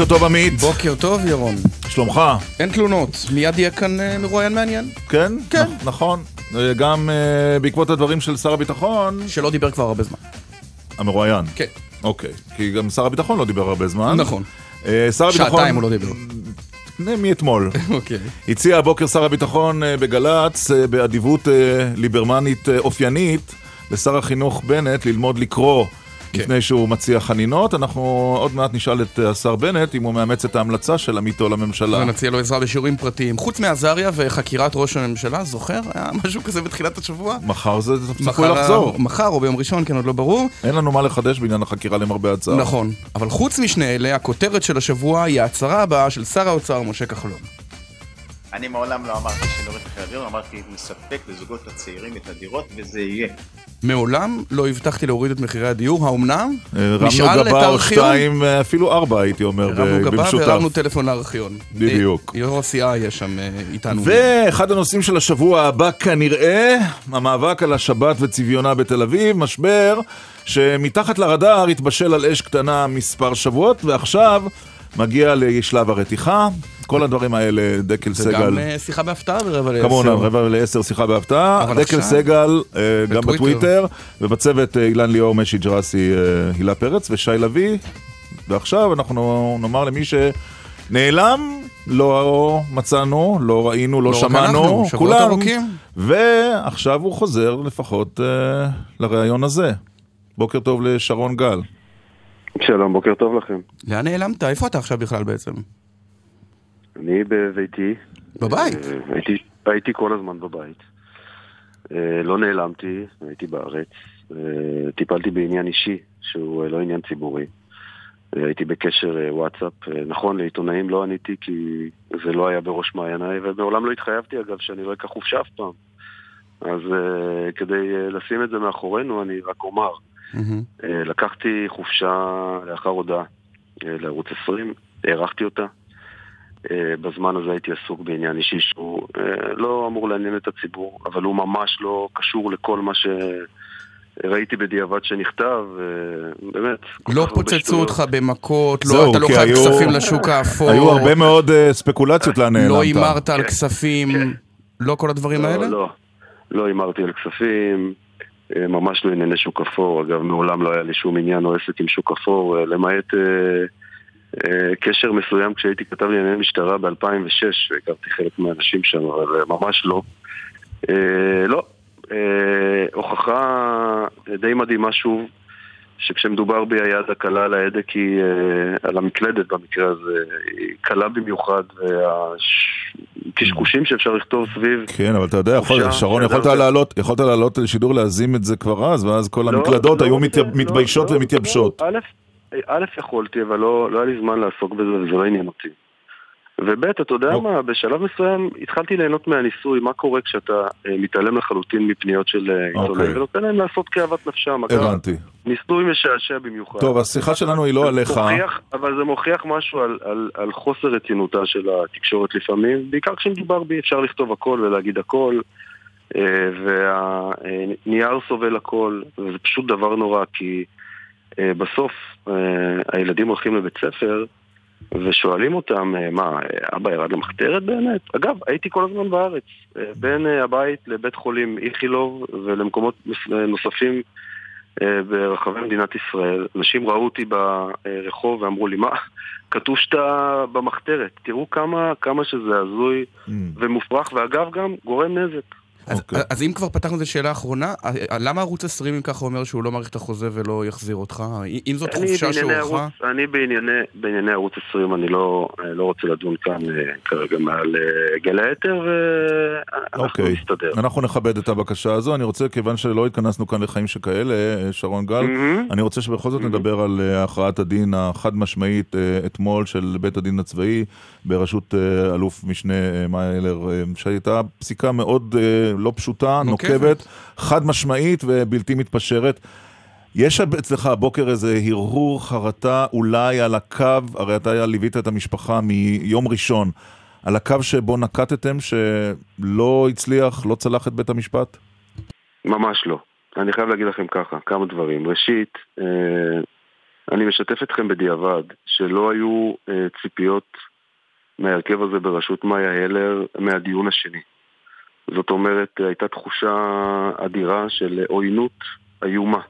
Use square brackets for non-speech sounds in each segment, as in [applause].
בוקר טוב עמית. בוקר טוב ירון. שלומך? אין תלונות, מיד יהיה כאן אה, מרואיין מעניין. כן? כן. נ- נכון. אה, גם אה, בעקבות הדברים של שר הביטחון, שלא דיבר כבר הרבה זמן. המרואיין. כן. אוקיי. כי גם שר הביטחון לא דיבר הרבה זמן. נכון. אה, שר הביטחון... שעתיים הוא לא דיבר. אה, מאתמול. [laughs] אוקיי. הציע הבוקר שר הביטחון אה, בגל"צ, אה, באדיבות אה, ליברמנית אה, אופיינית, לשר החינוך בנט ללמוד לקרוא. כן. לפני שהוא מציע חנינות, אנחנו עוד מעט נשאל את אה, השר בנט אם הוא מאמץ את ההמלצה של עמיתו לממשלה. ונציע לו עזרה בשיעורים פרטיים. חוץ מעזריה וחקירת ראש הממשלה, זוכר? היה [laughs] משהו כזה בתחילת השבוע? מחר זה צפוי לחזור. מחר או ביום ראשון, כן, עוד לא ברור. אין לנו מה לחדש בעניין החקירה למרבה הצער. נכון. אבל חוץ משני אלה, הכותרת של השבוע היא ההצהרה הבאה של שר האוצר משה כחלון. אני מעולם לא אמרתי שנוריד מחירי הדיור, אמרתי נספק לזוגות הצעירים את הדירות וזה יהיה. מעולם לא הבטחתי להוריד את מחירי הדיור, האומנם? אה, הרמנו את גבה או? שתיים, אה, אפילו ארבע הייתי אומר, הרמנו ב- גבה במשותף. והרמנו טלפון לארכיון. בדיוק. אה, יו"ר הסיעה יש שם אה, איתנו. ואחד הנושאים של השבוע הבא כנראה, המאבק על השבת וצביונה בתל אביב, משבר שמתחת לרדאר התבשל על אש קטנה מספר שבועות, ועכשיו מגיע לשלב הרתיחה. כל הדברים האלה, דקל סגל. גם אה, שיחה בהפתעה ברבע לעשר. כמובן, רבע לעשר שיחה בהפתעה, דקל סגל אה, גם בטוויטר. ובצוות אה, אילן ליאור, משי ג'רסי, הילה פרץ ושי לביא. ועכשיו אנחנו נאמר למי שנעלם, לא מצאנו, לא ראינו, לא לא שמענו, כולם. ועכשיו הוא חוזר לפחות לראיון הזה. בוקר טוב לשרון גל. שלום, בוקר טוב לכם. לאן נעלמת? איפה אתה עכשיו בכלל בעצם? אני בביתי. בבית? אה, הייתי, הייתי כל הזמן בבית. אה, לא נעלמתי, הייתי בארץ. אה, טיפלתי בעניין אישי, שהוא לא עניין ציבורי. הייתי בקשר וואטסאפ. נכון, לעיתונאים לא עניתי כי זה לא היה בראש מעייניי, ומעולם לא התחייבתי אגב שאני לא אקח חופשה אף פעם. אז כדי לשים את זה מאחורינו, אני רק אומר. מהמם. אה, לקחתי חופשה לאחר הודעה אה, לערוץ 20, הארכתי אותה. אה, בזמן הזה הייתי עסוק בעניין אישי שהוא לא אמור לעניין את הציבור, אבל הוא ממש לא קשור לכל מה שראיתי בדיעבד שנכתב, באמת. לא פוצצו. אותך במכות, לא, אתה לא חייב היו- כספים לשוק האפור. היו הרבה מאוד ספקולציות לאן נעלמת. לא הימרת על כן. כספים, כן. לא כל הדברים האלה? לא, לא, לא הימרתי על כספים, ממש לא ענייני שוק אפור. אגב, מעולם לא היה לי שום עניין או עסק עם שוק אפור, אה, למעט אה, אה, קשר מסוים כשהייתי כתב לענייני משטרה ב-2006, והכרתי חלק מהאנשים שם, אבל אה, ממש לא. אה, לא. אה, הוכחה די מדהימה שוב, שכשמדובר בי היד הקלה על ההדק היא, אה, על המקלדת במקרה הזה, היא קלה במיוחד, והקשקושים שאפשר לכתוב סביב כן, אבל אתה יודע, יכול, שרון, יכולת זה- לעלות, יכולת לעלות לשידור להזים את זה כבר אז, ואז כל לא, המקלדות לא, היו לא, מת, לא, מתביישות לא, ומתייבשות. לא, א', א', יכולתי, אבל לא, לא היה לי זמן לעסוק בזה וזה לא עניין אותי. וב', אתה יודע לא. מה, בשלב מסוים התחלתי ליהנות מהניסוי, מה קורה כשאתה אה, מתעלם לחלוטין מפניות של אה, עיתונאים אוקיי. ונותן להם לעשות כאוות נפשם. הבנתי. ניסוי משעשע במיוחד. טוב, השיחה שלנו היא לא עליך. מוכיח, אבל זה מוכיח משהו על, על, על חוסר רצינותה של התקשורת לפעמים, בעיקר כשמדובר בי אפשר לכתוב הכל ולהגיד הכל, אה, והנייר סובל הכל, וזה פשוט דבר נורא, כי בסוף הילדים הולכים לבית ספר ושואלים אותם, אה, מה, אבא ירד למחתרת באמת? אגב, הייתי כל הזמן בארץ, אה, בין אה, הבית לבית חולים איכילוב ולמקומות נוספים ברחבי מדינת ישראל. אנשים ראו אותי ברחוב ואמרו לי, מה, כתוב שאתה במחתרת. תראו כמה, כמה שזה הזוי Mm. ומופרך, ואגב גם גורם נזק. אז, אוקיי. אז אם כבר פתחנו את השאלה האחרונה, אה, למה ערוץ 20 אם ככה אומר שהוא לא מעריך את החוזה ולא יחזיר אותך? אם זאת אני חופשה בענייני שהוארכה? ערוץ- אני בענייני, בענייני ערוץ 20, אני לא, אה, לא רוצה לדון כאן אה, כרגע מעל גלי האתר, ואנחנו אוקיי, נסתדר. אנחנו נכבד את הבקשה הזו. אני רוצה, כיוון שלא התכנסנו כאן לחיים שכאלה, שרון גל, מהמם. אני רוצה שבכל זאת Mhm. נדבר על הכרעת הדין החד משמעית אתמול של בית הדין הצבאי בראשות אלוף משנה מאי אילר, אה, שהייתה פסיקה מאוד לא פשוטה, נוקבת. נוקבת, חד משמעית ובלתי מתפשרת. יש אצלך הבוקר איזה הרהור חרטה אולי על הקו, הרי אתה ליווית את המשפחה מיום ראשון, על הקו שבו נקטתם שלא הצליח, לא צלח את בית המשפט? ממש לא. אני חייב להגיד לכם ככה, כמה דברים. ראשית, אה, אני משתף אתכם בדיעבד שלא היו אה, ציפיות מההרכב הזה בראשות מאיה הלר מהדיון השני. זאת אומרת, הייתה תחושה אדירה של עוינות איומה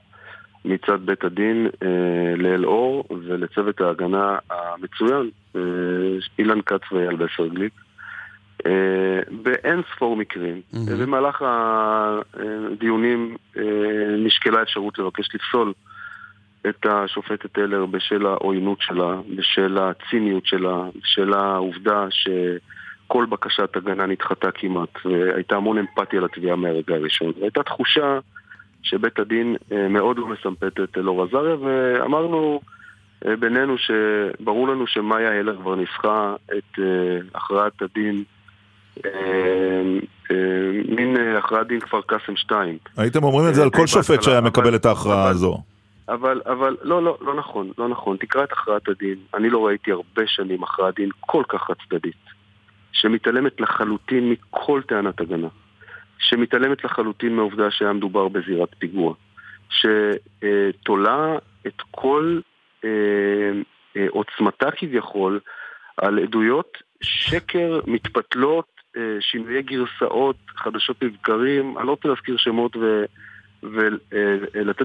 מצד בית הדין אה, לאלאור ולצוות ההגנה המצוין, אה, אילן כץ ואייל בסרגליק. אה, באין ספור מקרים. מהמם. במהלך הדיונים אה, נשקלה אפשרות לבקש לפסול את השופטת טלר בשל העוינות שלה, בשל הציניות שלה, בשל העובדה שכל בקשת הגנה נדחתה כמעט, והייתה המון אמפתיה לתביעה מהרגע הראשון. והייתה תחושה שבית הדין אה, מאוד לא מסמפת את אלאור עזריה, ואמרנו אה, בינינו שברור לנו שמאיה הלר כבר ניסחה את אה, הכרעת הדין, מין הכרעת דין כפר קאסם 2. הייתם אומרים את זה על כל שופט שהיה מקבל את ההכרעה הזו. אבל, אבל, לא, לא, לא נכון, לא נכון. תקרא את הכרעת הדין. אני לא ראיתי הרבה שנים הכרעת דין כל כך חד צדדית, שמתעלמת לחלוטין מכל טענת הגנה, שמתעלמת לחלוטין מהעובדה שהיה מדובר בזירת פיגוע, שתולה את כל אה, אה, עוצמתה כביכול על עדויות שקר מתפתלות, אה, שינויי גרסאות, חדשות לבקרים, אני לא רוצה להזכיר שמות ו...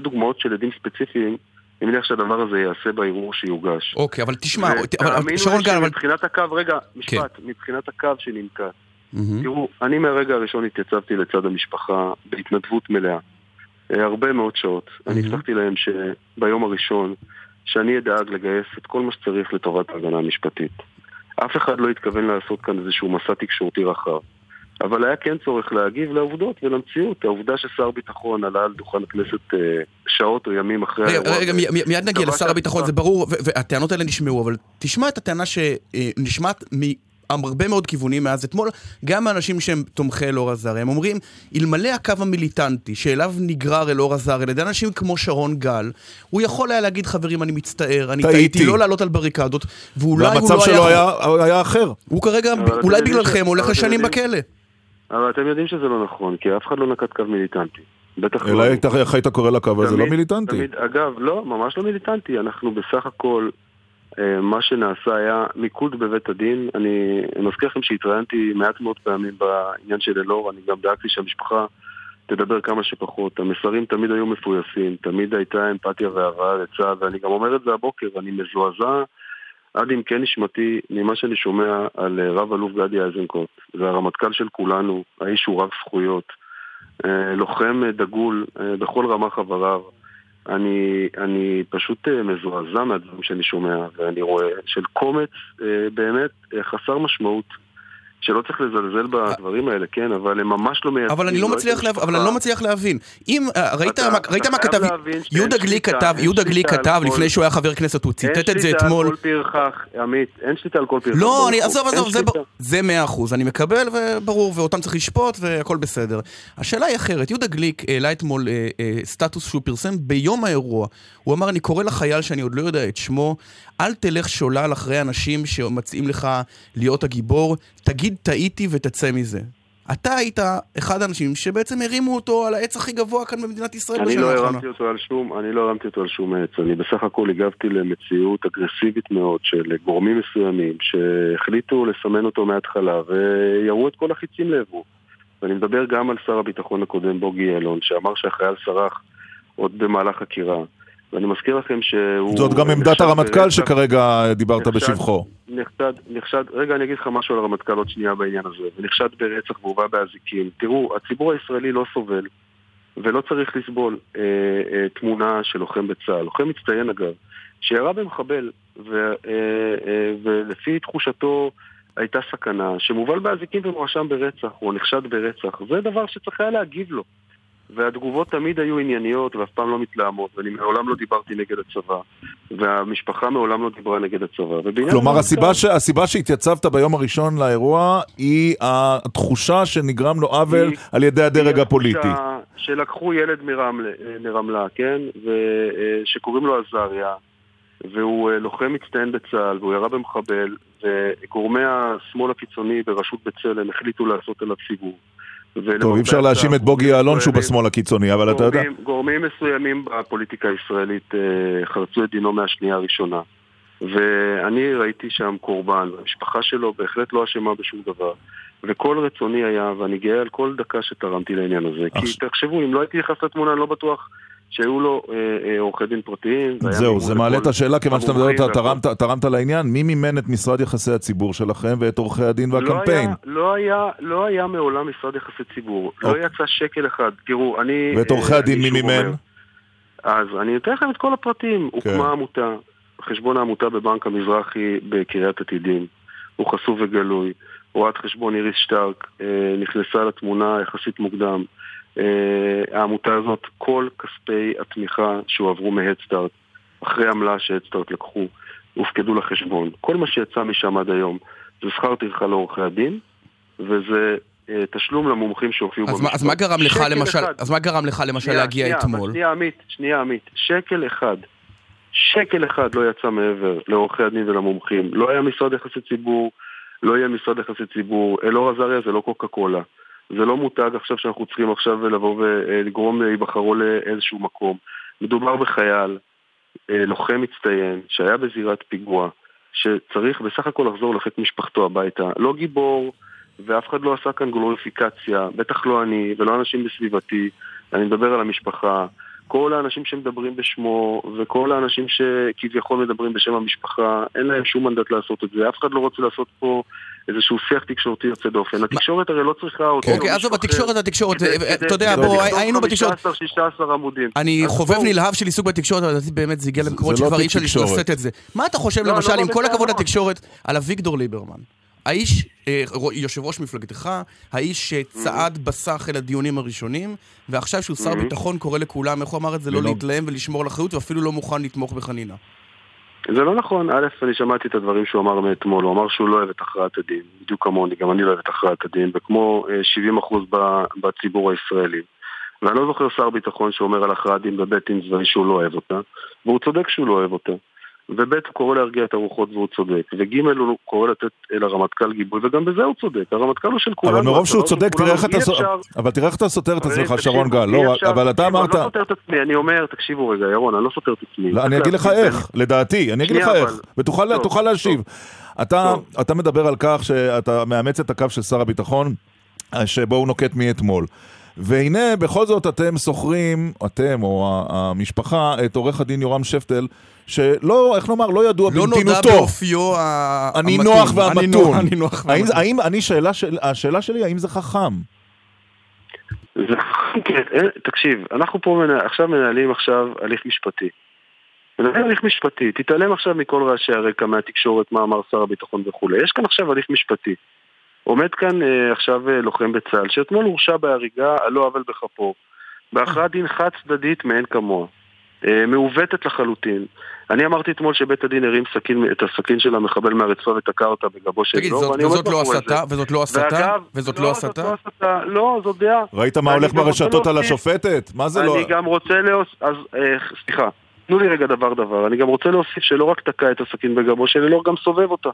דוגמאות של עדים ספציפיים, אני מניח שהדבר הזה ייעשה בערעור שיוגש. אוקיי, אבל תשמע, אבל- תאמינו שרון גל, אבל... שמבחינת הקו, רגע, משפט, מבחינת הקו שננקט. תראו, אני מהרגע הראשון התייצבתי לצד המשפחה בהתנדבות מלאה. אה, הרבה מאוד שעות. אני. הבטחתי להם שביום הראשון, שאני אדאג לגייס את כל מה שצריך לטובת ההגנה המשפטית. אף אחד לא התכוון לעשות כאן איזשהו מסע תקשורתי רחב. אבל היה כן צורך להגיב לעובדות ולמציאות. העובדה ששר ביטחון עלה על דוכן הכנסת אה, שעות או ימים אחרי רגע, האירוע. רגע, מי- מי- מיד נגיע לשר הביטחון, זה ברור, והטענות האלה נשמעו, אבל תשמע את הטענה שנשמעת מהרבה מאוד כיוונים מאז אתמול, גם מאנשים שהם תומכי אלאור עזריה, הם אומרים, אלמלא הקו המיליטנטי שאליו נגרר אלאור עזריה, על ידי אנשים כמו שרון גל, הוא יכול היה להגיד, חברים, אני מצטער, אני טעיתי." לא לעלות על בריקדות, ואולי הוא והמצב לא שלו היה... היה היה אחר. הוא כרגע, אולי בגללכם, הולך לשנים בכלא. אבל אתם יודעים שזה לא נכון, כי אף אחד לא נקט קו מיליטנטי. בטח אלא לא. איך היית קורא לקו הזה? לא מיליטנטי. תמיד, אגב, לא, ממש לא מיליטנטי. אנחנו בסך הכל, אה, מה שנעשה היה מיקוד בבית הדין. אני אני מזכיר לכם שהתראיינתי מעט מאוד פעמים בעניין של אלאור, אני גם דאגתי שהמשפחה תדבר כמה שפחות. המסרים תמיד היו מפויסים, תמיד הייתה אמפתיה והבאה לצד, ואני גם אומר את זה הבוקר, אני מזועזע עד עמקי נשמתי ממה שאני שומע על אה, רב אלוף גדי איזנקוט, והרמטכ"ל של כולנו, האיש הוא רב זכויות. אה, לוחם אה, דגול בכל רמ"ח חבריו. אני, אני פשוט מזועזע מהדברים שאני שומע, ואני רואה של קומץ באמת חסר משמעות, שלא צריך לזלזל בדברים האלה, כן, אבל הם ממש לא מייצגים. אבל אני לא את מצליח להבין, אבל אני. לא מצליח להבין. אם, אה, ראית מה- כתב, יהודה גליק כתב, אין יהודה גליק כתב לפני שהוא היה חבר כנסת, הוא ציטט את זה אין אתמול. שליטה על כל פרחח, עמית, אין שליטה על כל פרחח. לא. אני, עזוב, אין עזוב, זה מאה אחוז, אני מקבל, וברור, ואותם צריך לשפוט, והכל בסדר. השאלה היא אחרת, יהודה גליק העלה אתמול אה, אה, סטטוס שהוא פרסם ביום האירוע. הוא אמר, אני קורא לחייל שאני עוד לא יודע את שמו, אל תלך שולל אחרי אנשים שמציעים לך להיות הגיבור, תגיד טעיתי ותצא מזה. אתה היית אחד האנשים שבעצם הרימו אותו על העץ הכי גבוה כאן במדינת ישראל אני בשנה לא האחרונה. אני לא הרמתי אותו על שום עץ, אני בסך הכל הגבתי למציאות אגרסיבית מאוד של גורמים מסוימים שהחליטו לסמן אותו מההתחלה וירו את כל החיצים לעברו. ואני מדבר גם על שר הביטחון הקודם בוגי יעלון, שאמר שהחייל סרח עוד במהלך חקירה. ואני מזכיר לכם שהוא... זאת גם עמדת נחשד הרמטכ"ל ברצח- שכרגע דיברת נחשד- בשבחו. נחשד, נחשד, רגע אני אגיד לך משהו על הרמטכ"ל עוד שנייה בעניין הזה, ונחשד ברצח והובא באזיקים. תראו, הציבור הישראלי לא סובל, ולא צריך לסבול אה, אה, תמונה של לוחם בצה"ל. לוחם מצטיין אגב, שירה במחבל, ו, אה, אה, ולפי תחושתו הייתה סכנה, שמובל באזיקים ומואשם ברצח, או נחשד ברצח. זה דבר שצריך היה להגיב לו. והתגובות תמיד היו ענייניות ואף פעם לא מתלהמות, ואני מעולם לא דיברתי נגד הצבא, והמשפחה מעולם לא דיברה נגד הצבא. כלומר, הסיבה, ש... הסיבה שהתייצבת ביום הראשון לאירוע היא התחושה שנגרם לו עוול על ידי הדרג הפוליטי. שלקחו ילד מרמלה, מרמלה כן? ושקוראים לו עזריה, והוא אה, לוחם מצטיין בצה"ל, והוא ירה במחבל, וגורמי השמאל הקיצוני בראשות בצלם החליטו לעשות עליו סיבוב. טוב, אי אפשר להאשים את בוגי יעלון שהוא בשמאל הקיצוני, אבל אתה יודע... גורמים מסוימים בפוליטיקה הישראלית אה, חרצו את דינו מהשנייה הראשונה. ואני ראיתי שם קורבן, המשפחה שלו בהחלט לא אשמה בשום דבר. וכל רצוני היה, ואני גאה על כל דקה שתרמתי לעניין הזה. כי תחשבו, אם לא הייתי נכנס לתמונה, אני לא בטוח שהיו לו אה, אה, עורכי דין פרטיים. זהו, זה מעלה את השאלה, כיוון שאתה מדבר, אתה תרמת, תרמת לעניין, מי מימן את משרד יחסי הציבור שלכם ואת עורכי הדין והקמפיין? לא היה, לא היה מעולם משרד יחסי ציבור, לא אוקיי. יצא שקל אחד. תראו, אני... ואת עורכי אה, הדין מי מימן? אז אני אתן לכם את כל הפרטים. כן. הוקמה עמותה, חשבון העמותה בבנק המזרחי בקריית עתידים. הוא חשוף וגלוי. רואת חשבון איריס שטרק נכנסה לתמונה יחסית מוקדם. אה, העמותה הזאת, כל כספי התמיכה שהועברו מהדסטארט, אחרי עמלה שהדסטארט לקחו, הופקדו לחשבון. כל מה שיצא משם עד היום זה שכר טרחה לעורכי הדין, וזה אה, תשלום למומחים שהופיעו במשפט. אז מה גרם לך למשל, אז מה גרם לך למשל שנייה, להגיע שנייה, אתמול? שנייה עמית, שנייה עמית, שקל אחד, שקל אחד לא יצא מעבר לעורכי הדין ולמומחים. לא היה משרד יחסי ציבור, לא יהיה משרד יחסי ציבור, אלאור עזריה זה לא קוקה קולה. זה לא מותג עכשיו שאנחנו צריכים עכשיו לבוא ולגרום להיבחרו לאיזשהו מקום. מדובר בחייל, אה, לוחם מצטיין, שהיה בזירת פיגוע, שצריך בסך הכל לחזור לחיק משפחתו הביתה. לא גיבור, ואף אחד לא עשה כאן גלוריפיקציה, בטח לא אני ולא אנשים בסביבתי, אני מדבר על המשפחה. כל האנשים שמדברים בשמו, וכל האנשים שכביכול מדברים בשם המשפחה, אין להם שום מנדט לעשות את זה. אף אחד לא רוצה לעשות פה איזשהו שיח תקשורתי יוצא דופן. התקשורת הרי לא צריכה אותו. אוקיי, עזוב, התקשורת, התקשורת, אתה יודע, בוא, היינו בתקשורת. 15-16 עמודים. אני חובב נלהב של עיסוק בתקשורת, אבל לדעתי באמת זה הגיע למקומות שכבר אי אפשר לשאת את זה. מה אתה חושב, לא, למשל, לא, עם כל הכבוד לתקשורת, על אביגדור ליברמן? האיש, אה, יושב ראש מפלגתך, האיש שצעד בסך אל הדיונים הראשונים, ועכשיו שהוא שר ביטחון קורא לכולם, איך הוא אמר את זה? לא להתלהם ולשמור על אחריות, ואפילו לא מוכן לתמוך בחנינה. זה לא נכון. א', אני שמעתי את הדברים שהוא אמר מאתמול, הוא אמר שהוא לא אוהב את הכרעת הדין, בדיוק כמוני, גם אני לא אוהב את הכרעת הדין, וכמו 70% אה, בציבור הישראלי. ואני לא זוכר שר ביטחון שאומר על הכרעת דין בבית דין צבאי שהוא לא אוהב אותה, והוא צודק שהוא לא אוהב אותה. וב' הוא קורא להרגיע את הרוחות והוא צודק, וג' הוא קורא לתת לרמטכ"ל גיבוי, וגם בזה הוא צודק, הרמטכ"ל הוא של כולנו. אבל מרוב שהוא צודק, תראה איך אתה סותר, אבל תראה איך אתה סותר את עצמך, שרון גל, לא, אבל אתה אמרת... אני לא סותר את עצמי, אני אומר, תקשיבו רגע, ירון, אני לא סותר את עצמי. לא, אני אגיד לך איך, לדעתי, אני אגיד לך איך, ותוכל להשיב. אתה מדבר על כך שאתה מאמץ את הקו של שר הביטחון, שבו הוא נוקט מאתמול. והנה, בכל זאת אתם שוכרים, אתם או המשפחה, את עורך הדין יורם שפטל, שלא, איך נאמר, לא ידוע לא בנתינותו. לא נודע באופיו המתון. הנינוח והמתון. הנינוח והמתון. האם, אני, שאלה של, השאלה שלי, האם זה חכם? זה חכם, כן. אה, תקשיב, אנחנו פה מנה, עכשיו מנהלים עכשיו הליך משפטי. מנהלים הליך משפטי, תתעלם עכשיו מכל רעשי הרקע, מהתקשורת, מה אמר שר הביטחון וכולי. יש כאן עכשיו הליך משפטי. עומד כאן אה, עכשיו אה, לוחם בצה"ל, שאתמול הורשע בהריגה על לא עוול בכפו, בהכרעת דין חד צדדית מאין כמוה. אה, מעוותת לחלוטין. אני אמרתי אתמול שבית הדין הרים סכין, את הסכין של המחבל מהרצפה ותקע אותה בגבו של תגיד, זאת, וזאת לא הסתה? וזאת לא הסתה? וזאת לא הסתה? לא, זאת לא לא, זאת דעה. ראית מה הולך ברשתות על השופטת? מה זה לא... אני גם רוצה להוסיף... אז אה, סליחה, תנו לי רגע דבר דבר. אני גם רוצה להוסיף שלא רק תקע את הסכין בגבו של אלאור, גם סובב אותה.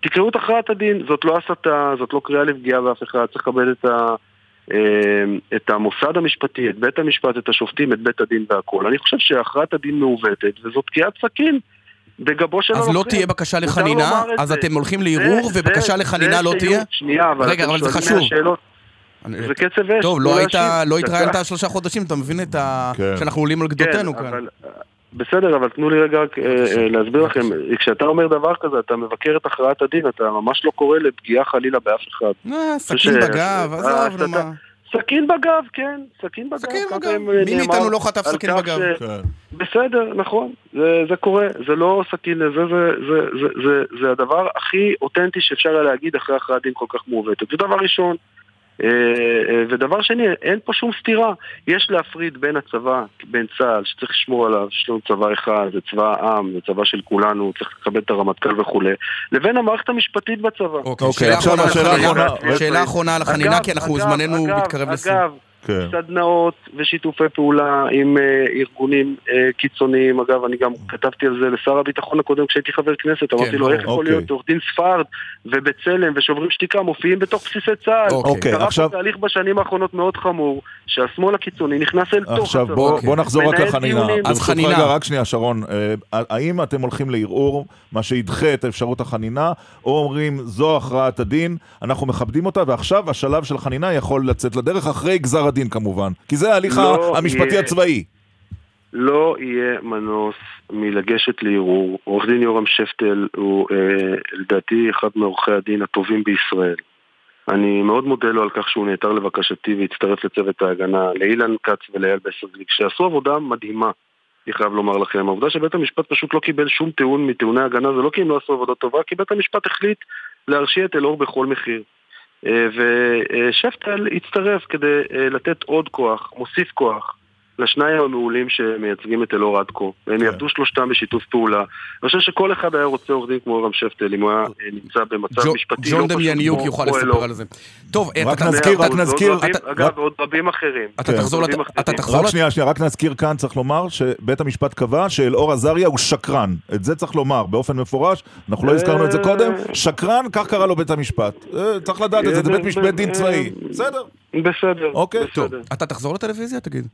תקראו את הכרעת הדין, זאת לא הסתה, זאת לא קריאה לפגיעה באף אחד, צריך לקבל את ה... אמ, את המוסד המשפטי, את בית המשפט, את השופטים, את בית הדין והכול. אני חושב שהכרעת הדין מעוותת, וזאת תקיעת סכין. בגבו של. אז לא תהיה בקשה לחנינה? אז אתם הולכים לערעור ובקשה לחנינה לא תהיה? שנייה, אבל רגע, אבל זה חשוב. זה קצב אש. טוב, לא, לא התראיינת שלושה חודשים, אתה מבין את ה... כן. שאנחנו עולים על גדותינו כן, כאן. בסדר, אבל תנו לי רגע רק אה, אה, להסביר לכם, כשאתה אומר דבר כזה, אתה מבקר את הכרעת הדין, אתה ממש לא קורא לפגיעה חלילה באף אחד. אה, סכין בגב, עזוב, נו מה. סכין בגב, כן, סכין בגב. סכין בגב. מי מאיתנו לא חטף סכין בגב? כן. בסדר, נכון, זה, קורה, זה לא סכין, זה הדבר הכי אותנטי שאפשר היה להגיד אחרי הכרעת דין כל כך מעוותת. זה דבר ראשון. אה, אה, ודבר שני, אין פה שום סתירה. יש להפריד בין הצבא, בין צה"ל, שצריך לשמור עליו, יש לנו צבא אחד, זה צבא העם, זה צבא של כולנו, צריך לכבד את הרמטכ"ל וכולי, לבין המערכת המשפטית בצבא. אוקיי, שאלה עכשיו השאלה. האחרונה. שאלה אחרונה על החנינה, כי אנחנו זמננו מתקרב לסיום. כן. סדנאות ושיתופי פעולה עם אה, ארגונים אה, קיצוניים. אגב, אני גם כתבתי על זה לשר הביטחון הקודם כשהייתי חבר כנסת. אמרתי לו, ברור. איך יכול אוקיי. להיות עורך דין ספרד ובצלם ושוברים שתיקה מופיעים בתוך בסיסי צה"ל? אוקיי, קרה עכשיו- תהליך בשנים האחרונות מאוד חמור, שהשמאל הקיצוני נכנס אל תוך עכשיו. בוא, בוא נחזור רק לחנינה. אז חנינה. רגע, רק שנייה, שרון. אה, האם אתם הולכים לערעור, מה שידחה את אפשרות החנינה, או אומרים, זו הכרעת הדין, אנחנו מכבדים אותה, ועכשיו השלב של חנינה יכול לצאת לדרך, אחרי גזר הדין כמובן. כי זה ההליך לא המשפטי יהיה. הצבאי. לא יהיה מנוס מלגשת לערעור. עורך דין יורם שפטל הוא אה, לדעתי אחד מעורכי הדין הטובים בישראל. אני מאוד מודה לו על כך שהוא נעתר לבקשתי והצטרף לצוות ההגנה, לאילן כץ ולאייל בסרגליק, שעשו עבודה מדהימה, אני חייב לומר לכם. העובדה שבית המשפט פשוט לא קיבל שום טיעון מטיעוני ההגנה זה לא כי הם לא עשו עבודה טובה, כי בית המשפט החליט להרשיע את אלאור בכל מחיר. אה, ושפטל הצטרף כדי אה, לתת עוד כוח, מוסיף כוח. לשניים המעולים שמייצגים את אלאור עד כה. הם כן. יעבדו שלושתם בשיתוף פעולה. אני חושב שכל אחד היה רוצה עורך דין כמו רם שפטל, אם הוא היה אה, נמצא במצב משפטי לא ג'ון פשוט דמיאניוק כמו- יוכל כמו לספר אלאור. על זה. טוב, אה, רק אתה- נזכיר- אתה- רק נזכיר- אגב, ועוד רבים אחרים. אתה כן. תחזור רק שנייה, שנייה, רק נזכיר כאן, צריך לומר שבית המשפט קבע שאלאור עזריה הוא שקרן. את זה צריך לומר באופן מפורש, אנחנו לא הזכרנו את זה קודם. שקרן, כך קרא לו בית המשפט. אה, צריך לדעת את זה, זה בית משפט דין צבאי. בסדר. בסדר. אוקיי, טוב, בסדר. אתה תחזור לטלוויזיה, תגיד.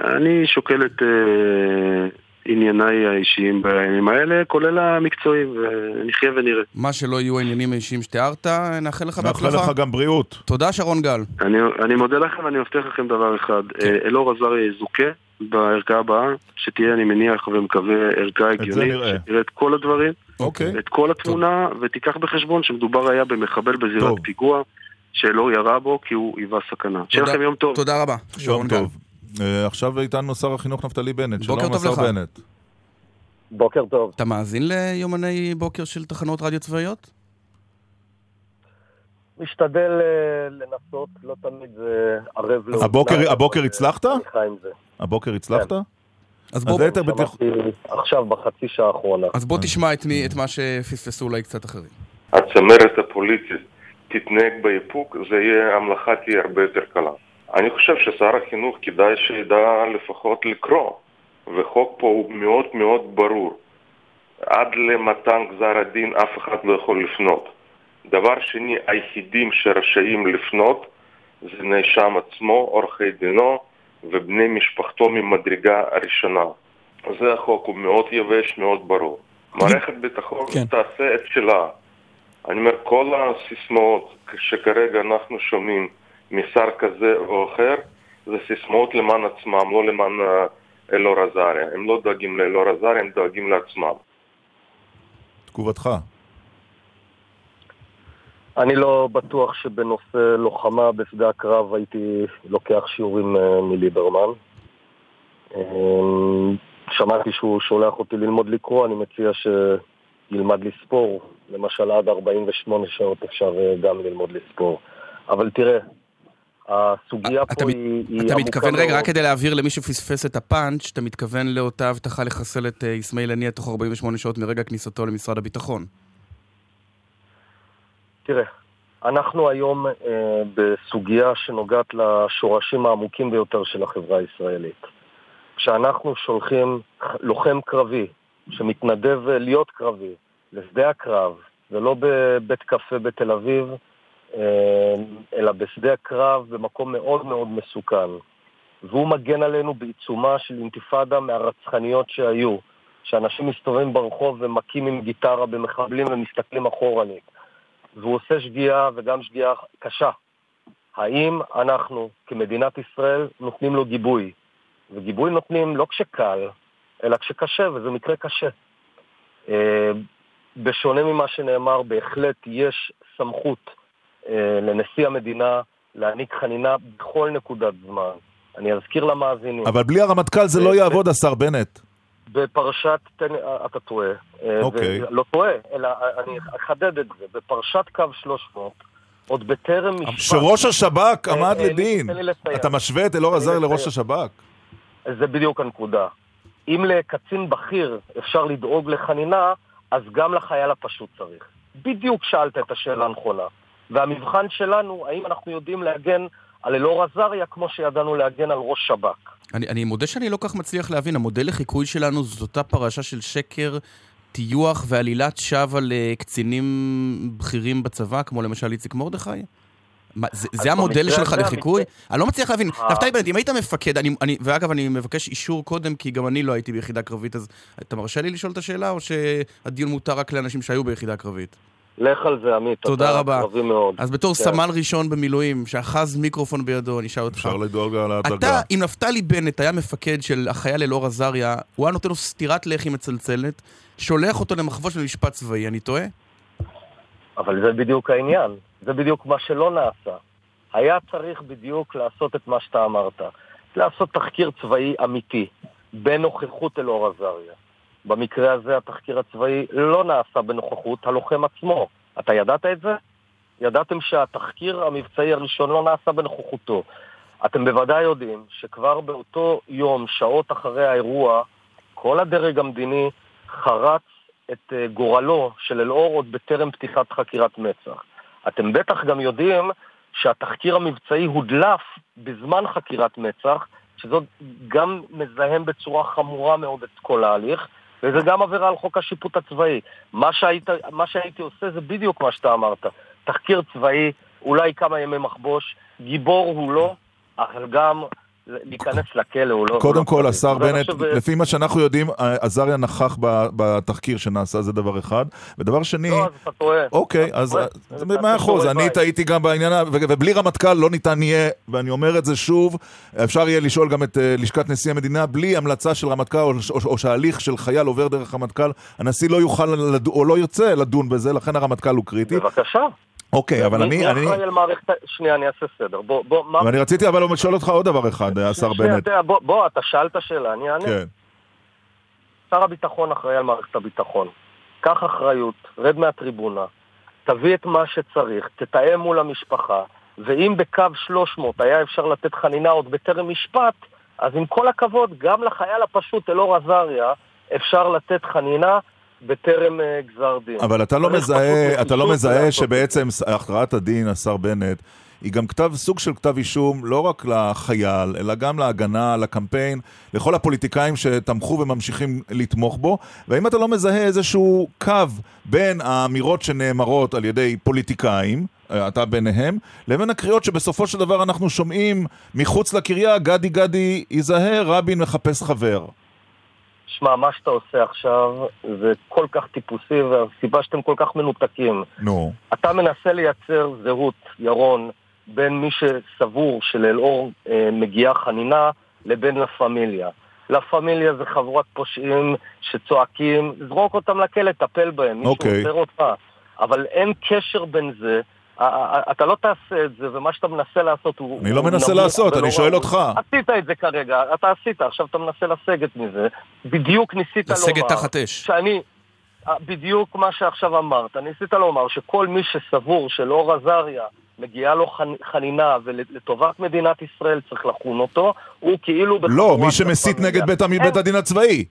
אני שוקל את אה, ענייניי האישיים בימים האלה, כולל המקצועיים, ונחיה ונראה. מה שלא יהיו העניינים האישיים שתיארת, נאחל לך בהצלחה. לך גם בריאות. תודה, שרון גל. אני, אני מודה לכם ואני מבטיח לכם דבר אחד, כן. אה, אלאור עזריה יזוכה בערכאה הבאה, שתהיה, אני מניח ומקווה, ערכאה זה הגיונית. שתראה את כל הדברים, אוקיי. את כל התמונה, ותיקח בחשבון שמדובר היה במחבל בזירת טוב. פיגוע, שאלאור ירה בו כי הוא היווה סכנה. שיהיה לכם יום טוב. תודה רבה, יום שרון גל. אה, עכשיו איתנו שר החינוך נפתלי בנט. בוקר שלום, טוב לך. בנט. בוקר טוב. אתה מאזין ליומני בוקר של תחנות רדיו צבאיות? משתדל אה, לנסות, לא תמיד זה ערב לאוזניים. הבוקר- אבל, הבוקר אה, הצלחת? הבוקר הצלחת? אז בוא, אז. שמעתי עכשיו בחצי שעה האחרונה. אז בוא תשמע את, מי, את מה שפספסו אולי קצת אחרים. הצמרת הפוליטית תתנהג באיפוק, זה יהיה, המלאכה תהיה הרבה יותר קלה. אני חושב ששר החינוך כדאי שידע לפחות לקרוא, וחוק פה הוא מאוד מאוד ברור. עד למתן גזר הדין אף אחד לא יכול לפנות. דבר שני, היחידים שרשאים לפנות זה נאשם עצמו, עורכי דינו ובני משפחתו ממדרגה ראשונה. זה החוק, הוא מאוד יבש, מאוד ברור. מערכת ביטחון כן. תעשה את שלה. אני אומר, כל הסיסמאות שכרגע אנחנו שומעים משר כזה או אחר, זה סיסמאות למען עצמם, לא למען אה, אלאור עזריה. הם לא דואגים לאלאור עזריה, הם דואגים לעצמם. תגובתך. אני לא בטוח שבנושא לוחמה בשדה הקרב הייתי לוקח שיעורים אה, מליברמן. אה, שמעתי שהוא שולח אותי ללמוד לקרוא, אני מציע שילמד לספור. למשל, עד 48 שעות אפשר אה, גם ללמוד לספור. אבל תראה, הסוגיה אתה פה היא, היא אתה עמוקה מתכוון, רגע, מאוד. רק כדי להבהיר למי שפספס את הפאנץ', אתה מתכוון לאותה הבטחה לחסל את אה, אסמאעיל הנייה תוך 48 שעות מרגע כניסתו למשרד הביטחון. תראה, אנחנו היום אה, בסוגיה שנוגעת לשורשים העמוקים ביותר של החברה הישראלית. כשאנחנו שולחים לוחם קרבי שמתנדב אה, להיות קרבי לשדה הקרב, ולא בבית קפה בתל אביב, אה, אלא בשדה הקרב במקום מאוד מאוד מסוכן. והוא מגן עלינו בעיצומה של אינתיפאדה מהרצחניות שהיו, שאנשים מסתובבים ברחוב ומכים עם גיטרה במחבלים ומסתכלים אחורנית. והוא עושה שגיאה וגם שגיאה קשה. האם אנחנו כמדינת ישראל נותנים לו גיבוי? וגיבוי נותנים לא כשקל, אלא כשקשה, וזה מקרה קשה. אה, בשונה ממה שנאמר, בהחלט יש סמכות אה, לנשיא המדינה להעניק חנינה בכל נקודת זמן. אני אזכיר למאזינים. אבל בלי הרמטכ"ל זה לא יעבוד, השר בנט. בפרשת, תן, אתה טועה. אה, אוקיי. לא טועה, אלא אני אחדד את זה. בפרשת קו 300, עוד בטרם משפט... שראש השב"כ אה, עמד אה, לדין. אתה משווה את אלאור עזר לראש. השב"כ. זה בדיוק הנקודה. אם לקצין בכיר אפשר לדאוג לחנינה, אז גם לחייל הפשוט צריך. בדיוק שאלת את השאלה הנכונה. והמבחן שלנו, האם אנחנו יודעים להגן על אלאור עזריה כמו שידענו להגן על ראש שב"כ. אני, אני מודה שאני לא כך מצליח להבין, המודל לחיקוי שלנו זאת אותה פרשה של שקר, טיוח ועלילת שווא על אה, קצינים בכירים בצבא, כמו למשל איציק מרדכי? מה, זה, זה המודל שלך לחיקוי? אני לא מצליח להבין. אה. נפתלי בנט, אם היית מפקד, אני, אני, ואגב, אני מבקש אישור קודם, כי גם אני לא הייתי ביחידה קרבית, אז אתה מרשה לי לשאול את השאלה, או שהדיון מותר רק לאנשים שהיו ביחידה קרבית? לך על זה, עמית. תודה אתה רבה. קרבי מאוד. אז בתור כן. סמל ראשון במילואים, שאחז מיקרופון בידו, אני אשאל אותך. אפשר לדאוג על אתה, הדרגה. אם נפתלי בנט היה מפקד של החייל אלאור עזריה, הוא היה נותן לו סטירת לחי מצלצלת, שולח אותו למחבוש במשפט צבאי, אני טועה? אבל זה בדיוק העניין. זה בדיוק מה שלא נעשה. היה צריך בדיוק לעשות את מה שאתה אמרת. לעשות תחקיר צבאי אמיתי, בנוכחות אלאור עזריה. במקרה הזה התחקיר הצבאי לא נעשה בנוכחות הלוחם עצמו. אתה ידעת את זה? ידעתם שהתחקיר המבצעי הראשון לא נעשה בנוכחותו. אתם בוודאי יודעים שכבר באותו יום, שעות אחרי האירוע, כל הדרג המדיני חרץ את אה, גורלו של אלאור עוד בטרם פתיחת חקירת מצ"ח. אתם בטח גם יודעים שהתחקיר המבצעי הודלף בזמן חקירת מצ"ח, שזאת גם מזהם בצורה חמורה מאוד את כל ההליך, וזה גם עבירה על חוק השיפוט הצבאי. מה, שהיית, מה שהייתי עושה זה בדיוק מה שאתה אמרת. תחקיר צבאי, אולי כמה ימי מחבוש, גיבור הוא לא, אבל גם להיכנס לכלא הוא לא... קודם כל. השר בנט, חושב- לפי מה שאנחנו יודעים, עזריה נכח בתחקיר שנעשה, זה דבר אחד. ודבר שני, לא, אז אתה טועה. אוקיי, אז אתה במאה אחוז, אני. טעיתי גם בעניין, ובלי רמטכ"ל לא ניתן יהיה, ואני אומר את זה שוב, אפשר יהיה לשאול גם את אה, לשכת נשיא המדינה, בלי המלצה של רמטכ"ל, או, שההליך של חייל עובר דרך רמטכ"ל, הנשיא לא יוכל. או לא יוצא לדון בזה, לכן הרמטכ"ל הוא קריטי. בבקשה. אוקיי, אבל מי- אני... אני... אחראי על מערכת... שנייה, אני אעשה סדר. בוא, בוא, מה... ואני רציתי אבל לשאול אותך עוד דבר אחד, אה, השר שנייה, בנט. תראה, בוא, בוא, אתה שאלת שאלה, אני אענה. כן. שר הביטחון אחראי על מערכת הביטחון. קח אחריות, רד מהטריבונה, תביא את מה שצריך, תתאם מול המשפחה, ואם בקו 300 היה אפשר לתת חנינה עוד בטרם משפט, אז עם כל הכבוד, גם לחייל הפשוט אלאור עזריה אפשר לתת חנינה בטרם אה, גזר דין. אבל אתה לא מזהה, אתה לא מזהה שבעצם הכרעת הדין, השר בנט, היא גם כתב, סוג של כתב אישום, לא רק לחייל, אלא גם להגנה, לקמפיין, לכל הפוליטיקאים שתמכו וממשיכים לתמוך בו. והאם אתה לא מזהה איזשהו קו בין האמירות שנאמרות על ידי פוליטיקאים, אה, אתה ביניהם, לבין הקריאות שבסופו של דבר אנחנו שומעים מחוץ לקריה, גדי גדי ייזהר, רבין מחפש חבר. שמע, מה שאתה עושה עכשיו זה כל כך טיפוסי, והסיבה שאתם כל כך מנותקים. נו. אתה מנסה לייצר זהות, ירון, בין מי שסבור שלאלאור אה, מגיעה חנינה לבין לה פמיליה. לה פמיליה זה חבורת פושעים שצועקים, זרוק אותם לכלא, טפל בהם, מישהו אוקיי. עוצר אותך. אבל אין קשר בין זה. אתה לא תעשה את זה, ומה שאתה מנסה לעשות הוא... אני לא מנסה לעשות, ולא אני שואל. אותך. עשית את זה כרגע, אתה עשית, עכשיו אתה מנסה לסגת מזה. בדיוק ניסית לומר... לסגת תחת אש. שאני, בדיוק מה שעכשיו אמרת, ניסית לומר שכל מי שסבור שלאור עזריה מגיעה לו חנ- חנינה ולטובת מדינת ישראל צריך לחון אותו, הוא כאילו... לא, מי שמסית. נגד בית הדין הצבאי.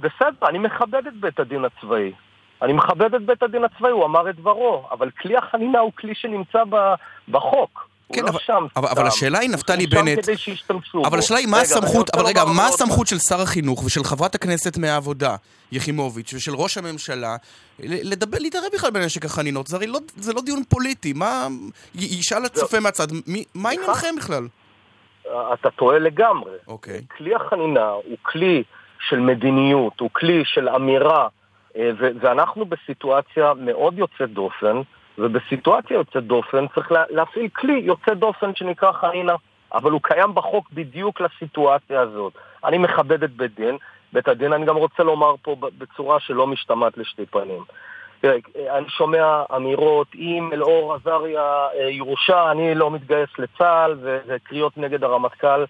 בסדר, אני מכבד את בית הדין הצבאי. אני מכבד את בית הדין הצבאי, הוא אמר את דברו, אבל כלי החנינה הוא כלי שנמצא ב- בחוק. כן, הוא אבל- לא שם אבל-. אבל השאלה היא, נפתלי בנט. אבל השאלה היא מה הסמכות, אבל רגע, מה הסמכות של שר החינוך ושל חברת הכנסת מהעבודה, יחימוביץ', ושל ראש הממשלה, לדבר, להתערב בכלל בנשק החנינות? זה הרי לא, זה לא דיון פוליטי, מה... ישאל הצופה מהצד, מי- מה עניינכם בכלל? אתה טועה לגמרי. אוקיי. כלי החנינה הוא כלי של מדיניות, הוא כלי של אמירה, ואנחנו בסיטואציה מאוד יוצאת דופן, ובסיטואציה יוצאת דופן צריך לה- להפעיל כלי יוצא דופן שנקרא חנינה, אבל הוא קיים בחוק בדיוק לסיטואציה הזאת. אני מכבד את בית דין, בית הדין. אני גם רוצה לומר פה בצורה שלא משתמעת לשתי פנים. תראה, אני שומע אמירות, אם אלאור עזריה אה, יורשע, אני לא מתגייס לצה"ל, וקריאות נגד הרמטכ"ל.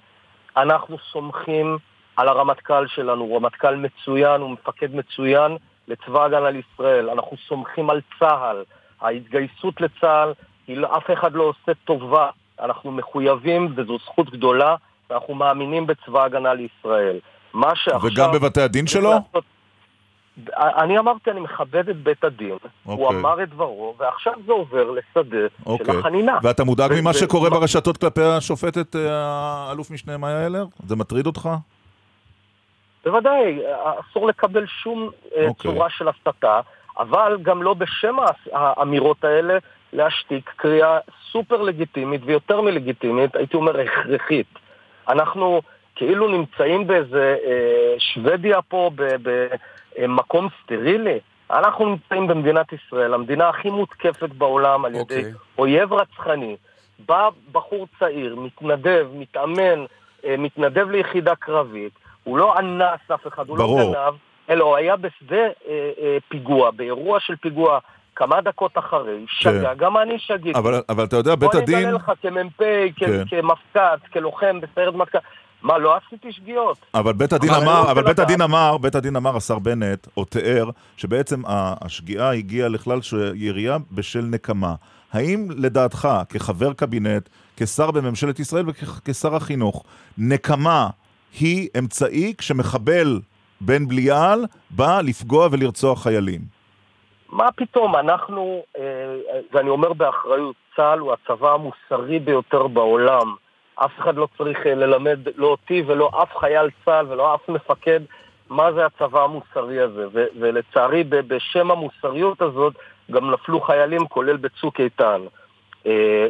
אנחנו סומכים על הרמטכ"ל שלנו, הוא רמטכ"ל מצוין, הוא מפקד מצוין לצבא הגנה לישראל. אנחנו סומכים על צה"ל. ההתגייסות לצה"ל, אף אחד לא עושה טובה. אנחנו מחויבים, וזו זכות גדולה, ואנחנו מאמינים בצבא הגנה לישראל. מה שעכשיו... וגם בבתי הדין שלו? לעשות... אני אמרתי, אני מכבד את בית הדין, okay. הוא אוקיי. אמר את דברו, ועכשיו זה עובר לשדה okay. של אוקיי. החנינה. ואתה מודאג ממה שקורה ברשתות כלפי השופטת, אה, האלוף משנה מאיה אלר? זה מטריד אותך? בוודאי, אסור לקבל שום okay. אה, אוקיי. צורה של הסתה, אבל גם לא בשם האמירות האלה להשתיק קריאה סופר לגיטימית ויותר מלגיטימית, הייתי אומר הכרחית. אנחנו כאילו נמצאים באיזה אה, שוודיה פה, במקום סטרילי. אנחנו נמצאים במדינת ישראל, המדינה הכי מותקפת בעולם על ידי okay. אוקיי. אויב רצחני. בא בחור צעיר, מתנדב, מתאמן, אה, מתנדב ליחידה קרבית, הוא לא אנס אף אחד, הוא לא ברור. לא גנב, אלא הוא היה בשדה אה, אה, פיגוע, באירוע של פיגוע כמה דקות אחרי, שגה, כן. גם אני שגיתי. אבל, אבל אתה יודע, בית הדין... בוא אני אגלה לך כמ"פ, כן. כמפקד, כלוחם בסיירת מטכ"ל. מה, לא עשיתי שגיאות. אבל בית הדין אמר, אבל בית הדין אמר, בית הדין אמר, השר בנט, או תיאר, שבעצם השגיאה הגיעה לכלל ירייה בשל נקמה. האם לדעתך, כחבר קבינט, כשר בממשלת ישראל וכשר החינוך, נקמה היא אמצעי כשמחבל בן בליעל בא לפגוע ולרצוח חיילים? מה פתאום, אנחנו, אה, ואני אומר באחריות, צה"ל הוא הצבא המוסרי ביותר בעולם. אף אחד לא צריך אה, ללמד, לא אותי ולא אף חייל צה"ל ולא אף מפקד, מה זה הצבא המוסרי הזה. ולצערי, בשם המוסריות הזאת, גם נפלו חיילים, כולל בצוק איתן. אה,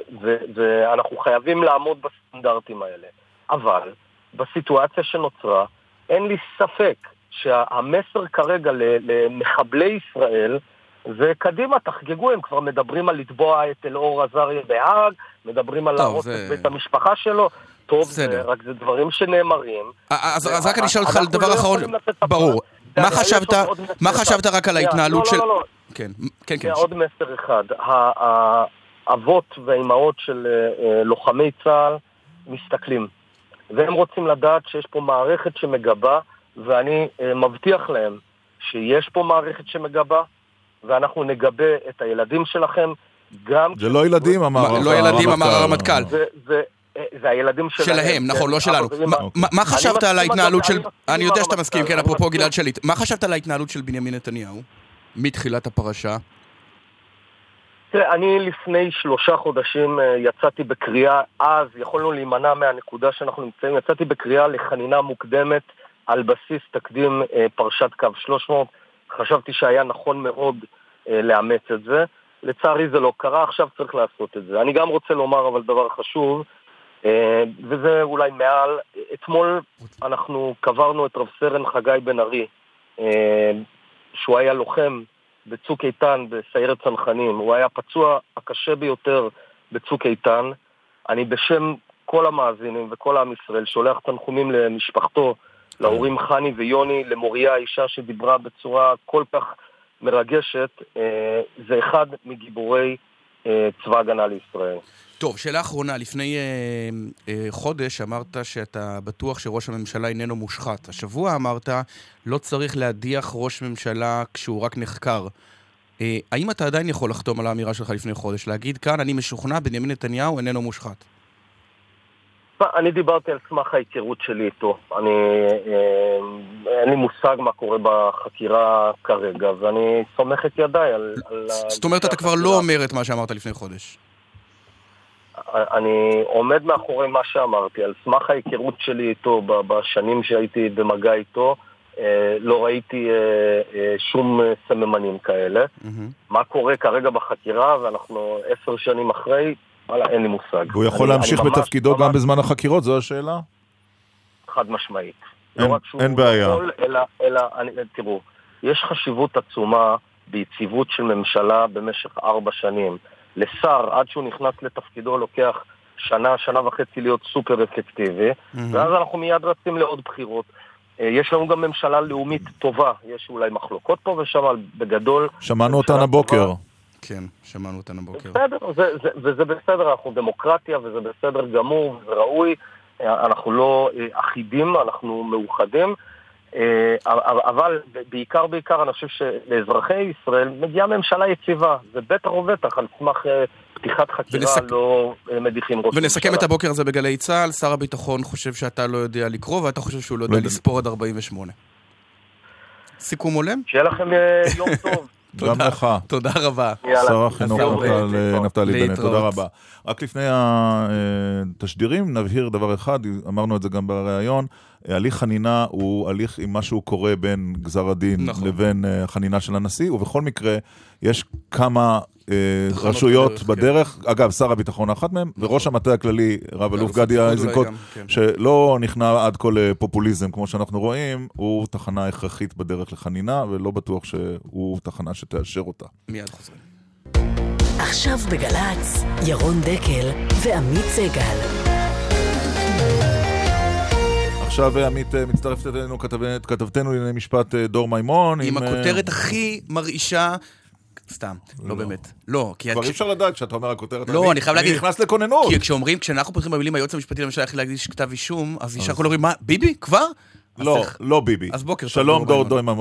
ואנחנו חייבים לעמוד בסטנדרטים האלה. אבל, בסיטואציה שנוצרה, אין לי ספק שהמסר כרגע למחבלי ישראל, וקדימה, תחגגו, הם כבר מדברים על לתבוע את אלאור עזריה בהאג, מדברים על להרוס זה... את בית המשפחה שלו. טוב, זה, רק זה דברים שנאמרים. אז, אז רק אני אשאל אותך על דבר לא אחרון, ברור. מה חשבת, מה חשבת רק על ההתנהלות של... לא, לא, לא. כן, כן, כן. עוד מסר אחד. האבות והאימהות של אה, אה, לוחמי צה"ל מסתכלים. והם רוצים לדעת שיש פה מערכת שמגבה, ואני אה, מבטיח להם שיש פה מערכת שמגבה, ואנחנו נגבה את הילדים שלכם גם... זה לא ילדים, אמר הרמטכ"ל. לא ילדים, אמר הרמטכ"ל. זה הילדים שלהם. שלהם, נכון, לא שלנו. מה חשבת על ההתנהלות של... אני יודע שאתה מסכים, כן, אפרופו גלעד שליט. מה חשבת על ההתנהלות של בנימין נתניהו מתחילת הפרשה? תראה, אני לפני שלושה חודשים אה, יצאתי בקריאה, אז יכולנו להימנע מהנקודה שאנחנו נמצאים, יצאתי בקריאה לחנינה מוקדמת על בסיס תקדים אה, פרשת קו 300. חשבתי שהיה נכון מאוד אה, לאמץ את זה. לצערי זה לא קרה, עכשיו צריך לעשות את זה. אני גם רוצה לומר אבל דבר חשוב, וזה אולי מעל, אתמול אנחנו קברנו את רב סרן חגי בן ארי, שהוא היה לוחם בצוק איתן בסיירת צנחנים. הוא היה פצוע הקשה ביותר בצוק איתן. אני בשם כל המאזינים וכל עם ישראל שולח תנחומים למשפחתו, להורים חני ויוני, למוריה, האישה שדיברה בצורה כל כך מרגשת, אה, זה אחד מגיבורי צבא הגנה לישראל. טוב, שאלה אחרונה. לפני אה, אה, חודש אמרת שאתה בטוח שראש הממשלה איננו מושחת. השבוע אמרת, לא צריך להדיח ראש ממשלה כשהוא רק נחקר. אה, האם אתה עדיין יכול לחתום על האמירה שלך לפני חודש? להגיד כאן, אני משוכנע, בנימין נתניהו איננו מושחת. אני דיברתי על סמך ההיכרות שלי איתו. אני, אה, אין לי מושג מה קורה בחקירה כרגע, ואני סומך את ידיי על... על זאת אומרת, אתה כבר לא אומר את מה שאמרת לפני חודש. אני עומד מאחורי מה שאמרתי, על סמך ההיכרות שלי איתו בשנים שהייתי במגע איתו, אה, לא ראיתי אה, שום סממנים כאלה. מה קורה כרגע בחקירה, ואנחנו עשר שנים אחרי, וואלה, אין לי מושג. והוא יכול אני, להמשיך אני בתפקידו ממש... גם בזמן החקירות, זו השאלה? חד משמעית. אין, לא אין בעיה. יכול, אלא, אלא, אני, תראו, יש חשיבות עצומה ביציבות של ממשלה במשך ארבע שנים. לשר, עד שהוא נכנס לתפקידו, לוקח שנה, שנה וחצי להיות סופר אפקטיבי, mm-hmm. ואז אנחנו מיד רצים לעוד בחירות. אה, יש לנו גם ממשלה לאומית טובה, יש אולי מחלוקות פה ושם, אבל בגדול... שמענו אותן הבוקר. טובה. כן, שמענו אותנו הבוקר. בסדר, זה, זה, וזה בסדר, אנחנו דמוקרטיה וזה בסדר גמור וזה ראוי. אה, אנחנו לא אה, אחידים, אנחנו מאוחדים. אה, אבל בעיקר בעיקר אני חושב שלאזרחי ישראל מגיעה ממשלה יציבה, זה בטח ובטח על סמך פתיחת חקירה ונסכ- לא מדיחים ראש ונסכם ממשלה. את הבוקר הזה בגלי צה"ל, שר הביטחון חושב שאתה לא יודע לקרוא ואתה חושב שהוא לא יודע לספור עד 48. סיכום הולם? שיהיה לכם יום טוב. [laughs] גם תודה. לך. תודה רבה. שר החינוך. נפתלי בנט. תודה רבה. רק לפני התשדירים נבהיר דבר אחד, אמרנו את זה גם בריאיון, הליך חנינה הוא הליך עם מה שהוא קורא בין גזר הדין נכון. לבין אה, חנינה של הנשיא, ובכל מקרה יש כמה אה, רשויות בדרך, בדרך, אגב, שר הביטחון אחת מהם, וראש המטה הכללי, רב אלוף גדי איזנקוט, כן. שלא נכנע עד כה לפופוליזם, כמו שאנחנו רואים, הוא תחנה הכרחית בדרך לחנינה, ולא בטוח שהוא תחנה שתאשר אותה. מיד חוזרים. עכשיו בגל"צ, ירון דקל ועמית סגל. עכשיו אה, עמית אה, מצטרפת אלינו כתבת- כתבתנו לענייני משפט אה, דור מימון. עם אה, הכותרת הכי מרעישה... סתם, לא לא. באמת. לא, כי... כבר אי אפשר לדעת כשאתה אומר הכותרת. לא, אני חייב להגיד- אני נכנס לכוננות. כי כשאומרים, כשאנחנו פותחים במילים היועץ המשפטי לממשלה איך להגיש כתב אישום, אז ישר כולם אומרים, מה, ביבי? כבר? לא, לא ביבי. אז בוקר טוב, שלום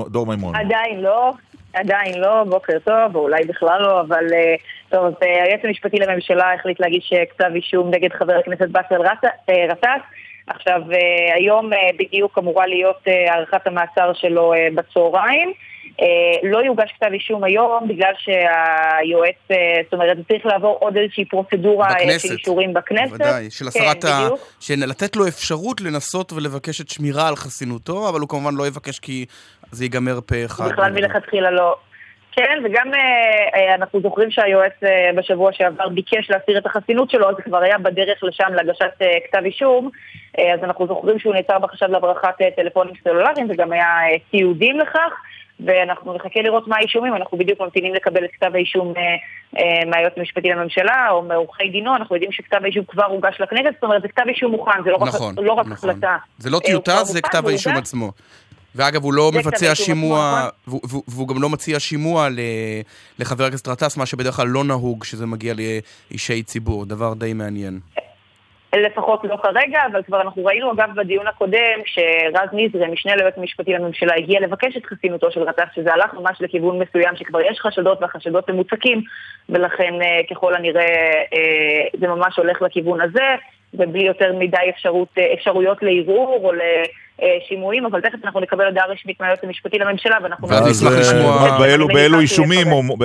דור מימון. עדיין לא, עדיין לא, בוקר טוב, או אולי בכלל לא, אבל אה, טוב, אז אה, היועץ המשפטי לממשלה החליט להגיש אה, כתב אישום נגד חבר הכנסת באסל גטאס. עכשיו, אה, היום אה, בדיוק אמורה להיות אה, הארכת המעצר שלו בצהריים. לא יוגש כתב אישום היום בגלל שהיועץ, זאת אומרת, צריך לעבור עוד איזושהי פרוצדורה בכנסת. של אישורים בכנסת. בוודאי, של כן, הסרת ה... בדיוק. של לתת לו אפשרות לנסות ולבקש את שמירה על חסינותו, אבל הוא כמובן לא יבקש כי זה ייגמר פה אחד. בכלל מלכתחילה לא. כן, וגם אה, אה, אנחנו זוכרים שהיועץ אה, בשבוע שעבר ביקש להסיר את החסינות שלו, אז זה כבר היה בדרך לשם להגשת כתב אישום. אז אנחנו זוכרים שהוא נעצר בחשד להברחת טלפונים סלולריים, וגם היה תיעודים לכך. ואנחנו נחכה לראות מה האישומים, אנחנו בדיוק ממתינים לקבל את כתב האישום מהיועץ המשפטי לממשלה או מעורכי דינו, אנחנו יודעים שכתב האישום כבר הוגש לכנסת, זאת אומרת זה כתב אישום מוכן, זה לא נכון, רק, לא רק נכון. החלטה. זה לא טיוטה, זה כתב האישום. עצמו. ואגב, הוא לא מבצע שימוע, והוא- והוא והוא גם לא מציע שימוע לחבר הכנסת גטאס, מה שבדרך כלל לא נהוג שזה מגיע לאישי ציבור, דבר די מעניין. לפחות לא כרגע, אבל כבר אנחנו ראינו אגב בדיון הקודם, כשרז נזרי, משנה ליועץ המשפטי לממשלה, הגיע לבקש את חסינותו של גטאס, שזה הלך ממש לכיוון מסוים, שכבר יש חשדות והחשדות הם מוצקים, ולכן אה, ככל הנראה אה, זה ממש הולך לכיוון הזה, ובלי יותר מדי אפשרות, אה, אפשרויות לערעור או לשימועים, אבל תכף אנחנו נקבל הודעה רשמית מהיועץ המשפטי לממשלה, ואנחנו... ואז נשמח אה, לשמוע- באילו- אישומים. הוא-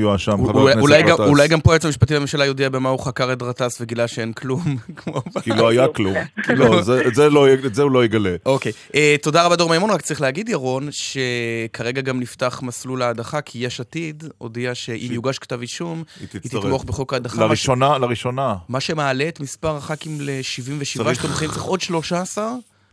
יואשם, חבר הכנסת גטאס. אולי גם פה היועץ המשפטי לממשלה יודע במה הוא חקר את גטאס וגילה שאין כלום. [laughs] כי לא היה כלום. לא, זה- את זה לא- את זה הוא לא יגלה. אוקיי, אה, תודה רבה דור מימון, רק צריך להגיד ירון, שכרגע גם נפתח מסלול ההדחה, כי יש עתיד הודיע שאם יוגש כתב אישום, היא. תתמוך בחוק ההדחה. לראשונה, לראשונה. מה שמעלה את מספר הח"כים ל-77 צריך- שתומכים, צריך עוד 13,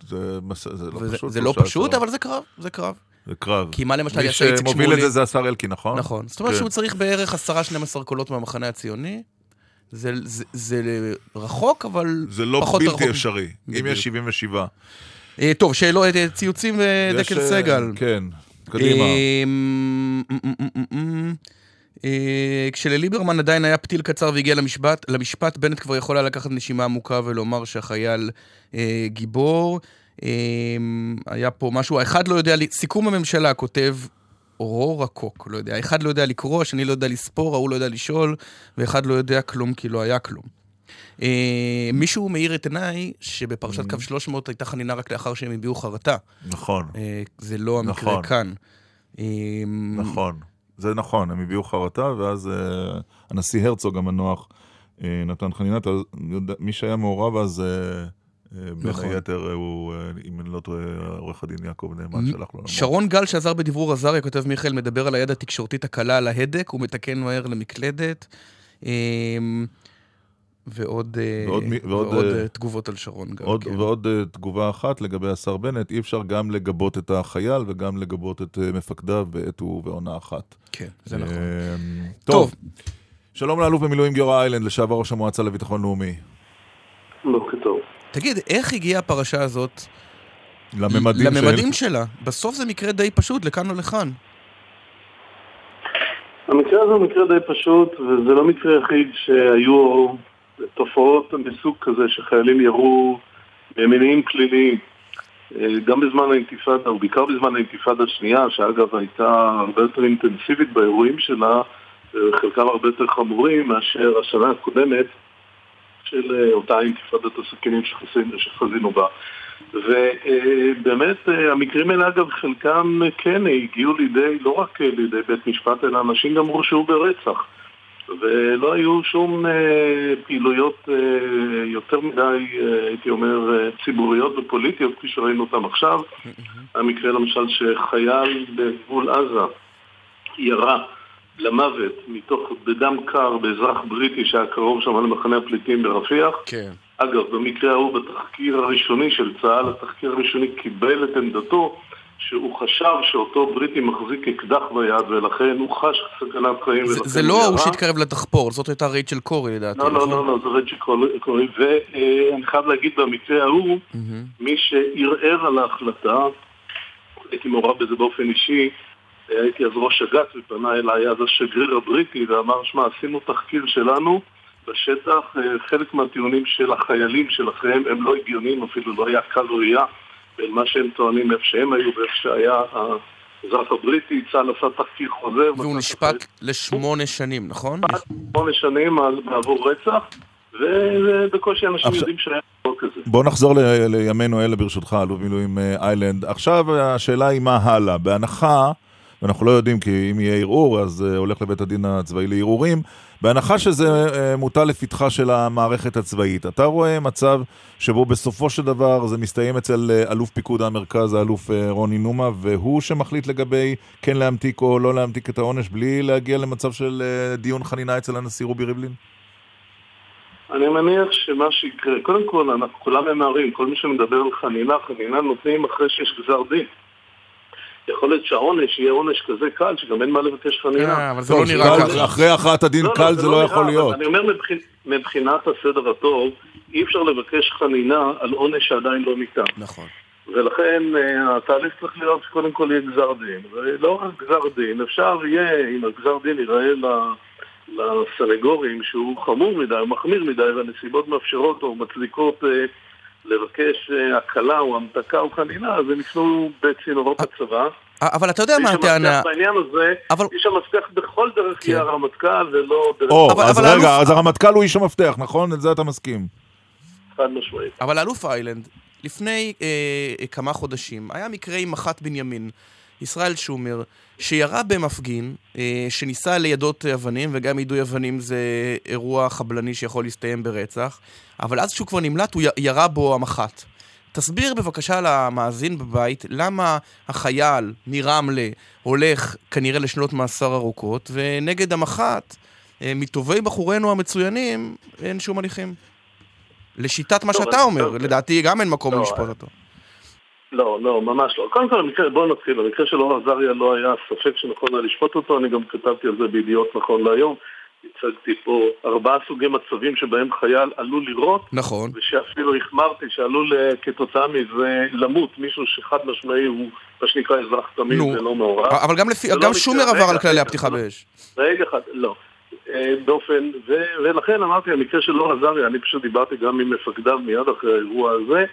זה מס- זה לא וזה- פשוט. זה לא 13. פשוט, אבל זה קרב, זה קרב. זה קרב. כי מה למשל מי יעשה איציק שמוביל שמולי? את זה זה השר אלקין, נכון? נכון. זאת אומרת כן. שהוא צריך בערך 10-12 קולות מהמחנה הציוני. זה, זה, זה רחוק, אבל זה לא פחות רחוק. בלתי אפשרי. אם. יש 77. אה, טוב, שאלות, אה, ציוצים אה, דקל סגל. כן, קדימה. אה, כשלליברמן עדיין היה פתיל קצר והגיע למשפט, למשפט, בנט כבר יכול היה לקחת נשימה עמוקה ולומר שהחייל אה, גיבור. אה, היה פה משהו, האחד לא יודע, סיכום הממשלה כותב אורו רקוק, לא יודע, האחד לא יודע לקרוא, השני לא יודע לספור, ההוא לא יודע לשאול, ואחד לא יודע כלום כי לא היה כלום. אה, מישהו מאיר את עיניי שבפרשת קו 300 הייתה חנינה רק לאחר שהם הביעו חרטה. נכון, אה, זה לא המקרה נכון. כאן. אה, נכון. זה נכון, הם הביעו חרטה, ואז אה, הנשיא הרצוג המנוח אה, נתן חנינה. מי שהיה מעורב אז, אה, בין נכון. היתר, הוא, אם אני לא טועה, עורך הדין יעקב נאמן שלח לו. שרון גל שעזר בדברור עזריה, כותב מיכאל, מדבר על היד התקשורתית הקלה על ההדק, הוא מתקן מהר למקלדת. אה, ועוד, אה, ועוד מי- ועוד, ועוד אה, אה, תגובות על שרון גל. עוד, כן. ועוד אה, תגובה אחת לגבי השר בנט, אי אפשר גם לגבות את החייל וגם לגבות את אה, מפקדיו בעת ובעונה אחת. כן, זה נכון. אה, טוב. טוב, שלום לאלוף במילואים גיורא איילנד, לשעבר ראש המועצה לביטחון לאומי. בוקר טוב. תגיד, איך הגיעה הפרשה הזאת לממדים של... לממדים שלה. בסוף זה מקרה די פשוט, לכאן או לכאן. המקרה הזה הוא מקרה די פשוט, וזה לא מקרה יחיד שהיו תופעות מסוג כזה שחיילים ירו ממניעים פליליים. אה, גם בזמן האינתיפאדה, ובעיקר בזמן האינתיפאדה השנייה, שאגב הייתה הרבה יותר אינטנסיבית באירועים שלה, וחלקם הרבה יותר חמורים מאשר השנה הקודמת של אה, אותה אינתיפאדת הסכינים שחזינו, שחזינו בה. ובאמת אה, המקרים האלה אגב חלקם כן הגיעו לידי, לא רק לידי בית משפט, אלא אנשים גם הורשעו ברצח. ולא היו שום אה, פעילויות אה, יותר מדי, אה, הייתי אומר, אה, ציבוריות ופוליטיות כפי שראינו אותם עכשיו. המקרה למשל שחייל בגבול עזה ירה למוות מתוך, בדם קר באזרח בריטי שהיה קרוב שם למחנה הפליטים ברפיח. כן. אגב, במקרה ההוא בתחקיר הראשוני של צה"ל, התחקיר הראשוני קיבל את עמדתו שהוא חשב שאותו בריטי מחזיק אקדח ביד ולכן הוא חש סכנת חיים זה, זה לא. ההוא שהתקרב לדחפור, זאת הייתה רייצ'ל קורי לדעתי, לא, לא, נכון? לא, לא, זה רג'י קורי, ואני חייב להגיד במקרה ההוא. מי שערער על ההחלטה, הייתי מעורב בזה באופן אישי, הייתי אז ראש אג"ת ופנה אליי אז השגריר הבריטי ואמר, שמע, עשינו תחקיר שלנו בשטח, אה, חלק מהטיעונים של החיילים שלכם הם לא הגיוניים, אפילו לא היה קל ראייה בין מה שהם טוענים איפה שהם היו ואיפה שהיה האזרח הבריטי, צה"ל עשה תחקיר חוזר. והוא נשפט לשמונה שנים, נכון? שמונה שנים על- בעבור רצח, ובקושי אנשים עכשיו- יודעים שהיה דבר כזה. בוא נחזור ל- לימינו אלה ברשותך, אלוף מילואים אה, איילנד. עכשיו השאלה היא מה הלאה. בהנחה, ואנחנו לא יודעים כי אם יהיה ערעור אז אה, הולך לבית הדין הצבאי לערעורים, בהנחה שזה אה, מוטל לפתחה של המערכת הצבאית, אתה רואה מצב שבו בסופו של דבר זה מסתיים אצל אה, אלוף פיקוד המרכז, האלוף אה, רוני נומה, והוא שמחליט לגבי כן להמתיק או לא להמתיק את העונש בלי להגיע למצב של דיון חנינה אצל הנשיא רובי ריבלין? אני מניח שמה שיקרה, קודם כל אנחנו כולם ממהרים, כל מי שמדבר על חנינה, חנינה נותנים אחרי שיש גזר דין. יכול להיות שהעונש יהיה עונש כזה קל שגם אין מה לבקש חנינה. אה, אבל זה טוב, לא נראה ככה. אחרי הכרעת הדין קל זה לא יכול להיות. אני אומר מבחינ- מבחינת הסדר הטוב, אי אפשר לבקש חנינה על עונש שעדיין לא ניתן. נכון. ולכן אה, התהליך צריך להיות שקודם כל יהיה גזר דין. ולא רק גזר דין, אפשר יהיה, אם הגזר דין ייראה ל- לסנגורים שהוא חמור מדי, מחמיר מדי, והנסיבות מאפשרות או מצדיקות אה, לבקש אה, הקלה או המתקה או חנינה, אז הם יפנו בצינורות הצבא. אבל אתה יודע מה הטענה? בעניין הזה, אבל- מי שמפתח בכל דרך כן. יהיה הרמטכ"ל ולא דרך או, אבל- אז אבל רגע, האלוף- אז הרמטכ"ל הוא איש המפתח, נכון? את זה אתה מסכים. חד משמעית. אבל אלוף איילנד, לפני אה, כמה חודשים, היה מקרה עם מח"ט בנימין, ישראל שומר, שירה במפגין, אה, שניסה ליידות אבנים, וגם יידוי אבנים זה אירוע חבלני שיכול להסתיים ברצח, אבל אז כשהוא כבר נמלט, הוא ירה בו המח"ט. תסביר בבקשה למאזין בבית למה החייל מרמלה הולך כנראה לשנות מאסר ארוכות, ונגד המח"ט, אה, מטובי בחורינו המצוינים, אין שום הליכים. לשיטת מה שאתה אומר, טוב, לדעתי גם אין מקום לשפוט אותו. לא, לא, ממש לא. קודם כל, המקרה, בואו נתחיל. במקרה של אור עזריה לא היה ספק שנכון היה לשפוט אותו, אני גם כתבתי על זה בידיעות נכון להיום. הצגתי פה ארבעה סוגי מצבים שבהם חייל עלול לירות, נכון. ושאפילו החמרתי שעלול אה, כתוצאה מזה למות מישהו שחד משמעי הוא מה שנקרא אזרח תמיד נו. ולא מעורב. אבל גם לפי, לא גם שומר עבר על כללי הפתיחה באש. רגע אחד, לא. אה, באופן, ו, ולכן אמרתי, המקרה של אור עזריה, אני פשוט דיברתי גם עם מפקדיו מיד אחרי האירוע הזה.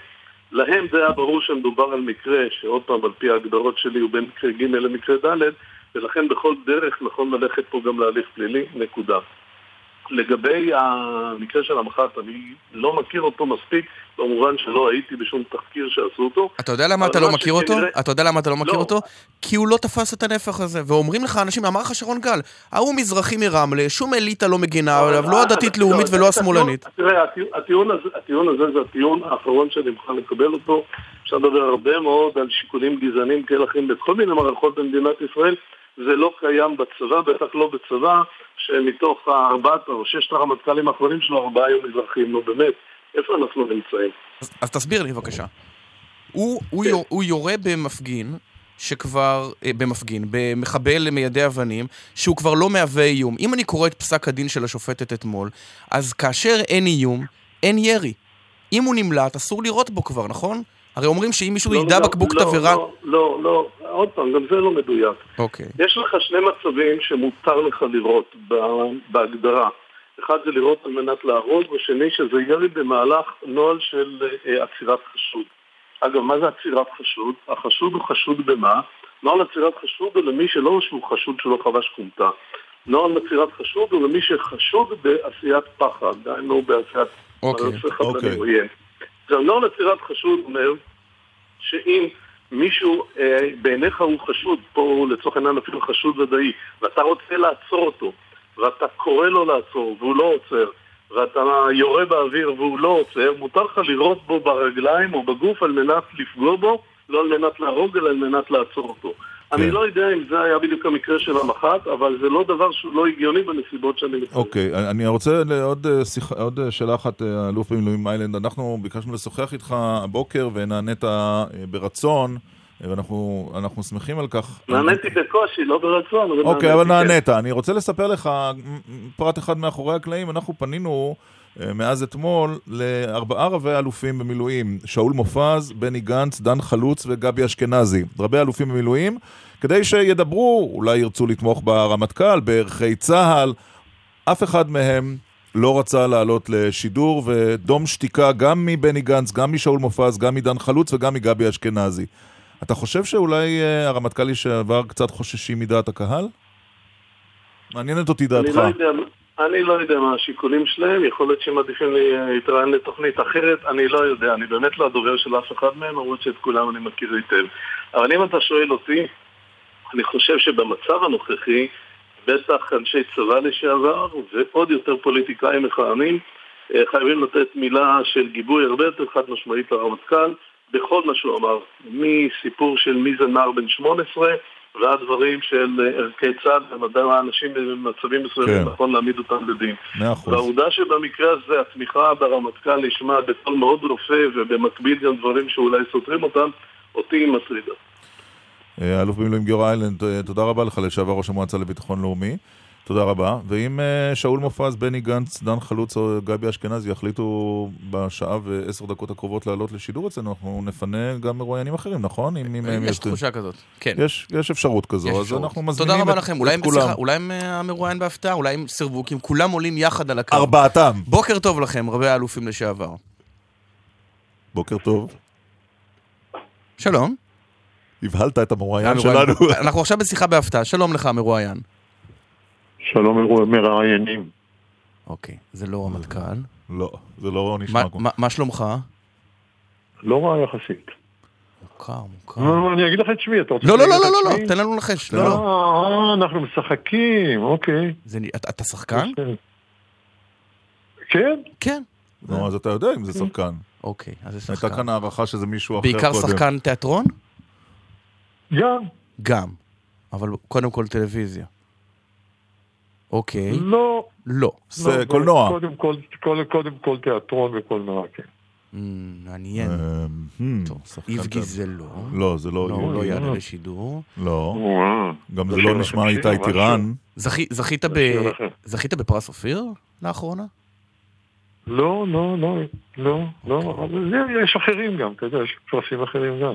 להם זה היה ברור שמדובר על מקרה, שעוד פעם, על פי ההגדרות שלי, הוא בין מקרה ג' למקרה ד', ולכן בכל דרך נכון ללכת פה גם להליך פלילי, נקודה. לגבי המקרה של המח"ט, אני לא מכיר אותו מספיק, במובן שלא הייתי בשום תחקיר שעשו אותו. אתה יודע למה אתה לא מכיר אותו? שכנראה- אתה יודע למה אתה לא מכיר לא. אותו? כי הוא לא תפס את הנפח הזה. ואומרים לך אנשים, אמר לך שרון גל, ההוא מזרחי מרמלה, שום אליטה לא מגינה עליו, לא הדתית-לאומית ולא השמאלנית. תראה, הטיעון- הטיעון הזה- הטיעון הזה זה הטיעון האחרון שאני מוכן לקבל אותו. אפשר לדבר הרבה מאוד על שיקולים גזעניים כאלה אחרים בכל מיני מערכות במדינת ישראל. זה לא קיים בצבא, בטח לא בצבא, שמתוך הארבעת או ששת הרמטכ"לים האחרונים שלו, ארבעה היו מזרחים. נו באמת, איפה אנחנו נמצאים? אז- אז תסביר לי בבקשה. הוא- הוא יור- הוא יורה במפגין, שכבר, אה, במפגין, במחבל מיידי אבנים, שהוא כבר לא מהווה איום. אם אני קורא את פסק הדין של השופטת אתמול, אז כאשר אין איום, אין ירי. אם הוא נמלט, אסור לירות בו כבר, נכון? הרי אומרים שאם מישהו לא, ידע לא, בקבוק לא, תבערה... לא, לא, לא, עוד פעם, גם זה לא מדויק. אוקיי. יש לך שני מצבים שמותר לך לראות בהגדרה. אחד זה לראות על מנת להרוג, ושני שזה ירי במהלך נוהל של אה, עצירת חשוד. אגב, מה זה עצירת חשוד? החשוד הוא חשוד במה? נוהל עצירת חשוד הוא למי שלא שהוא חשוד שלא חבש כומתה. נוהל עצירת חשוד הוא למי שחשוד בעשיית פחד, דהיינו בעשיית אוקיי. אוקיי. עכשיו, נוהל עצירת חשוד אומר שאם מישהו אה, בעיניך הוא חשוד, פה הוא לצורך העניין אפילו חשוד ודאי, ואתה רוצה לעצור אותו, ואתה קורא לו לעצור והוא לא עוצר, ואתה יורה באוויר והוא לא עוצר, מותר לך לירות בו ברגליים או בגוף על מנת לפגוע בו, לא על מנת להרוג, אלא על מנת לעצור אותו. אני לא יודע אם זה היה בדיוק המקרה של המח"ט, אבל זה לא דבר שהוא לא הגיוני בנסיבות שאני מציין. אוקיי, אני רוצה לעוד אה, שיח- עוד אה, שאלה אחת, אה, אלוף במילואים איילנד. אנחנו ביקשנו לשוחח איתך הבוקר ונענית ברצון, ואנחנו אנחנו שמחים על כך. נעניתי בקושי, לא ברצון, אוקיי, אבל כן. נענית. אני רוצה לספר לך פרט אחד מאחורי הקלעים. אנחנו פנינו מאז אתמול לארבעה רבי אלופים במילואים, שאול מופז, בני גנץ, דן חלוץ וגבי אשכנזי. רבי אלופים במילואים, כדי שידברו, אולי ירצו לתמוך ברמטכ"ל, בערכי צה"ל. אף אחד מהם לא רצה לעלות לשידור, ודום שתיקה גם מבני גנץ, גם משאול מופז, גם מדן חלוץ וגם מגבי אשכנזי. אתה חושב שאולי אה, הרמטכ"ל לשעבר קצת חוששים מדעת הקהל? מעניינת אותי אני דעתך. לא, יודע, אני לא יודע מה השיקולים שלהם, יכול להיות שהם מעדיפים לי- להתראיין לתוכנית אחרת, אני לא יודע, אני באמת לא הדובר של אף אחד מהם, למרות שאת כולם אני מכיר היטב. אבל אם אתה שואל אותי, אני חושב שבמצב הנוכחי, בטח אנשי צבא לשעבר, ועוד יותר פוליטיקאים מכהנים, אה, חייבים לתת מילה של גיבוי הרבה יותר חד משמעית לרמטכ"ל, בכל מה שהוא אמר, מסיפור של מי זה נער בן 18, ועד דברים של אה, ערכי צד ומדע האנשים במצבים מסוימים, כן. נכון להעמיד אותם לדין. מאה אחוז. והעובדה שבמקרה הזה התמיכה ברמטכ"ל נשמעת בקול מאוד רופא ובמקביל גם דברים שאולי סותרים אותם, אותי היא מטרידה. אה, אלוף במילואים גיורא איילנד, אה, תודה רבה לך, לשעבר ראש המועצה לביטחון לאומי. תודה רבה. ואם אה, שאול מופז, בני גנץ, דן חלוץ או גבי אשכנזי יחליטו בשעה ועשר דקות הקרובות לעלות לשידור אצלנו, אנחנו נפנה גם מרואיינים אחרים, נכון? אם מהם יש תחושה כזאת. כן. יש, יש אפשרות כזו, יש אז אפשרות. אנחנו מזמינים תודה רבה את, לכם. אולי את כולם. אולי הם אה, המרואיין בהפתעה, אולי הם סירבו, כי הם כולם עולים יחד על הקו. ארבעתם. בוקר טוב לכם, רבי האלופים לשעבר. בוקר טוב. שלום. הבהלת את המרואיין- שלנו. אנחנו עכשיו בשיחה בהפתעה. שלום לך, המרואיין. שלום מראיינים. אוקיי, זה לא רמטכ"ל. לא, זה לא נשמע כמו... מה- מה שלומך? לא רע יחסית. מוכר, מוכר. לא, אני אגיד לך את שמי, אתה רוצה לא, לא, לא, לא, לא? תן לנו לנחש. לא, אה, לא. אה, אנחנו משחקים, אוקיי. אתה שחקן? כן? כן. נו, אז אתה יודע אם זה שחקן. אוקיי, אז זה הייתה שחקן. כאן הערכה שזה מישהו אחר בעיקר קודם. שחקן תיאטרון? גם. גם. אבל קודם כל טלוויזיה. אוקיי. לא. לא. זה לא, קולנוע. קודם כל, קודם- קודם כל תיאטרון וקולנוע, כן. Mm, מעניין. אה, שחקן איבגי. זה לא. לא, זה לא לא, איבגי. לא יעלה לשידור. לא. וואו. גם זה לא שלכם נשמע איתי משהו. טירן. זכי- זכית בפרס אופיר לאחרונה? לא, לא, לא, לא, לא, זה- יש אחרים גם, אתה יודע, יש פרסים אחרים גם.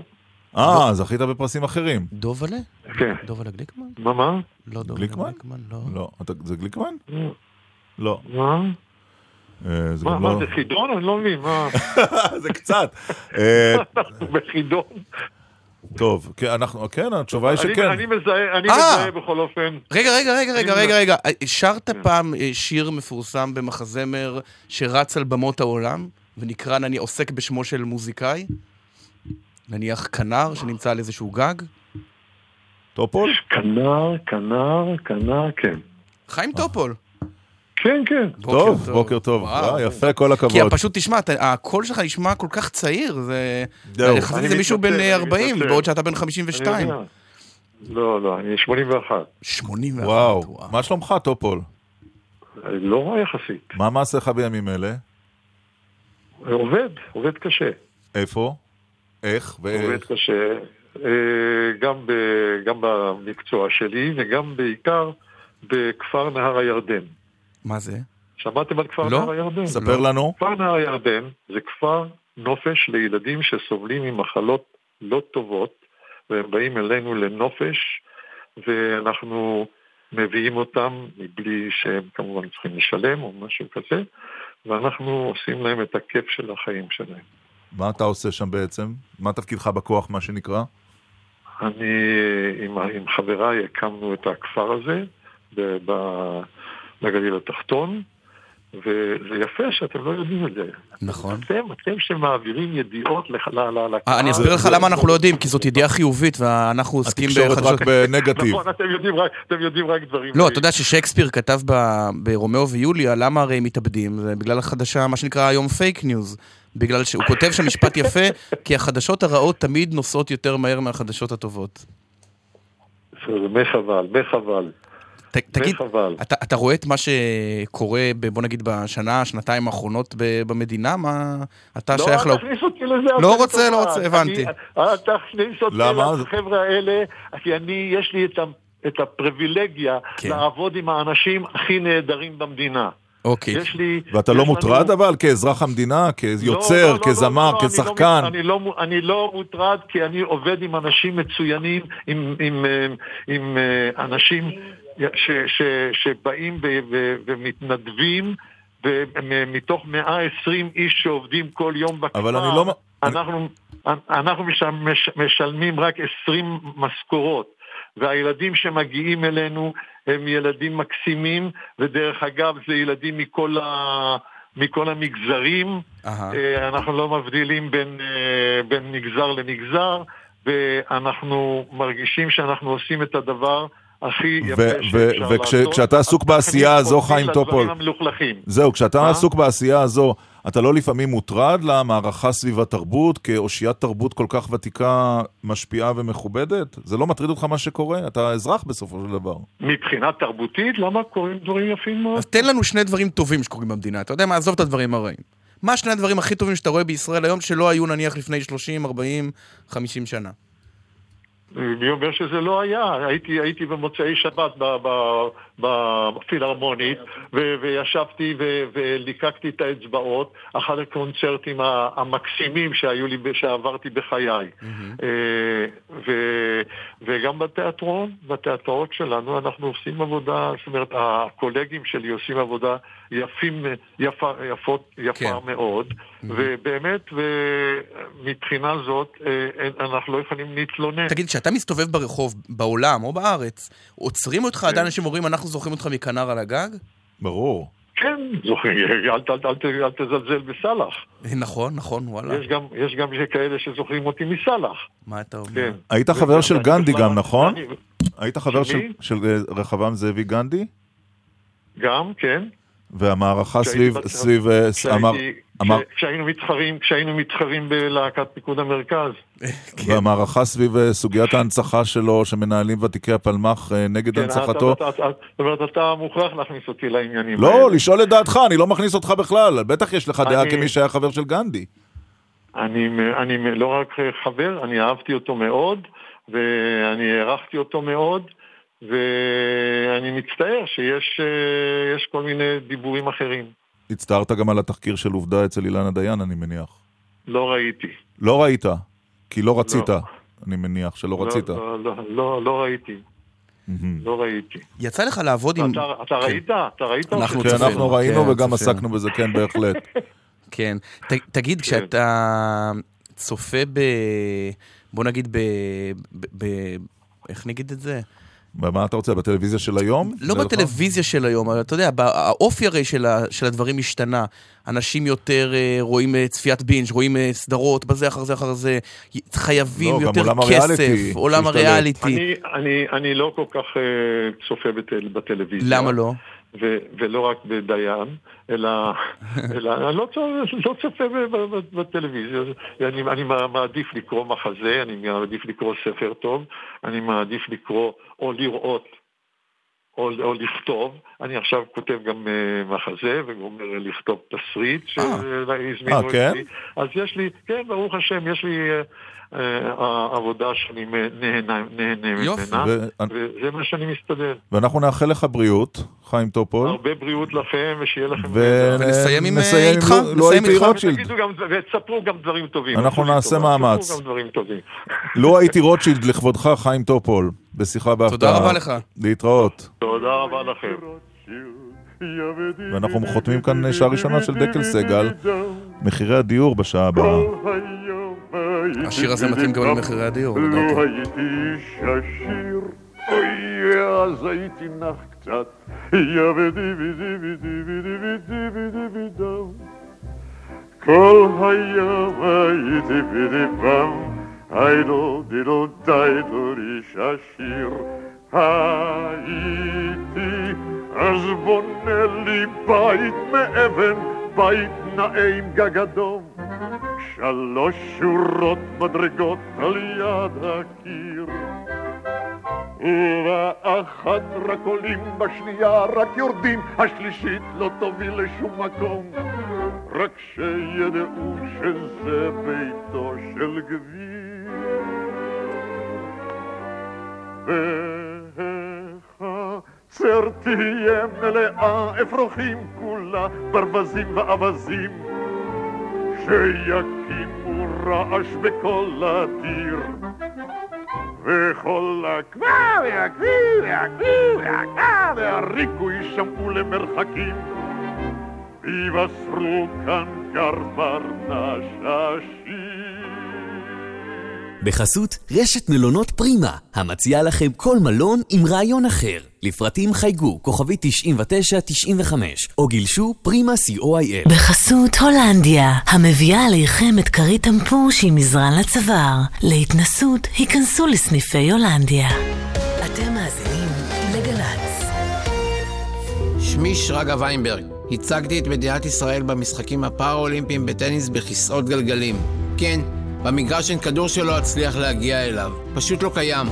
אה, זכית בפרסים אחרים. דובלה? כן. דובלה גליקמן? מה, מה? לא דובלה גליקמן? לא. לא. אתה- זה גליקמן? לא. לא. מה? אה, זה מה, מה, לא... זה חידון? אני לא מבין, מה? [laughs] זה קצת. [laughs] אה, בחידון. טוב, כן, אנחנו, כן, התשובה היא שכן. אני מזהה, אני אה! מזהה בכל אופן. רגע, רגע, רגע, רגע, רגע, רגע. שרת פעם אה, שיר מפורסם במחזמר שרץ על במות העולם, ונקרא "אני עוסק בשמו של מוזיקאי"? נניח כנר שנמצא על איזשהו גג? טופול? כנר, כנר, כנר, כן. חיים טופול. כן, כן. טוב, בוקר טוב. וואו. יפה, כל הכבוד. כי פשוט תשמע, הקול שלך נשמע כל כך צעיר, זה... זהו. יחסית אני זה מישהו בן מתנצל, אה, אני 40, מתנצל. בעוד שאתה בן אני 52. יודע. לא, לא, אני 81. 81. וואו, מה שלומך, טופול? לא רע יחסית. מה מעשיך בימים אלה? עובד, עובד קשה. איפה? איך? עובד ואיך? קשה, אה, גם, ב, גם במקצוע שלי וגם בעיקר בכפר נהר הירדן. מה זה? שמעתם על כפר לא. נהר הירדן? ספר לנו. כפר נהר הירדן זה כפר נופש לילדים שסובלים ממחלות לא טובות, והם באים אלינו לנופש, ואנחנו מביאים אותם מבלי שהם כמובן צריכים לשלם או משהו כזה, ואנחנו עושים להם את הכיף של החיים שלהם. מה אתה עושה שם בעצם? מה תפקידך בכוח, מה שנקרא? אני עם, עם חבריי הקמנו את הכפר הזה בגליל התחתון, וזה יפה שאתם לא יודעים את זה. נכון. אתם, אתם שמעבירים ידיעות לקהל. אני אסביר לך למה אנחנו לא יודעים, כי זאת ידיעה חיובית ואנחנו עוסקים בחדשות... התקשורת רק בנגטיב. נכון, אתם יודעים רק, אתם יודעים רק דברים... לא, אתה יודע ששייקספיר כתב ברומאו ויוליה, למה הרי הם מתאבדים? זה בגלל החדשה, מה שנקרא היום fake news. בגלל שהוא כותב שם משפט יפה, כי החדשות הרעות תמיד נוסעות יותר מהר מהחדשות הטובות. זה מחבל, מחבל. תגיד, אתה, אתה רואה את מה שקורה, בוא נגיד, בשנה, שנתיים האחרונות במדינה? מה אתה לא, שייך לא... לא, תכניס אותי לזה. לא רוצה, לא רוצה, הבנתי. אל תכניס אותי לחבר'ה האלה, כי אני, יש לי את, את הפריבילגיה כן. לעבוד עם האנשים הכי נהדרים במדינה. אוקיי. יש לי... ואתה לא מוטרד לנו... אבל כאזרח המדינה, כיוצר, לא, לא, לא, כזמר, לא, כשחקן? אני לא, אני, לא, אני לא מוטרד כי אני עובד עם אנשים מצוינים, עם, עם, עם, עם אה, אנשים ש, ש, שבאים ו, ו, ומתנדבים, ומתוך 120 איש שעובדים כל יום בכפר, אבל אני לא... אנחנו, אנחנו משלמים רק 20 משכורות. והילדים שמגיעים אלינו הם ילדים מקסימים, ודרך אגב זה ילדים מכל, ה... מכל המגזרים, uh-huh. אנחנו לא מבדילים בין, אה, בין מגזר למגזר, ואנחנו מרגישים שאנחנו עושים את הדבר הכי יפה שאפשר לעשות. וכשאתה עסוק בעשייה הזו, חיים טופול, זהו, כשאתה עסוק בעשייה הזו, אתה לא לפעמים מוטרד למערכה סביב התרבות, כאושיית תרבות כל כך ותיקה, משפיעה ומכובדת? זה לא מטריד אותך מה שקורה? אתה אזרח בסופו של דבר. מבחינה תרבותית, למה קורים דברים יפים מאוד? אז תן לנו שני דברים טובים שקורים במדינה. אתה יודע מה, עזוב את הדברים הרעים. מה שני הדברים הכי טובים שאתה רואה בישראל היום, שלא היו נניח לפני 30, 40, 50 שנה? מי אומר שזה לא היה? הייתי, הייתי במוצאי שבת בפילהרמונית וישבתי וליקקתי את האצבעות, אחד הקונצרטים המקסימים שהיו לי, שעברתי בחיי. אה, וגם בתיאטרון, בתיאטראות שלנו אנחנו עושים עבודה, זאת אומרת, הקולגים שלי עושים עבודה יפים, יפה, יפות, יפה כן. מאוד, ובאמת, ומבחינה זאת, אה, אנחנו לא יכולים להתלונן. תגיד, כשאתה מסתובב ברחוב, בעולם או בארץ, עוצרים אותך כן. עדיין אנשים אומרים, אנחנו זוכרים אותך מכנר על הגג? ברור. כן, זוכרים, אל, אל, אל, אל, אל תזלזל בסאלח. נכון, נכון, וואלה. יש גם, יש גם כאלה שזוכרים אותי מסאלח. מה אתה אומר? כן. היית חבר של גנדי גם, נכון? היית חבר של, של רחבעם זאבי גנדי? גם, כן. והמערכה סביב... סביב אה, אמר... כשהיינו מתחרים, כשהיינו מתחרים בלהקת פיקוד המרכז. [laughs] והמערכה סביב אה, סוגיית ההנצחה שלו, שמנהלים ותיקי הפלמ"ח אה, נגד כן, הנצחתו. זאת אומרת, אתה מוכרח להכניס אותי לעניינים לא, לשאול את דעתך, אני לא מכניס אותך בכלל. בטח יש לך דעה כמי שהיה חבר של גנדי. אני לא רק חבר, אני אהבתי אותו מאוד, ואני הערכתי אותו מאוד. ואני מצטער שיש אה, כל מיני דיבורים אחרים. הצטערת גם על התחקיר של עובדה אצל אילנה דיין, אני מניח. לא ראיתי. לא ראית? כי לא רצית, לא. אני מניח שלא לא, רצית. לא, לא, לא, לא ראיתי. לא ראיתי. יצא לך לעבוד עם... אתה ראית? אתה ראית? אנחנו כן, אנחנו ראינו וגם עסקנו בזה, כן, בהחלט. [laughs] כן. תגיד, כשאתה צופה ב... בוא נגיד ב... איך נגיד את זה? מה אתה רוצה, בטלוויזיה של היום? לא בטלוויזיה של היום, אבל אתה יודע, האופי הרי של, של הדברים השתנה. אנשים יותר uh, רואים uh, צפיית בינג', רואים uh, סדרות, בזה אחר זה אחר זה, חייבים לא, יותר עולם כסף, הריאליטי, עולם הריאליטי. אני, אני, אני לא כל כך צופה בטל, בטלוויזיה. למה לא? ו- ולא רק בדיין, אלא, [laughs] אלא אני לא, לא צופה בטלוויזיה. אני, אני מעדיף לקרוא מחזה, אני מעדיף לקרוא ספר טוב, אני מעדיף לקרוא או לראות או, או לכתוב. אני עכשיו כותב גם uh, מחזה וגומר לכתוב תסריט שהזמינו אה, כן? אותי. אז יש לי, כן, ברוך השם, יש לי uh, uh, עבודה שאני נהנה. ממנה, וזה מה שאני מסתדר. ואנחנו נאחל לך בריאות, חיים טופול. הרבה בריאות לכם, ושיהיה לכם... ונסיים עם, אה, איתך, לו- נסיים איתך. ותספרו גם דברים טובים. אנחנו נעשה מאמץ. לו [laughs] הייתי רוטשילד לכבודך, חיים טופול, בשיחה בהפתעה. תודה רבה לך. להתראות. תודה רבה לכם. ואנחנו חותמים כאן שעה ראשונה של דקל סגל, מחירי הדיור בשעה הבאה. השיר הזה מתאים גם למחירי הדיור, לא לדעתי. הייתי ששיר, אוי, אז הייתי נח קצת. יא ודי ודי ודי ודי ודי ודי ודם. כל היום הייתי ודי בם, היידו דידו דיידו איש השיר. הייתי אז בונה לי בית מאבן, בית נאה עם גג אדום. שלוש שורות מדרגות על יד הקיר. ובאחת רק עולים, בשנייה רק יורדים, השלישית לא תוביל לשום מקום. רק שידעו שזה ביתו של גביר. והחצר תהיה מלאה אפרוחים כולה, ברווזים ואווזים. שיקימו רעש בכל הדיר. וכל הקבע והקביא והקביא והקבע והריקו יישמעו למרחקים. ויבשרו כאן כבר נששים. בחסות רשת מלונות פרימה, המציעה לכם כל מלון עם רעיון אחר. לפרטים חייגו כוכבי 9995 או גילשו פרימה co.il. בחסות הולנדיה, המביאה עליכם את כרית טמפוש עם מזרן לצוואר. להתנסות, היכנסו לסניפי הולנדיה. אתם מאזינים לגל"צ. שמי שרגא ויינברג. הצגתי את מדינת ישראל במשחקים הפראלימפיים בטניס בכיסאות גלגלים. כן, במגרש אין כדור שלא אצליח להגיע אליו. פשוט לא קיים.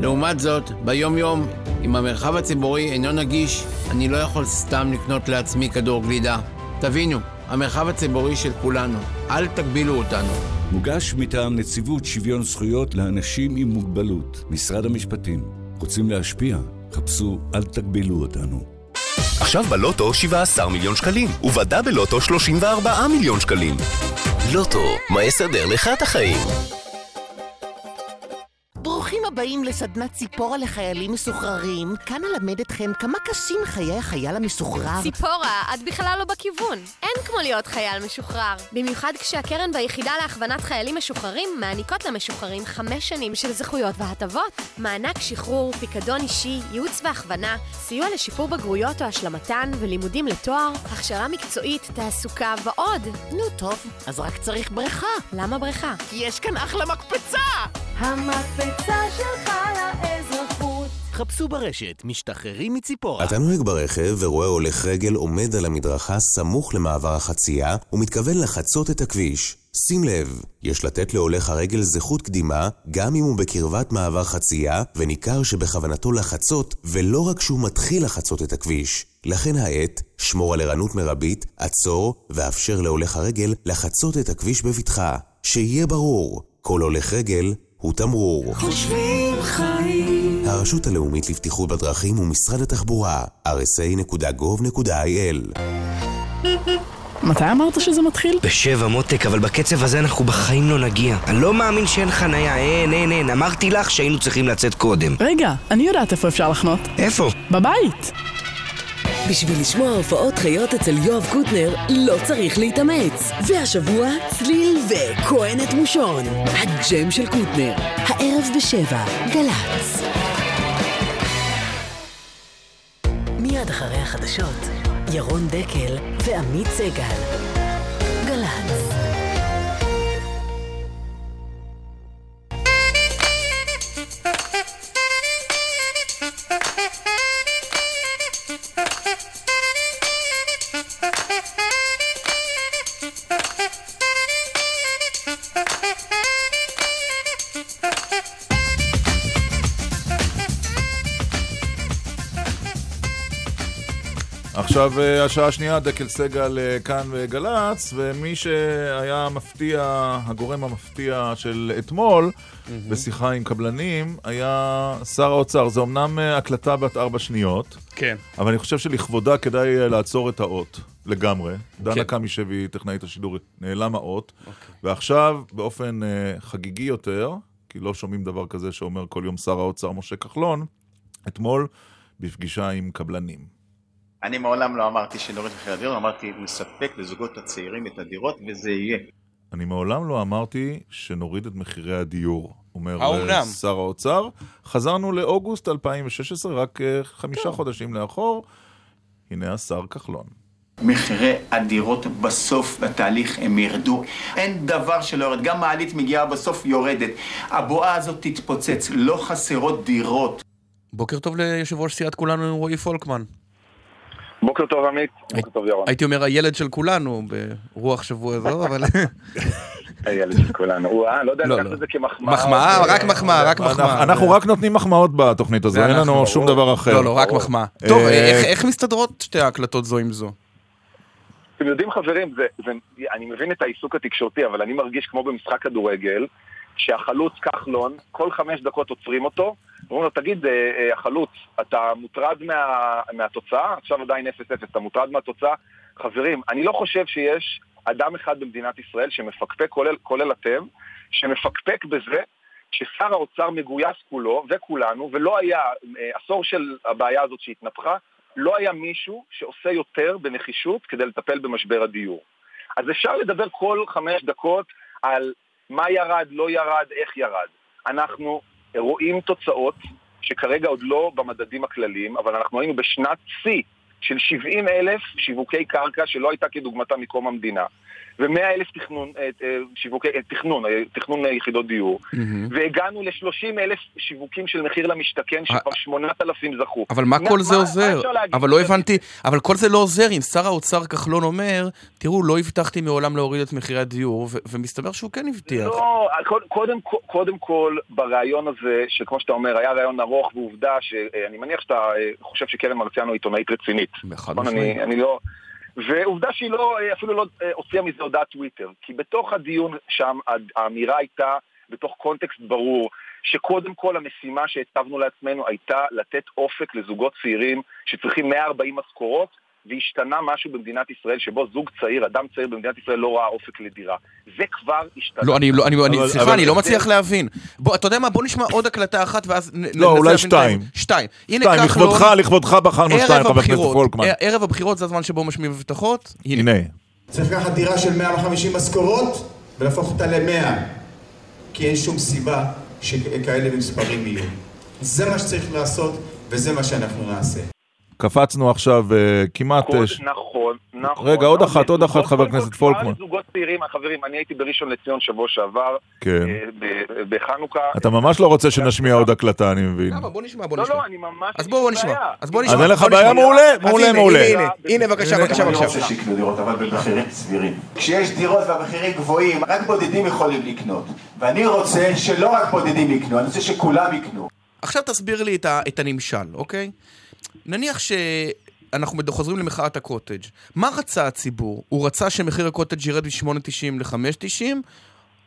לעומת זאת, ביום-יום, אם המרחב הציבורי אינו נגיש, אני לא יכול סתם לקנות לעצמי כדור גלידה. תבינו, המרחב הציבורי של כולנו. אל תגבילו אותנו. מוגש מטעם נציבות שוויון זכויות לאנשים עם מוגבלות, משרד המשפטים. רוצים להשפיע? חפשו אל תגבילו אותנו. עכשיו בלוטו 17 מיליון שקלים, ובדאבלוטו 34 מיליון שקלים. לוטו, מה יסדר לך את החיים? הבאים לסדנת ציפורה לחיילים משוחררים. כאן אלמד אתכם כמה קשים חיי החייל המשוחרר. ציפורה, את בכלל לא בכיוון. אין כמו להיות חייל משוחרר. במיוחד כשהקרן והיחידה להכוונת חיילים משוחררים מעניקות למשוחררים חמש שנים של זכויות והטבות. מענק שחרור, פיקדון אישי, ייעוץ והכוונה, סיוע לשיפור בגרויות או השלמתן ולימודים לתואר, הכשרה מקצועית, תעסוקה ועוד. נו טוב, אז רק צריך בריכה. למה בריכה? כי יש כאן אחלה מקפצה! המקפצה שלך לאזרחות. חפשו ברשת, משתחררים מציפורה. אתה נוהג ברכב ורואה הולך רגל עומד על המדרכה סמוך למעבר החצייה ומתכוון לחצות את הכביש. שים לב, יש לתת להולך הרגל זכות קדימה גם אם הוא בקרבת מעבר חצייה וניכר שבכוונתו לחצות ולא רק שהוא מתחיל לחצות את הכביש. לכן העט, שמור על ערנות מרבית, עצור ואפשר להולך הרגל לחצות את הכביש בבטחה. שיהיה ברור, כל הולך רגל הוא תמרור. חושבים חיים. הרשות הלאומית לבטיחות בדרכים ומשרד התחבורה, rsa.gov.il מתי אמרת שזה מתחיל? בשבע מותק, אבל בקצב הזה אנחנו בחיים לא נגיע. אני לא מאמין שאין חנייה, אין, אין, אין. אמרתי לך שהיינו צריכים לצאת קודם. רגע, אני יודעת איפה אפשר לחנות. איפה? בבית. בשביל לשמוע הופעות חיות אצל יואב קוטנר, לא צריך להתאמץ. והשבוע, צליל וכהן את מושון. הג'ם של קוטנר. הערב בשבע, גל"צ. מיד אחרי החדשות, ירון דקל ועמית סגל. עכשיו אה, השעה השנייה, דקל סגל אה, כאן בגל"צ, ומי שהיה המפתיע, הגורם המפתיע של אתמול, בשיחה עם קבלנים, היה שר האוצר. זו אמנם אה, הקלטה בת ארבע שניות, כן. אבל אני חושב שלכבודה כדאי לעצור את האות לגמרי. דנה כן. קמי שבי, טכנאית השידור, נעלם האות, ועכשיו, באופן חגיגי יותר, כי לא שומעים דבר כזה שאומר כל יום שר האוצר משה כחלון, אתמול בפגישה עם קבלנים. אני מעולם לא אמרתי שנוריד את מחירי הדירות, אמרתי נספק לזוגות הצעירים את הדירות וזה יהיה. אני מעולם לא אמרתי שנוריד את מחירי הדיור, אומר האומנם? אה, שר האוצר. חזרנו לאוגוסט 2016, רק אה, חמישה כן. חודשים לאחור. הנה השר כחלון. מחירי הדירות בסוף בתהליך הם ירדו. אין דבר שלא יורד, גם מעלית מגיעה בסוף יורדת. הבועה הזאת תתפוצץ, לא חסרות דירות. בוקר טוב ליושב ראש סיעת כולנו, רועי פולקמן. בוקר טוב עמית, בוקר טוב ירון. הייתי אומר הילד של כולנו ברוח שבוע זו, [laughs] אבל... הילד של כולנו. הוא, אה, לא יודע, לא, לקחת לא. את זה כמחמאה. מחמאה, רק מחמאה, רק אנחנו- מחמאה. אנחנו רק נותנים מחמאות בתוכנית הזו, אין אנחנו, לנו שום. דבר אחר. לא, לא, רק מחמאה. אה, טוב, איך- איך מסתדרות שתי ההקלטות זו עם זו? אתם יודעים חברים, זה, זה, אני מבין את העיסוק התקשורתי, אבל אני מרגיש כמו במשחק כדורגל, שהחלוץ כחלון, כל חמש דקות עוצרים אותו, אומרים לו, תגיד, אה, אה, החלוץ, אתה מוטרד מה, מהתוצאה? עכשיו עדיין 0-0, אתה מוטרד מהתוצאה? חברים, אני לא חושב שיש אדם אחד במדינת ישראל שמפקפק, כולל, כולל אתם, שמפקפק בזה ששר האוצר מגויס כולו וכולנו, ולא היה, אה, עשור של הבעיה הזאת שהתנפחה, לא היה מישהו שעושה יותר בנחישות כדי לטפל במשבר הדיור. אז אפשר לדבר כל חמש דקות על מה ירד, לא ירד, איך ירד. אנחנו רואים תוצאות שכרגע עוד לא במדדים הכלליים, אבל אנחנו היינו בשנת שיא של 70 אלף שיווקי קרקע שלא הייתה כדוגמתה מקום המדינה. ו-100 אלף תכנון, אה, אה, שיווקי, אה, תכנון, תכנון יחידות דיור. והגענו ל-30 אלף שיווקים של מחיר למשתכן, שכבר 8,000 זכו. אבל מה כל זה עוזר? אפשר להגיד? אבל לא הבנתי, אבל כל זה לא עוזר אם שר האוצר כחלון אומר, תראו, לא הבטחתי מעולם להוריד את מחירי הדיור, ומסתבר שהוא כן הבטיח. לא, קודם, קודם, כל, ברעיון הזה, שכמו שאתה אומר, היה רעיון ארוך, ועובדה שאני מניח שאתה חושב שקרן מרציאנו עיתונאית רצינית. נכון. אני, אני לא... ועובדה שהיא לא, אה, אפילו לא אה, הוציאה מזה הודעת טוויטר. כי בתוך הדיון שם, האמירה הייתה, בתוך קונטקסט ברור, שקודם כל המשימה שהצבנו לעצמנו הייתה לתת אופק לזוגות צעירים שצריכים 140 משכורות, והשתנה משהו במדינת ישראל שבו זוג צעיר, אדם צעיר במדינת ישראל לא ראה אופק לדירה. זה כבר השתנה. לא, אני לא, אני, אני, אבל- סליחה, אבל- אני לא מצליח להבין. בוא, אתה יודע מה, בוא נשמע עוד הקלטה אחת ואז נ- ננסה לא, אולי שתיים. שתיים. הנה שתיים, כחלון, לכבודך, לכבודך בחרנו ערב שתיים, חבר הכנסת הבחירות. פולקמן. ע- ערב הבחירות זה הזמן שבו משמיעים הבטחות. הנה. צריך לקחת דירה של 150 משכורות ולהפוך אותה ל-100 כי אין שום סיבה שכאלה מספרים יהיו. זה מה שצריך לעשות וזה מה שאנחנו נעשה. קפצנו עכשיו אה, כמעט... אה, ש- נכון, נכון. רגע, עוד לא, אחת, עוד אחת, חבר הכנסת כבר פולקמן. לזוגות צעירים, חברים, אני הייתי בראשון לציון שבוע שעבר, כן. אה, בחנוכה. אתה ממש לא רוצה שנשמיע עוד הקלטה, אני מבין. בוא נשמע, בוא לא, נשמע. לא, אני ממש... אז בואו נשמע. אז בואו אז נשמע. אין לך בוא בעיה? מעולה, אז מעולה, מעולה. הנה, הנה, הנה, בבקשה, בבקשה, אני לא בבקשה. רוצה שיקנו דירות, אבל במחירים סבירים. כשיש דירות והמחירים גבוהים, רק בודדים יכולים לקנות. ואני רוצה שלא רק בודדים יקנו, אני רוצה שכולם יקנו. עכשיו תסביר לי את הנמשל, אוקיי? נניח שאנחנו חוזרים למחאת הקוטג'. מה רצה הציבור? הוא רצה שמחיר הקוטג' ירד מ-8.90 ל-5.90?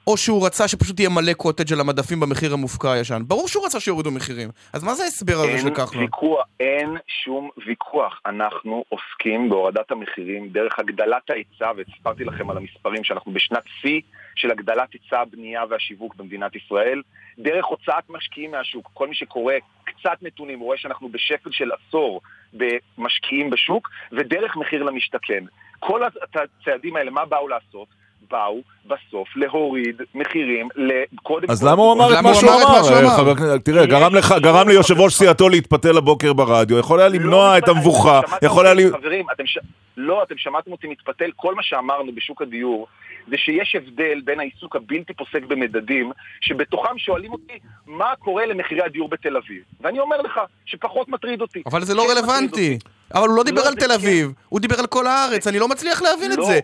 או שהוא רצה שפשוט יהיה מלא קוטג' על המדפים במחיר המופקע הישן? ברור שהוא רצה שיורידו מחירים. אז מה זה ההסבר הזה של אין כחלון? ויכוח, אין שום ויכוח. אנחנו עוסקים בהורדת המחירים דרך הגדלת ההיצע, והסברתי לכם על המספרים שאנחנו בשנת שיא של הגדלת היצע הבנייה והשיווק במדינת ישראל, דרך הוצאת משקיעים מהשוק. כל מי שקורא קצת נתונים רואה שאנחנו בשפל של עשור במשקיעים בשוק, ודרך מחיר למשתכן. כל הצעדים האלה, מה באו לעשות? באו בסוף להוריד מחירים לקודם אז למה הוא אמר את מה שהוא אמר? אה, חבר הכנסת, תראה, גרם לך, גרם ליושב ראש סיעתו להתפתל הבוקר ברדיו, יכול היה למנוע את המבוכה, יכול היה... לי- חברים, אתם ש... לא, אתם שמעתם אותי מתפתל, כל מה שאמרנו בשוק הדיור זה שיש הבדל בין העיסוק הבלתי פוסק במדדים, שבתוכם שואלים אותי מה קורה למחירי הדיור בתל אביב. ואני אומר לך שפחות מטריד אותי. אבל זה לא רלוונטי. אותי. אבל הוא לא דיבר לא, על זה תל כן. אביב, הוא דיבר על כל הארץ, אני לא מצליח להבין את לא, זה.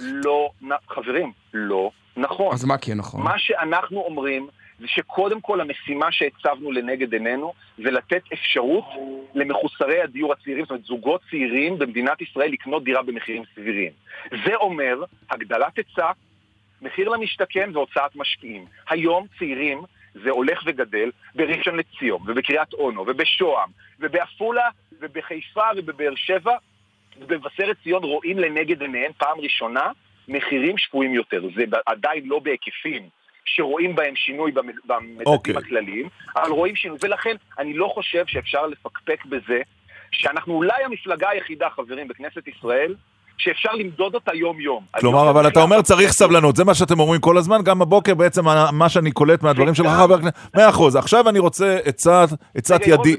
לא, חברים, לא נכון. אז מה כן נכון? מה שאנחנו אומרים זה שקודם כל המשימה שהצבנו לנגד עינינו זה לתת אפשרות למחוסרי הדיור הצעירים, זאת אומרת זוגות צעירים במדינת ישראל לקנות דירה במחירים סבירים. זה אומר הגדלת היצע, מחיר למשתכן והוצאת משקיעים. היום צעירים זה הולך וגדל בראשון לציון ובקריית אונו ובשוהם ובעפולה ובחיפה ובבאר שבע ובמבשרת ציון רואים לנגד עיניהם פעם ראשונה מחירים שפויים יותר. זה עדיין לא בהיקפים שרואים בהם שינוי במד- במדדים אוקיי. הכלליים, אבל רואים שינוי. ולכן אני לא חושב שאפשר לפקפק בזה שאנחנו אולי המפלגה היחידה, חברים, בכנסת ישראל, שאפשר למדוד אותה יום-יום. כלומר, אבל אתה אומר צריך סבלנות, זה מה שאתם אומרים כל הזמן, גם הבוקר בעצם מה שאני קולט מהדברים שלך, חבר הכנסת, מאה אחוז, עכשיו אני רוצה עצת, ידי,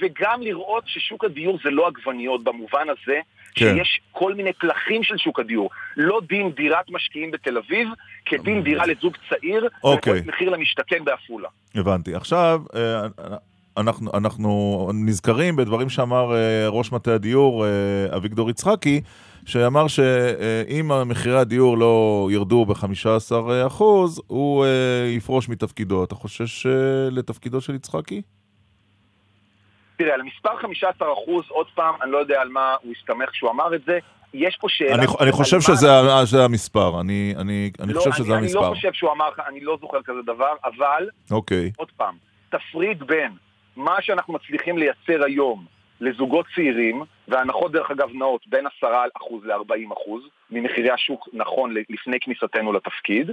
וגם לראות ששוק הדיור זה לא עגבניות במובן הזה, כן. שיש כל מיני פלחים של שוק הדיור. לא דין דירת משקיעים בתל אביב, כדין דירה לזוג צעיר, אוקיי. מחיר למשתכן בעפולה. הבנתי. עכשיו, אה, אנחנו, אנחנו נזכרים בדברים שאמר אה, ראש מטה הדיור, אה, אביגדור יצחקי, שאמר שאם מחירי הדיור לא ירדו ב-15%, הוא אה, יפרוש מתפקידו. אתה חושש אה, לתפקידו של יצחקי? תראה, על המספר 15 אחוז, עוד פעם, אני לא יודע על מה הוא הסתמך כשהוא אמר את זה, יש פה שאלה... אני, אני חושב שזה זה המספר, אני, אני, אני לא, חושב שזה אני, המספר. אני לא חושב שהוא אמר, אני לא זוכר כזה דבר, אבל, אוקיי. עוד פעם, תפריד בין מה שאנחנו מצליחים לייצר היום לזוגות צעירים, והנחות דרך אגב נאות בין 10% ל-40% ממחירי השוק נכון לפני כניסתנו לתפקיד,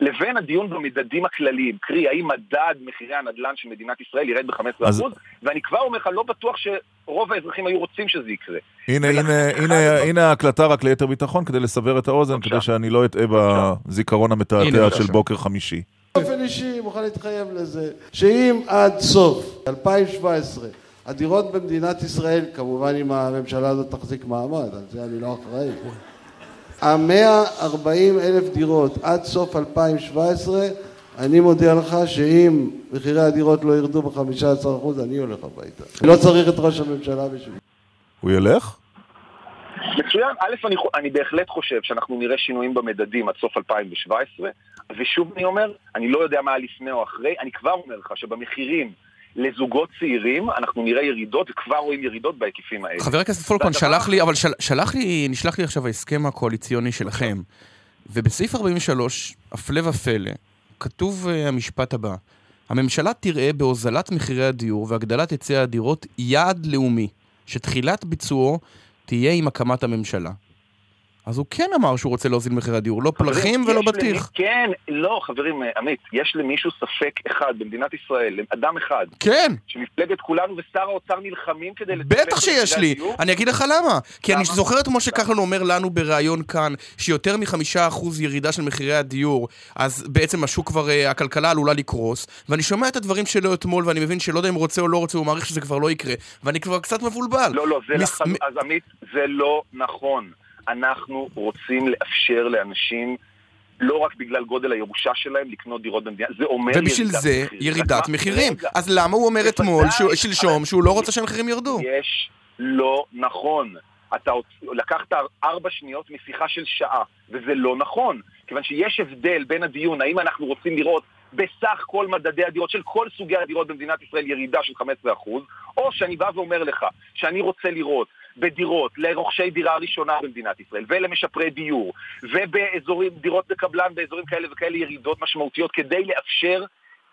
לבין הדיון במדדים הכלליים, קרי האם מדד מחירי הנדל"ן של מדינת ישראל ירד ב-15%, אז- ואני כבר אומר לך, לא בטוח שרוב האזרחים היו רוצים שזה יקרה. הנה, הנה, הנה, הנה ההקלטה רק ליתר ביטחון, כדי לסבר את האוזן, כדי שאני לא אטעה בזיכרון הנה, המתעתע בבקשה. של בוקר חמישי. באופן אישי מוכן להתחייב לזה, שאם עד סוף 2017 הדירות במדינת ישראל, כמובן אם הממשלה הזאת תחזיק מעמד, על זה אני לא אחראי, המאה ארבעים אלף דירות עד סוף 2017, אני מודיע לך שאם מחירי הדירות לא ירדו ב-15% אני הולך הביתה. לא צריך את ראש הממשלה בשביל... הוא ילך? מצוין. א', אני, אני בהחלט חושב שאנחנו נראה שינויים במדדים עד סוף 2017, ושוב אני אומר, אני לא יודע מה לפני או אחרי, אני כבר אומר לך שבמחירים לזוגות צעירים אנחנו נראה ירידות, וכבר רואים ירידות בהיקפים האלה. חבר הכנסת פולקמן שלח לי, אבל של, שלח לי, נשלח לי עכשיו ההסכם הקואליציוני שלכם, ובסעיף 43, הפלא ופלא, כתוב uh, המשפט הבא: הממשלה תראה בהוזלת מחירי הדיור והגדלת היצע הדירות יעד לאומי, שתחילת ביצועו תהיה עם הקמת הממשלה. אז הוא כן אמר שהוא רוצה להוזיל מחירי הדיור, לא פלחים ולא בטיח. למי- כן, לא, חברים, אה, עמית, יש למישהו ספק אחד במדינת ישראל, אדם אחד, כן. שמפלגת כולנו ושר האוצר נלחמים כדי לטפל בטח שיש לי, הדיור? אני אגיד לך למה. כי אני למה? זוכר את משה כחלון אומר לנו בריאיון כאן, שיותר מחמישה אחוז ירידה של מחירי הדיור, אז בעצם השוק כבר, אה, הכלכלה עלולה לקרוס, ואני שומע את הדברים שלו אתמול, ואני מבין שלא יודע אם רוצה או לא רוצה, הוא מעריך שזה כבר לא יקרה, ואני כבר קצת מבולבל. לא, לא, זה מס- לחלוטין, אז עמית, זה לא נכון. אנחנו רוצים לאפשר לאנשים, לא רק בגלל גודל הירושה שלהם, לקנות דירות במדינה, זה אומר ובשביל ירידת זה, מחירים. ירידת רק מה- מחירים. רגע. אז למה הוא אומר אתמול, שלשום, שהוא לא רוצה שהמחירים ירדו? יש לא נכון. אתה לקחת ארבע שניות משיחה של שעה, וזה לא נכון. כיוון שיש הבדל בין הדיון, האם אנחנו רוצים לראות בסך כל מדדי הדירות של כל סוגי הדירות במדינת ישראל ירידה של 15%, או שאני בא ואומר לך שאני רוצה לראות בדירות לרוכשי דירה ראשונה במדינת ישראל ולמשפרי דיור ובאזורים, דירות בקבלן באזורים כאלה וכאלה ירידות משמעותיות כדי לאפשר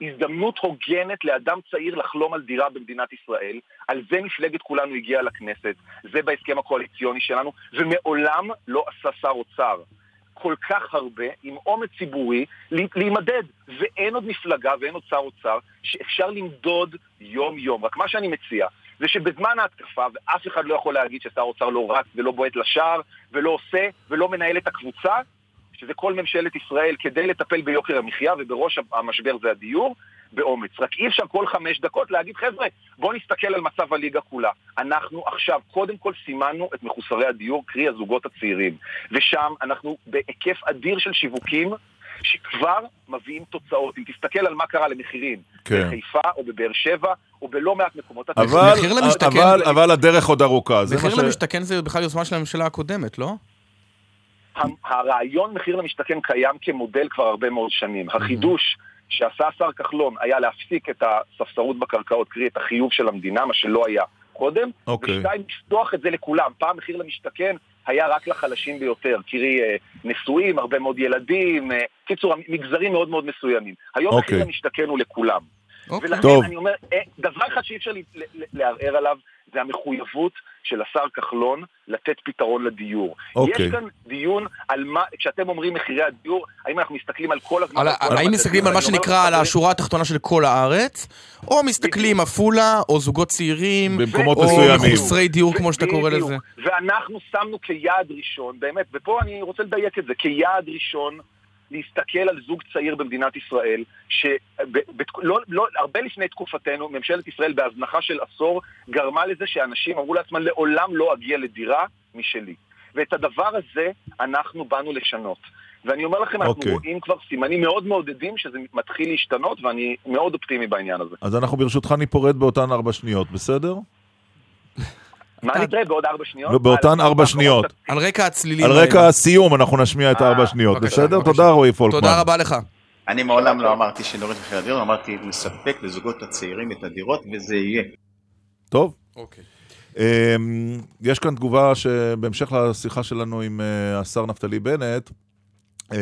הזדמנות הוגנת לאדם צעיר לחלום על דירה במדינת ישראל. על זה מפלגת כולנו הגיעה לכנסת, זה בהסכם הקואליציוני שלנו, ומעולם לא עשה שר אוצר כל כך הרבה עם אומץ ציבורי לה- להימדד. ואין עוד מפלגה ואין עוד שר אוצר שאפשר למדוד יום-יום. רק מה שאני מציע זה שבזמן ההתקפה, ואף אחד לא יכול להגיד ששר אוצר לא רץ ולא בועט לשער ולא עושה ולא מנהל את הקבוצה, שזה כל ממשלת ישראל כדי לטפל ביוקר המחיה, ובראש המשבר זה הדיור, באומץ. רק אי אפשר כל חמש דקות להגיד, חבר'ה, בואו נסתכל על מצב הליגה כולה. אנחנו עכשיו, קודם כל סימנו את מחוסרי הדיור, קרי הזוגות הצעירים. ושם אנחנו בהיקף אדיר של שיווקים, שכבר מביאים תוצאות. אם תסתכל על מה קרה למחירים, כן. בחיפה או בבאר שבע, או בלא מעט מקומות, אבל, מחיר למשתכן- אבל, אבל הדרך עוד ארוכה. זה מחיר. למשתכן זה בכלל יוזמה של הממשלה הקודמת, לא? הרעיון מחיר למשתכן קיים כמודל כבר הרבה מאוד שנים. החידוש שעשה השר כחלון היה להפסיק את הספסרות בקרקעות, קרי את החיוב של המדינה, מה שלא היה קודם, אוקיי. ושתיים, לפתוח את זה לכולם. פעם מחיר למשתכן היה רק לחלשים ביותר, קרי אה, נשואים, הרבה מאוד ילדים, אה, קיצור, מגזרים מאוד מאוד מסוימים. היום אוקיי. מחיר למשתכן הוא לכולם. ולכן טוב. אני אומר, אה, דבר אחד שאי אפשר ל- ל- לערער עליו, זה המחויבות של השר כחלון לתת פתרון לדיור. אוקיי. יש כאן דיון על מה, כשאתם אומרים מחירי הדיור, האם אנחנו מסתכלים על כל הזמן... על ה- כל האם? מסתכלים על מה שנקרא על השורה התחתונה של כל הארץ, או מסתכלים עפולה, או זוגות צעירים, במקומות או. מחוסרי דיור, כמו שאתה קורא. לזה. ואנחנו שמנו כיעד ראשון, באמת, ופה אני רוצה לדייק את זה, כיעד ראשון, להסתכל על זוג צעיר במדינת ישראל, שלא, לא, הרבה לפני תקופתנו, ממשלת ישראל בהזנחה של עשור, גרמה לזה שאנשים אמרו לעצמם, לעולם לא אגיע לדירה משלי. ואת הדבר הזה אנחנו באנו לשנות. ואני אומר לכם, אנחנו אוקיי. רואים כבר סימנים מאוד מעודדים שזה מתחיל להשתנות, ואני מאוד אופטימי בעניין הזה. אז אנחנו ברשותך ניפרד באותן ארבע שניות, בסדר? מה נתראה בעוד ארבע שניות? ובאותן ארבע שניות. על רקע הצלילים על. רקע הסיום אנחנו נשמיע את אה, הארבע שניות, בבקשה, בסדר? תודה רועי פולקמן. תודה רבה לך. אני מעולם לא אמרתי שנוריד מחירי הדיור, אמרתי נספק לזוגות הצעירים את הדירות, וזה יהיה. טוב. אוקיי. אמ, יש כאן תגובה שבהמשך לשיחה שלנו עם אה, השר נפתלי בנט, אמ,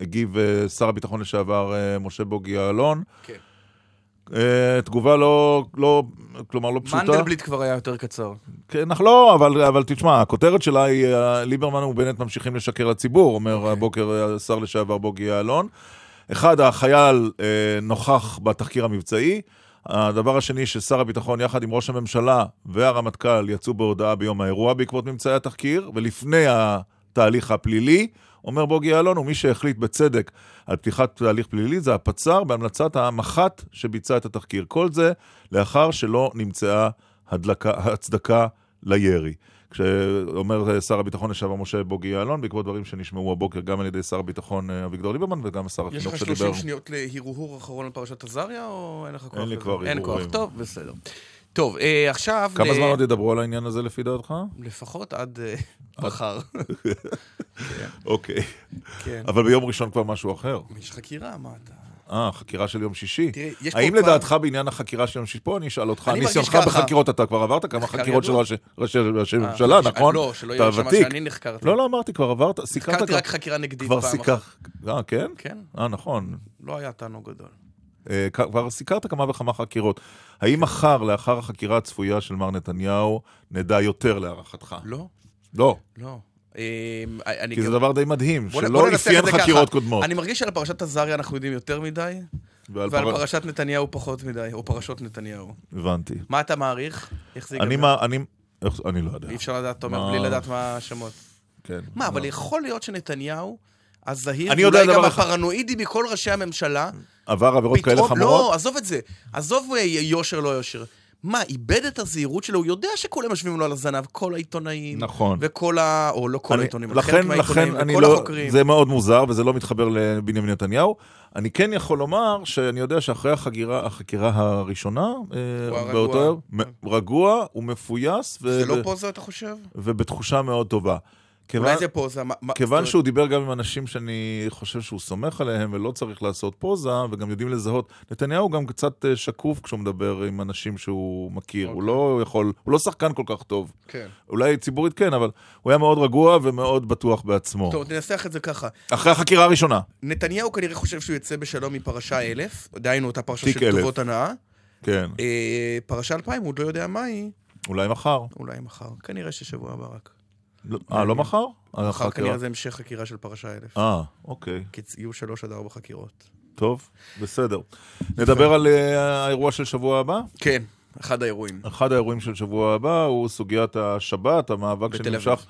הגיב אה, שר הביטחון לשעבר אה, משה בוגי יעלון. כן. אה, תגובה לא, לא, כלומר לא פשוטה. מנדלבליט כבר היה יותר קצר. כן, אך לא, אבל, אבל תשמע, הכותרת שלה היא אה, ליברמן ובנט ממשיכים לשקר לציבור, אומר אוקיי. הבוקר השר לשעבר בוגי יעלון. אחד, החייל אה, נוכח בתחקיר המבצעי. הדבר השני, ששר הביטחון יחד עם ראש הממשלה והרמטכ"ל יצאו בהודעה ביום האירוע בעקבות ממצאי התחקיר, ולפני התהליך הפלילי, אומר בוגי יעלון, ומי שהחליט בצדק על פתיחת תהליך פלילי זה הפצ"ר בהמלצת המח"ט שביצע את התחקיר. כל זה לאחר שלא נמצאה הדלקה, הצדקה לירי. כשאומר שר הביטחון לשעבר משה בוגי יעלון, בעקבות דברים שנשמעו הבוקר גם על ידי שר הביטחון אה, אביגדור ליברמן וגם שר יש החינוך לך שדיבר. 30 שניות להרהור אחרון על פרשת עזריה, או אין לך כוח אין לי? כבר אין הרהורים. כוח, טוב, בסדר. טוב, אה, עכשיו... כמה ל- זמן עוד ידברו על העניין הזה לפי דעתך? לפחות עד אה, מחר. [laughs] אוקיי. כן. אבל ביום ראשון כבר משהו אחר. יש חקירה, מה אתה... אה, חקירה של יום שישי. תראה, יש האם פעם- לדעתך בעניין החקירה של יום שישי, פה אני אשאל אותך, ניסיונך. בחקירות, אתה כבר עברת כמה חקירות של ידוע. ראשי- אה, ממשלה, נכון? לא, שלא יהיה שם. שאני נחקרתי. לא, לא אמרתי, כבר עברת, סיקרת נחקרתי רק חקירה נגדית כבר פעם אחת. אה, כן? כן. אה, נכון. לא היה תענוג גדול. אה, כבר סיקרת כמה וכמה חקירות. האם מחר, לאחר החקירה הצפויה של מר נתניהו, נדע יותר להערכתך? לא. לא. לא. אה, אני כי זה דבר די מדהים, שלא אפיין. חקירות קודמות. אני מרגיש שעל פרשת עזריה אנחנו יודעים יותר מדי, ועל ועל פר- פרשת נתניהו פחות מדי, או פרשות נתניהו. הבנתי. מה אתה מעריך? איך זה ייגמר? מה, אני... לא יודע. אי אפשר לדעת, מה- בלי לדעת מה השמות. כן. מה, אבל לא. יכול להיות שנתניהו, הזהיר, ואולי גם. הפרנואידי מכל ראשי הממשלה, עבר עבירות כאלה חמורות? לא, עזוב את זה. עזוב אה, יושר, לא יושר. מה, איבד את הזהירות שלו? הוא יודע שכולם יושבים לו על הזנב, כל העיתונאים. נכון. וכל ה... או לא כל אני- חלק לכן, מהעיתונאים, לכן אני וכל לא, החוקרים. זה מאוד מוזר וזה לא מתחבר לבנימין נתניהו. אני כן יכול לומר שאני יודע שאחרי החגירה, החקירה הראשונה, אה, הוא באותו רגוע. רגוע ומפויס, ו- זה לא ו- פוזה, אתה חושב? ובתחושה מאוד טובה. כיוון- אולי זה פוזה. מה- מה- כיוון שהוא דיבר גם עם אנשים שאני חושב שהוא סומך עליהם ולא צריך לעשות פוזה, וגם יודעים לזהות. נתניהו גם קצת אה, שקוף כשהוא מדבר עם אנשים שהוא מכיר. הוא לא יכול, הוא לא שחקן כל כך טוב. כן. אולי ציבורית כן, אבל הוא היה מאוד רגוע ומאוד בטוח בעצמו. טוב, ננסח את זה ככה. אחרי החקירה הראשונה. נתניהו כנראה חושב שהוא יצא בשלום מפרשה 1000, דהיינו אותה פרשה של אלף. טובות הנאה. כן. אה, פרשה 2000, הוא עוד לא יודע מהי. אולי מחר. אולי מחר. כנראה ששבוע הבא רק. לא- אה, לא מחר? מחר החקירה. כנראה זה המשך חקירה של פרשה 1000. אה, אוקיי. כי יהיו שלוש עד ארבע חקירות. טוב, בסדר. נדבר על אה, האירוע של שבוע הבא? כן, אחד האירועים. אחד האירועים של שבוע הבא הוא סוגיית השבת, המאבק שנמשך.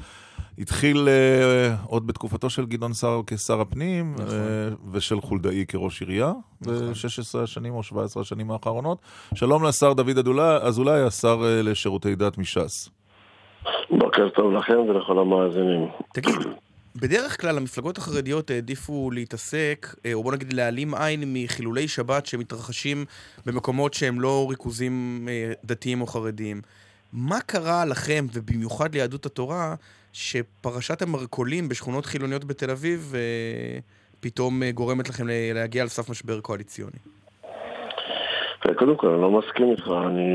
התחיל אה, עוד בתקופתו של גדעון סער כשר הפנים, נכון. אה, ושל חולדאי כראש עירייה, ב-16 השנים או 17 השנים האחרונות. שלום לשר דוד אזולאי, השר אה, לשירותי דת מש"ס. בוקר טוב לכם ולכל המאזינים. תגיד, בדרך כלל המפלגות החרדיות העדיפו להתעסק, אה, או בוא נגיד להעלים עין מחילולי שבת שמתרחשים במקומות שהם לא ריכוזים אה, דתיים או חרדיים. מה קרה לכם, ובמיוחד ליהדות התורה, שפרשת המרכולים בשכונות חילוניות בתל אביב אה, פתאום גורמת לכם להגיע לסף משבר קואליציוני? קודם כל, אני לא מסכים איתך. אני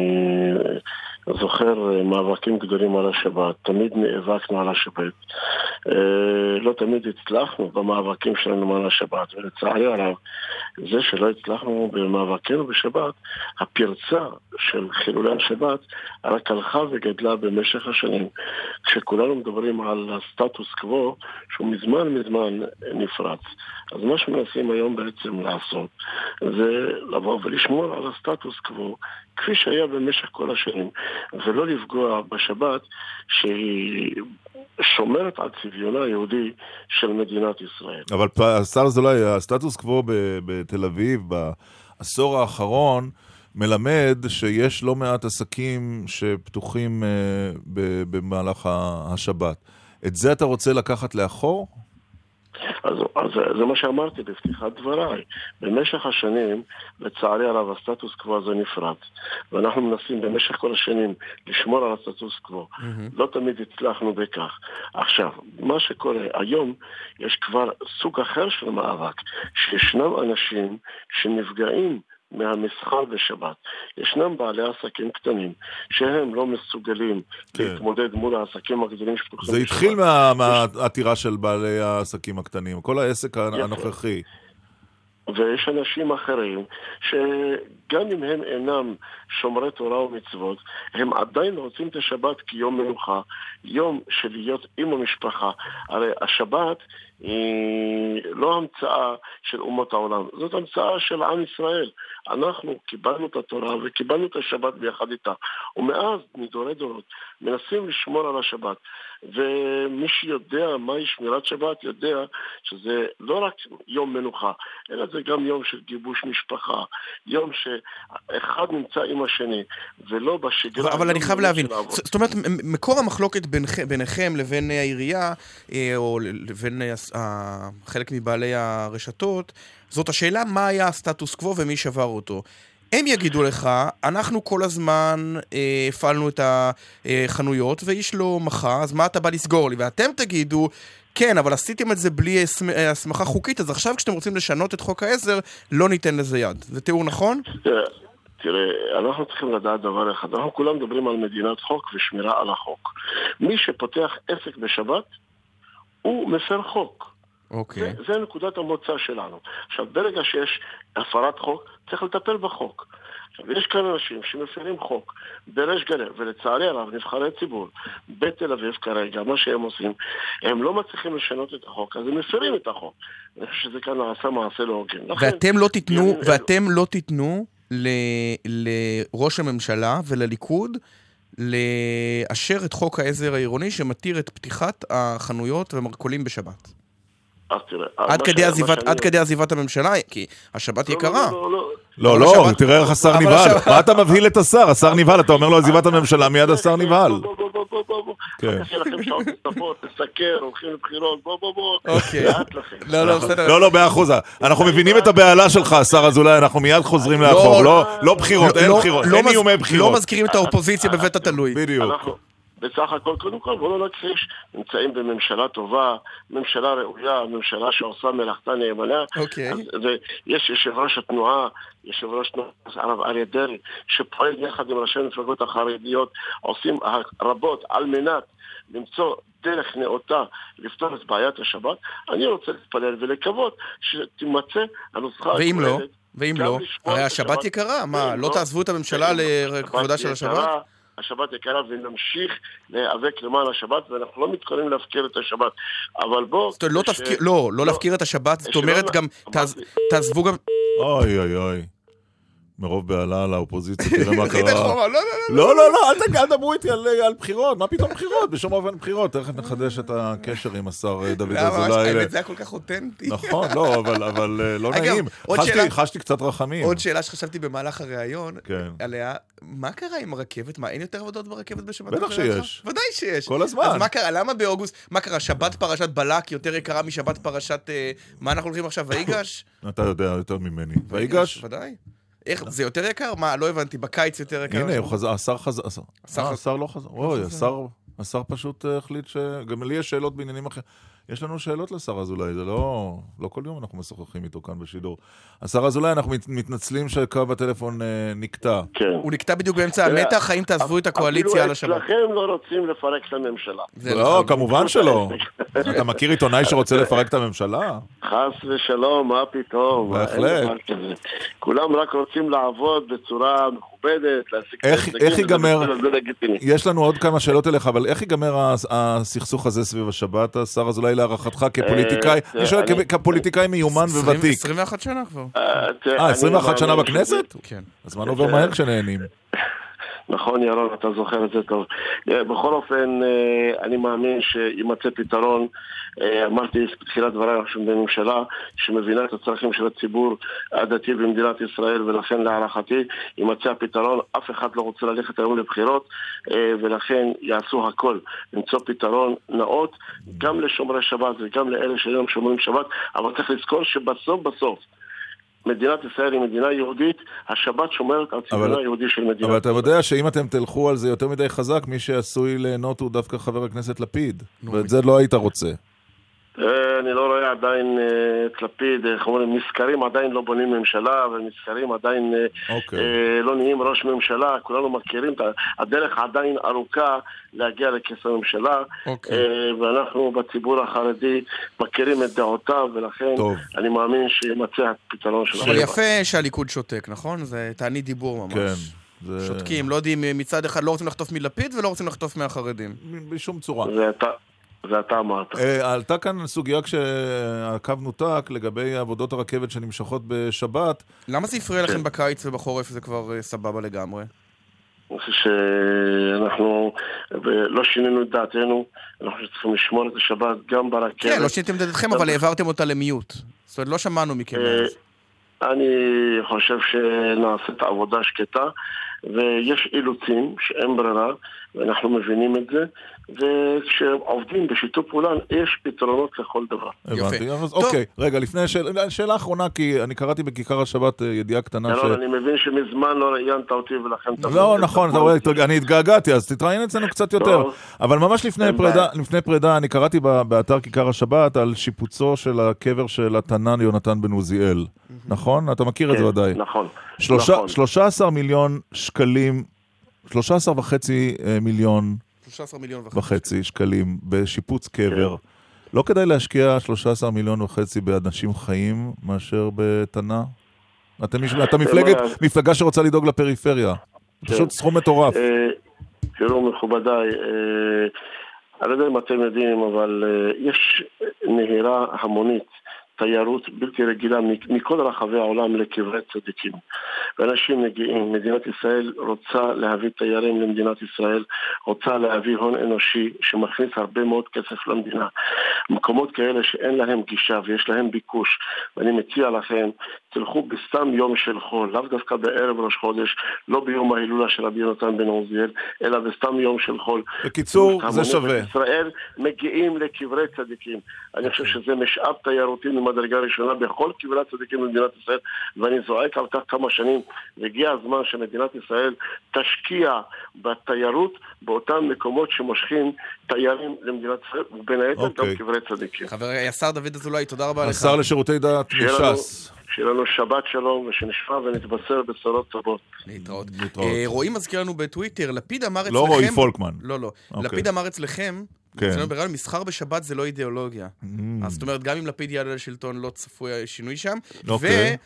זוכר אה, מאבקים גדולים על השבת. תמיד נאבקנו על השבת. אה, לא תמיד הצלחנו במאבקים שלנו על השבת, ולצערי הרב, זה שלא הצלחנו במאבקנו בשבת, הפרצה של חילולי השבת רק הלכה וגדלה במשך השנים. כשכולנו מדברים על הסטטוס קוו, שהוא מזמן מזמן נפרץ. אז מה שמנסים היום בעצם לעשות, זה לבוא ולשמור על הסטטוס קוו כפי שהיה במשך כל השנים, ולא לפגוע בשבת שהיא שומרת על צביונה היהודי של מדינת ישראל. אבל השר אזולאי, הסטטוס קוו בתל אביב בעשור האחרון מלמד שיש לא מעט עסקים שפתוחים אה, במהלך השבת. את זה אתה רוצה לקחת לאחור? אז, אז זה מה שאמרתי בפתיחת דבריי. במשך השנים, לצערי הרב, הסטטוס קוו הזה נפרץ. ואנחנו מנסים במשך כל השנים לשמור על הסטטוס קוו. לא תמיד הצלחנו בכך. עכשיו, מה שקורה היום, יש כבר סוג אחר של מאבק, שישנם אנשים שנפגעים מהמסחר בשבת. ישנם בעלי עסקים קטנים שהם לא מסוגלים כן. להתמודד מול העסקים הגדולים שפתוחים זה בשבת. התחיל מה- מהעתירה של בעלי העסקים הקטנים, כל העסק הנוכחי. ויש אנשים אחרים שגם אם הם אינם שומרי תורה ומצוות, הם עדיין רוצים את השבת כיום מנוחה, יום של להיות עם המשפחה. הרי השבת לא המצאה של אומות העולם, זאת המצאה של עם ישראל. אנחנו קיבלנו את התורה וקיבלנו את השבת ביחד איתה, ומאז, מדורי דורות, מנסים לשמור על השבת. ומי שיודע מהי שמירת שבת יודע שזה לא רק יום מנוחה, אלא זה גם יום של גיבוש משפחה, יום שאחד נמצא עם השני, ולא בשגרה. אבל, אבל אני חייב להבין. זאת אומרת, מקור המחלוקת ביניכם לבין אה, העירייה, אה, או לבין אה, חלק מבעלי הרשתות, זאת השאלה מה היה הסטטוס קוו ומי שבר אותו. הם יגידו לך, אנחנו כל הזמן אה, הפעלנו את החנויות ואיש לא מחה, אז מה אתה בא לסגור לי? ואתם תגידו, כן, אבל עשיתם את זה בלי אה, הסמכה חוקית, אז עכשיו כשאתם רוצים לשנות את חוק העזר, לא ניתן לזה יד. זה תיאור נכון? תראה, אנחנו צריכים לדעת דבר אחד, אנחנו כולם מדברים על מדינת חוק ושמירה על החוק. מי שפותח עסק בשבת, הוא מפר חוק. אוקיי. זה, זה נקודת המוצא שלנו. עכשיו, ברגע שיש הפרת חוק, צריך לטפל בחוק. עכשיו, יש כאן אנשים שמפרים חוק בריש גלי, ולצערי הרב, נבחרי ציבור בתל אביב כרגע, מה שהם עושים, הם לא מצליחים לשנות את החוק, אז הם מפרים את החוק. אני חושב שזה כאן נעשה מעשה לא הוגן. ואתם לא תיתנו, בימים אלו- ואתם לא תיתנו ל- לראש הממשלה ולליכוד לאשר את חוק העזר העירוני שמתיר את פתיחת החנויות והמרכולים בשבת. אז תראה, עד כדי עזיבת- שאני- עד כדי עזיבת הממשלה, כי השבת לא, יקרה. לא, לא, לא. לא, לא, השבת- תראה איך השר נבהל. מה אתה מבהיל את השר? השר נבהל, אתה אומר לו עזיבת הממשלה, מיד השר נבהל. בוא, בוא, בוא, בוא, בוא, בוא. כן. יש לכם שעות נוספות, תסקר, הולכים לבחירות, בוא, בוא, בוא. אוקיי. לאט לכם. לא, לא, בסדר. לא, לא, מאה אחוז. אנחנו מבינים את הבהלה שלך, השר אזולאי, אנחנו מיד חוזרים לאחור. לא- לא בחירות, אין לא- בחירות, לא אין איומי בחירות. לא מזכירים את האופוזיציה בבית התלוי. בדיוק. בסך הכל, קודם כל, בואו לא נכחיש, נמצאים בממשלה טובה, ממשלה ראויה, ממשלה שעושה מלאכתה נאמנה. אוקיי. אז- ויש יושב ראש התנועה, יושב ראש תנועת הרב אריה דרעי, שפועל יחד עם ראשי המפלגות החרדיות, עושים רבות על מנת למצוא דרך נאותה לפתור את בעיית השבת. אני רוצה להתפלל ולקוות שתימצא הנוסחה ואם לא? ואם לא? הרי השבת יקרה, מה, ואם לא תעזבו את הממשלה לכבודה של השבת? השבת יקרה ונמשיך להיאבק למען השבת ואנחנו לא מתכוננים להפקיר את השבת אבל בוא... זאת אומרת, לא תפקיר, לא, לא להפקיר את השבת, זאת אומרת גם, תעז- תעזבו גם... אוי אוי אוי. מרוב בהלה על האופוזיציה, [laughs] תראה מה קרה. לא, לא, לא, לא, אל תג- אל תדברו איתי על בחירות, מה פתאום בחירות? בשום אופן בחירות. תכף נחדש את הקשר עם השר אה, דוד למה, אזולאי. האמת, זה היה כל כך אותנטי. נכון, לא, אבל אה, לא נעים. חשתי- קצת רחמים. עוד שאלה שחשבתי במהלך הריאיון כן. עליה, מה קרה עם הרכבת? מה, אין יותר עבודות ברכבת בשבת? בטח? שיש. ודאי שיש. כל הזמן. אז מה קרה? למה באוגוסט? מה קרה? שבת פרשת בלק יותר יקרה משבת פרשת... אה, מה אנחנו הולכים עכשיו? [coughs] ויגש? אתה יודע יותר ממני. ויגש? ודאי. איך, זה יותר יקר? מה, לא הבנתי, בקיץ יותר יקר? הנה, השר חזר. השר- לא חזר. אוי. השר פשוט אה, החליט ש... גם לי יש שאלות בעניינים אחרים. יש לנו שאלות לשר אזולאי, זה לא... לא כל יום אנחנו משוחחים איתו כאן בשידור. השר אזולאי, אנחנו מת- מתנצלים שקו הטלפון אה, נקטע. כן. הוא נקטע בדיוק באמצע המתח, האם תעזבו את הקואליציה על השבת? אפילו אצלכם לא רוצים לפרק את הממשלה. לא, כמובן שלא. [laughs] אתה מכיר עיתונאי שרוצה לפרק את הממשלה? חס ושלום, מה פתאום? בהחלט. כולם רק רוצים לעבוד בצורה מכובדת, להשיג... את ההישגים, איך ייגמר-. יש לנו עוד כמה שאלות אליך, אבל איך ייגמר הס- הסכסוך הזה סביב השבת, השר אזולאי, להערכתך כפוליטיקאי? אה, אני שואל כפוליטיקאי מיומן וותיק. 21 שנה כבר. אה, אני 21 שנה מאמין בכנסת? כן. הזמן עובר מהר כשנהנים. נכון, ירון, אתה זוכר את זה טוב. בכל אופן, אה, אני מאמין שיימצא פתרון. אה, אמרתי בתחילת דבריי, אנחנו בממשלה שמבינה את הצרכים של הציבור הדתי במדינת ישראל, ולכן להערכתי יימצא הפתרון. אף אחד לא רוצה ללכת היום לבחירות, אה, ולכן יעשו הכל למצוא פתרון נאות, גם לשומרי שבת וגם לאלה שאינם שומרים שבת, אבל צריך לזכור שבסוף בסוף מדינת ישראל היא מדינה יהודית, השבת שומרת על צביונה אבל- היהודי של מדינת אבל אתה יודע שאם אתם תלכו על זה יותר מדי חזק, מי שעשוי ליהנות הוא דווקא חבר הכנסת לפיד. ואת זה לא היית רוצה. אה, אני לא רואה עדיין אה, את לפיד, איך אומרים, מסקרים עדיין לא בונים ממשלה, ומסקרים עדיין אה, אוקיי. אה, לא נהיים ראש ממשלה, כולנו מכירים, הדרך עדיין ארוכה להגיע לכס הממשלה, אוקיי. אה, ואנחנו בציבור החרדי מכירים את דעותיו, ולכן טוב. אני מאמין שימצא הפתרון של אבל. יפה שהליכוד שותק, נכון? זה תענית דיבור ממש. כן. זה- שותקים, לא יודעים, מצד אחד לא רוצים לחטוף מלפיד ולא רוצים לחטוף מהחרדים. בשום צורה. זה אתה, זה אתה אמרת. אה, עלתה כאן סוגיה כשהקו נותק לגבי עבודות הרכבת שנמשכות בשבת. למה זה הפריע כן. לכם בקיץ ובחורף זה כבר אה, סבבה לגמרי? אני חושב שאנחנו לא שינינו את דעתנו, אנחנו צריכים לשמור את השבת גם ברכבת. כן, לא שיניתם את דעתכם, אבל העברתם אותה למיוט. זאת אומרת, לא שמענו מכם. אה. אני חושב שנעשית עבודה שקטה, ויש אילוצים שאין ברירה, ואנחנו מבינים את זה, וכשעובדים בשיתוף פעולה, יש פתרונות לכל דבר. הבנתי. אז אוקיי, רגע, לפני שאלה, שאלה אחרונה, כי אני קראתי בכיכר השבת אה, ידיעה קטנה ש... אני מבין שמזמן לא ראיינת אותי ולכן אתה... לא, נכון, אתה רואה, אני התגעגעתי, אז תתראיין אצלנו קצת יותר. טוב. אבל ממש לפני פרידה, בעיה. לפני פרידה, אני קראתי באתר כיכר השבת על שיפוצו של הקבר של התנן יונתן בן עוזיאל. נכון? אתה מכיר את זה כן, ודאי. נכון. שלושה- נכון. 13 מיליון שקלים, 13 וחצי אה, מיליון 13 מיליון וחצי. וחצי שקלים בשיפוץ קבר. לא כדאי להשקיע 13 מיליון וחצי באנשים חיים מאשר בתנא? אתם אתה מפלגת, מפלגה שרוצה לדאוג לפריפריה. כן. פשוט סכום מטורף. אה, תראו, מכובדיי, אה, אני לא יודע אם אתם יודעים, אבל יש נהירה המונית, תיירות בלתי רגילה מכל רחבי העולם לקברי צדיקים. ואנשים מגיעים, מדינת ישראל רוצה להביא תיירים למדינת ישראל, רוצה להביא הון אנושי שמכניס הרבה מאוד כסף למדינה. מקומות כאלה שאין להם גישה ויש להם ביקוש, ואני מציע לכם, תלכו בסתם יום של חול, לאו דווקא בערב ראש חודש, לא ביום ההילולה של רבי יונתן בן עוזיאל, אלא בסתם יום של חול. בקיצור, זה שווה. ישראל מגיעים לקברי צדיקים. אני חושב שזה משאב תיירותי ממדרגה ראשונה בכל קברי הצדיקים במדינת ישראל, ואני זועק על כך כמה שנים, והגיע הזמן שמדינת ישראל תשקיע בתיירות באותם מקומות שמושכים תיירים למדינת ישראל, ובין היתר גם אוקיי. קברי צדיקים. חברי השר דוד אזולאי, תודה רבה לך. השר לשירותי דת מש"ס. שיהיה לנו שבת שלום, ושנשמע ונתבשר בשורות טובות. להתראות. להתראות. אה, רועי מזכיר לנו בטוויטר, לפיד אמר אצלכם... לא רועי פולקמן. לא, לא. אוקיי. לפיד אמר אצלכם, כן. אצלנו בריאיון, מסחר בשבת זה לא אידיאולוגיה. Mm. אז זאת אומרת, גם אם לפיד יעלה לשלטון, לא צפוי שינוי שם. אוקיי.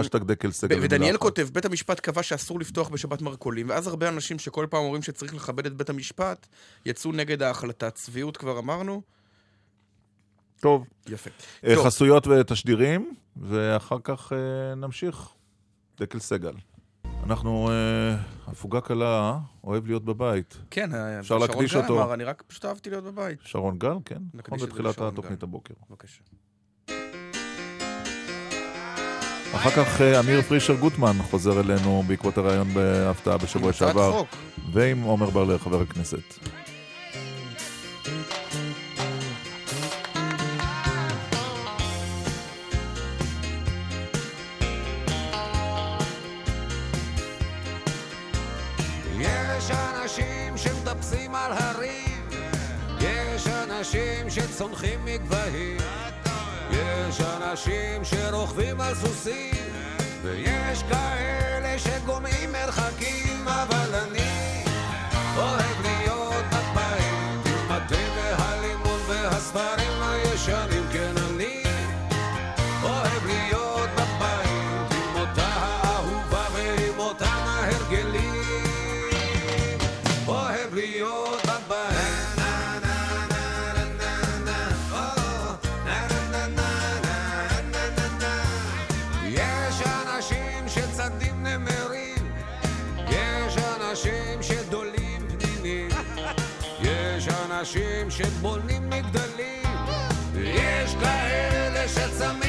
אשטג דקל סגל. ודניאל. כותב, בית המשפט קבע שאסור לפתוח בשבת מרכולים, ואז הרבה אנשים שכל פעם אומרים שצריך לכבד את בית המשפט, יצאו נגד ההחלטה. צביעות כבר אמרנו? טוב. יפה. אה, טוב. חסויות ותשדירים, ואחר כך אה, נמשיך. דקל סגל. אנחנו, אה, הפוגה קלה, אוהב להיות בבית. כן, אה, אפשר שרון להקדיש גל אותו. אמר, אני רק פשוט אהבתי להיות בבית. שרון גל, כן. נכון בתחילת התוכנית גל. הבוקר. בבקשה. אחר כך אה, אמיר פרישר גוטמן חוזר אלינו בעקבות הראיון בהפתעה בשבוע הצעת שעבר. חוק. ועם עומר בר-לב, חבר הכנסת. שצונחים מגבהים, יש אנשים שרוכבים על סוסים, ויש כאלה שגומעים מרחקים, אבל אני אוהב שבונים מגדלים, יש כאלה שצמים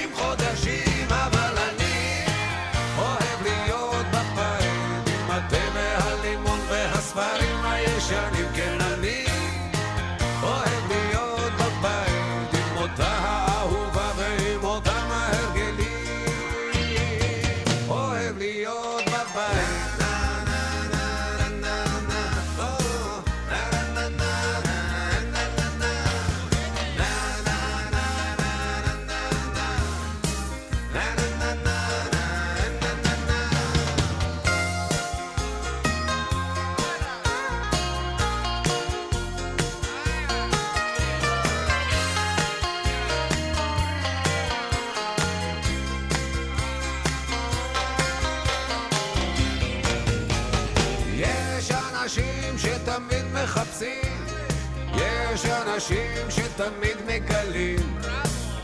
יש אנשים שתמיד מגלים,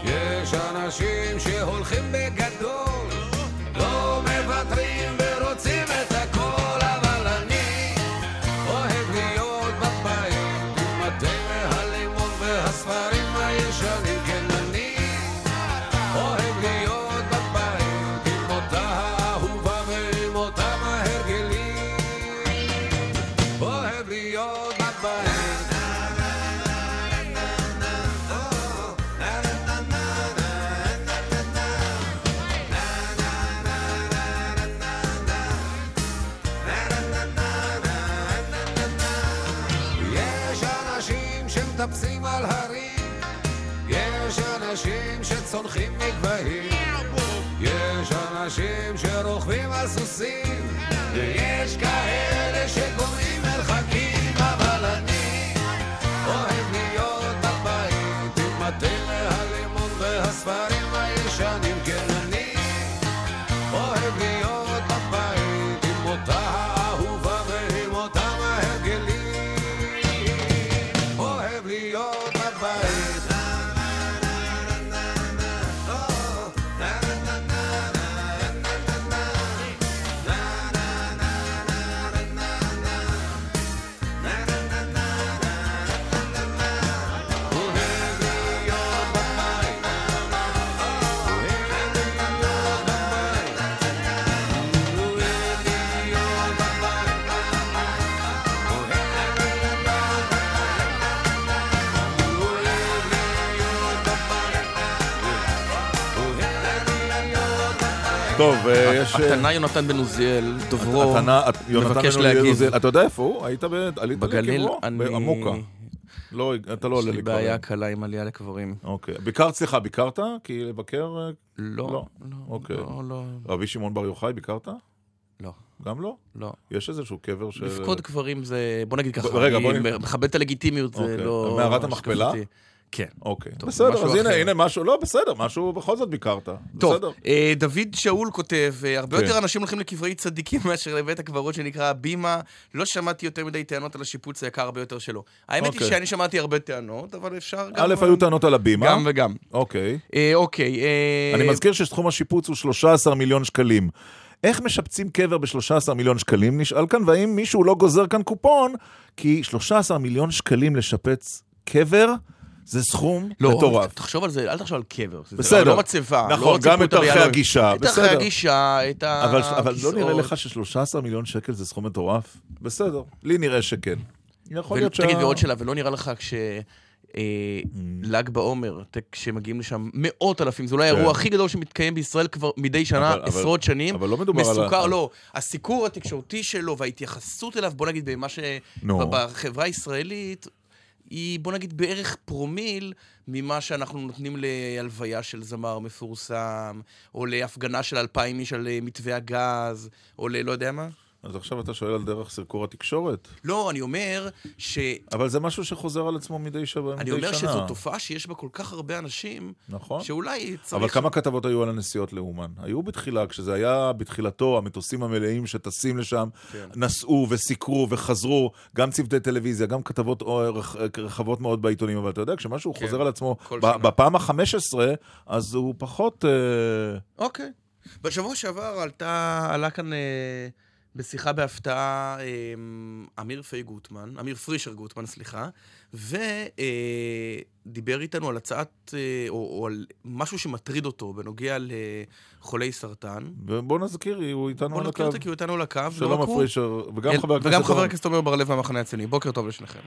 יש אנשים שהולכים בגדול, טוב, אה, יש... הקטנה יונתן בן עוזיאל, דוברו, התנא- מבקש להגיב. עוזיאל. אתה יודע איפה הוא? היית בגליל? אני- בעמוקה. לא, אתה לא יש עולה לי לקברים. בעיה קלה עם עלייה לקברים. אוקיי. ביקרת, סליחה, ביקרת? כי לבקר... אה, לא, לא. לא, אוקיי. לא, לא. רבי שמעון בר יוחאי, ביקרת? לא. גם לא? לא. יש איזשהו קבר של... לפקוד קברים זה, בוא נגיד ככה, רגע, בוא אני נ- מכבד את הלגיטימיות, זה אוקיי. לא... מערת המכפלה? כן. אוקיי. טוב, בסדר, אז הנה, אחר. הנה משהו, לא, בסדר, משהו בכל זאת ביקרת. טוב, בסדר. אה, דוד שאול כותב, אה, הרבה כן. יותר אנשים הולכים לקברי צדיקים [laughs] מאשר לבית הקברות שנקרא הבימה. לא שמעתי יותר מדי טענות על השיפוץ היקר הרבה יותר שלו. האמת היא אוקיי. שאני שמעתי הרבה טענות, אבל אפשר גם... א', היו טענות על הבימה. גם וגם. אוקיי. אה, אוקיי. אה, אני מזכיר שסכום השיפוץ הוא 13 מיליון שקלים. איך משפצים קבר ב-13 מיליון שקלים? נשאל כאן, והאם מישהו לא גוזר כאן קופון? כי 13 מיליון שקלים לשפץ קבר זה סכום לא, מטורף. תחשוב על זה, אל תחשוב על קבר. זה בסדר. לא מצבה. נכון, לא גם את הביאלון. הגישה, את בסדר. הגישה, את אבל, אבל לא הכיסאות. נראה לך ש-13 מיליון שקל זה סכום מטורף? בסדר, לי נראה שכן. יכול להיות שה... תגיד, ועוד שאלה, ולא נראה לך כש... אה, Mm. ל"ג בעומר, כשמגיעים לשם מאות אלפים, זה אולי כן. האירוע הכי גדול שמתקיים בישראל כבר מדי שנה, עשרות שנים. אבל לא מדובר על מסוכר, לא. הסיקור התקשורתי שלו וההתייחסות אליו, בוא נגיד, במה ש... בחברה הישראלית, היא, בוא נגיד, בערך פרומיל ממה שאנחנו נותנים להלוויה של זמר מפורסם, או להפגנה של אלפיים איש על אה, מתווה הגז, או ללא יודע מה. אז עכשיו אתה שואל על דרך סרקור התקשורת? לא, אני אומר ש... אבל זה משהו שחוזר על עצמו מדי שב- מדי שנה. אני אומר שזו תופעה שיש בה כל כך הרבה אנשים, נכון. שאולי צריך... אבל כמה כתבות היו על הנסיעות לאומן? היו בתחילה, כשזה היה בתחילתו, המטוסים המלאים שטסים לשם, כן. נסעו וסיקרו וחזרו, גם צוותי טלוויזיה, גם כתבות רחבות מאוד בעיתונים, אבל אתה יודע, כשמשהו כן, חוזר על עצמו. בפעם ה-15, אז הוא פחות... אה, אוקיי. בשבוע שעבר עלתה, עלה כאן אה, בשיחה בהפתעה אה, אמיר פיי גוטמן, אמיר פרישר גוטמן, סליחה, ודיבר איתנו על הצעת, אה, או, או על משהו שמטריד אותו בנוגע לחולי סרטן. ובוא נזכיר, הוא איתנו בוא על נזכיר הקו. אותו כי הוא איתנו על הקו. שלום. הפרישר, וגם אל- חבר הכנסת... וגם חבר. הכנסת עמר בר-לב מהמחנה הציוני. בוקר טוב לשניכם.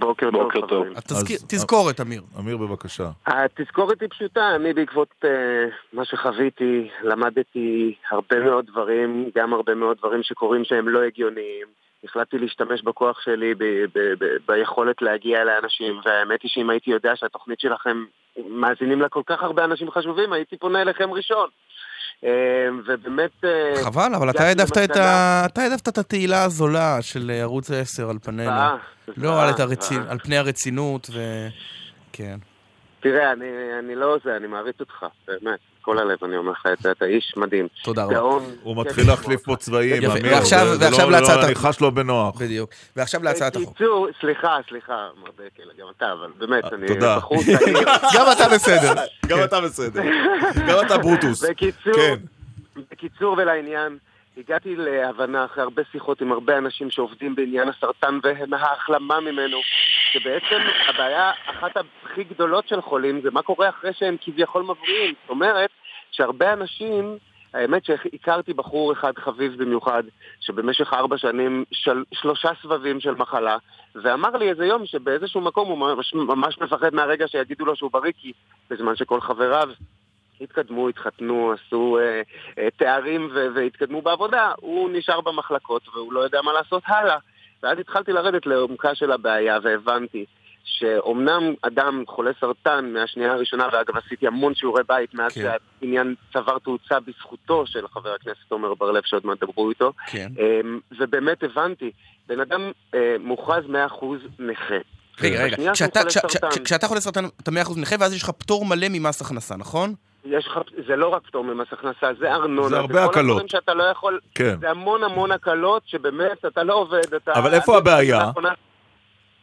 בוקר טוב, חברים. אז תזכיר- אז- תזכורת, אמיר. אמיר, בבקשה. התזכורת היא פשוטה, אני בעקבות uh, מה שחוויתי, למדתי הרבה מאוד דברים, גם הרבה מאוד דברים שקורים שהם לא הגיוניים. החלטתי להשתמש בכוח שלי ב- ב- ב- ביכולת להגיע לאנשים, והאמת היא שאם הייתי יודע שהתוכנית שלכם מאזינים לה כל כך הרבה אנשים חשובים, הייתי פונה אליכם ראשון. אה, ובאמת... אה, חבל, אבל אתה העדפת את ה- את התהילה הזולה של אה, ערוץ 10 על פנינו. זוועה, לא זוועה, על זוועה. על פני הרצינות ו... כן. תראה, אני, אני לא זה, אני מעריץ אותך, באמת. כל הלב, אני אומר לך את זה, אתה איש מדהים. תודה רבה. הוא מתחיל להחליף פה צבעים, אמיר. ועכשיו- ועכשיו לא- להצעת לא, אני החוק. חש לו בנוח. בדיוק. ועכשיו להצעת החוק. בקיצור, סליחה, סליחה, מר דקל, גם אתה, אבל באמת, אני תודה. בחור צעיר. [laughs] גם אתה בסדר. גם אתה בסדר. גם אתה ברוטוס. בקיצור, כן. בקיצור ולעניין, הגעתי להבנה אחרי הרבה שיחות עם הרבה אנשים שעובדים בעניין הסרטן וההחלמה ממנו, שבעצם הבעיה, אחת הכי גדולות של חולים, זה מה קורה אחרי שהם כביכול מבריאים. זאת אומרת, שהרבה אנשים... האמת שהכרתי בחור אחד חביב במיוחד, שבמשך ארבע שנים, של, שלושה סבבים של מחלה, ואמר לי איזה יום שבאיזשהו מקום הוא ממש, ממש מפחד מהרגע שיגידו לו שהוא בריא, כי בזמן שכל חבריו התקדמו, התחתנו, עשו אה, אה, תארים ו- והתקדמו בעבודה, הוא נשאר במחלקות והוא לא יודע מה לעשות הלאה. ואז התחלתי לרדת לעומקה של הבעיה והבנתי שאומנם אדם חולה סרטן מהשנייה הראשונה, ואגב עשיתי המון שיעורי בית מאז כן. שהעניין צבר תאוצה בזכותו של חבר הכנסת עומר בר-לב שעוד מעט דברו איתו, כן. אמ, ובאמת הבנתי, בן אדם אה, מוכרז 100% נכה. רגע, רגע, כשאתה חולה סרטן אתה 100% נכה, ואז יש לך פטור מלא ממס הכנסה, נכון? יש לך, זה לא רק פטור ממס הכנסה, זה ארנונה. זה הרבה כל הקלות. הדברים שאתה לא יכול, כן. זה המון המון הקלות שבאמת אתה לא עובד, אתה... אבל איפה הבעיה?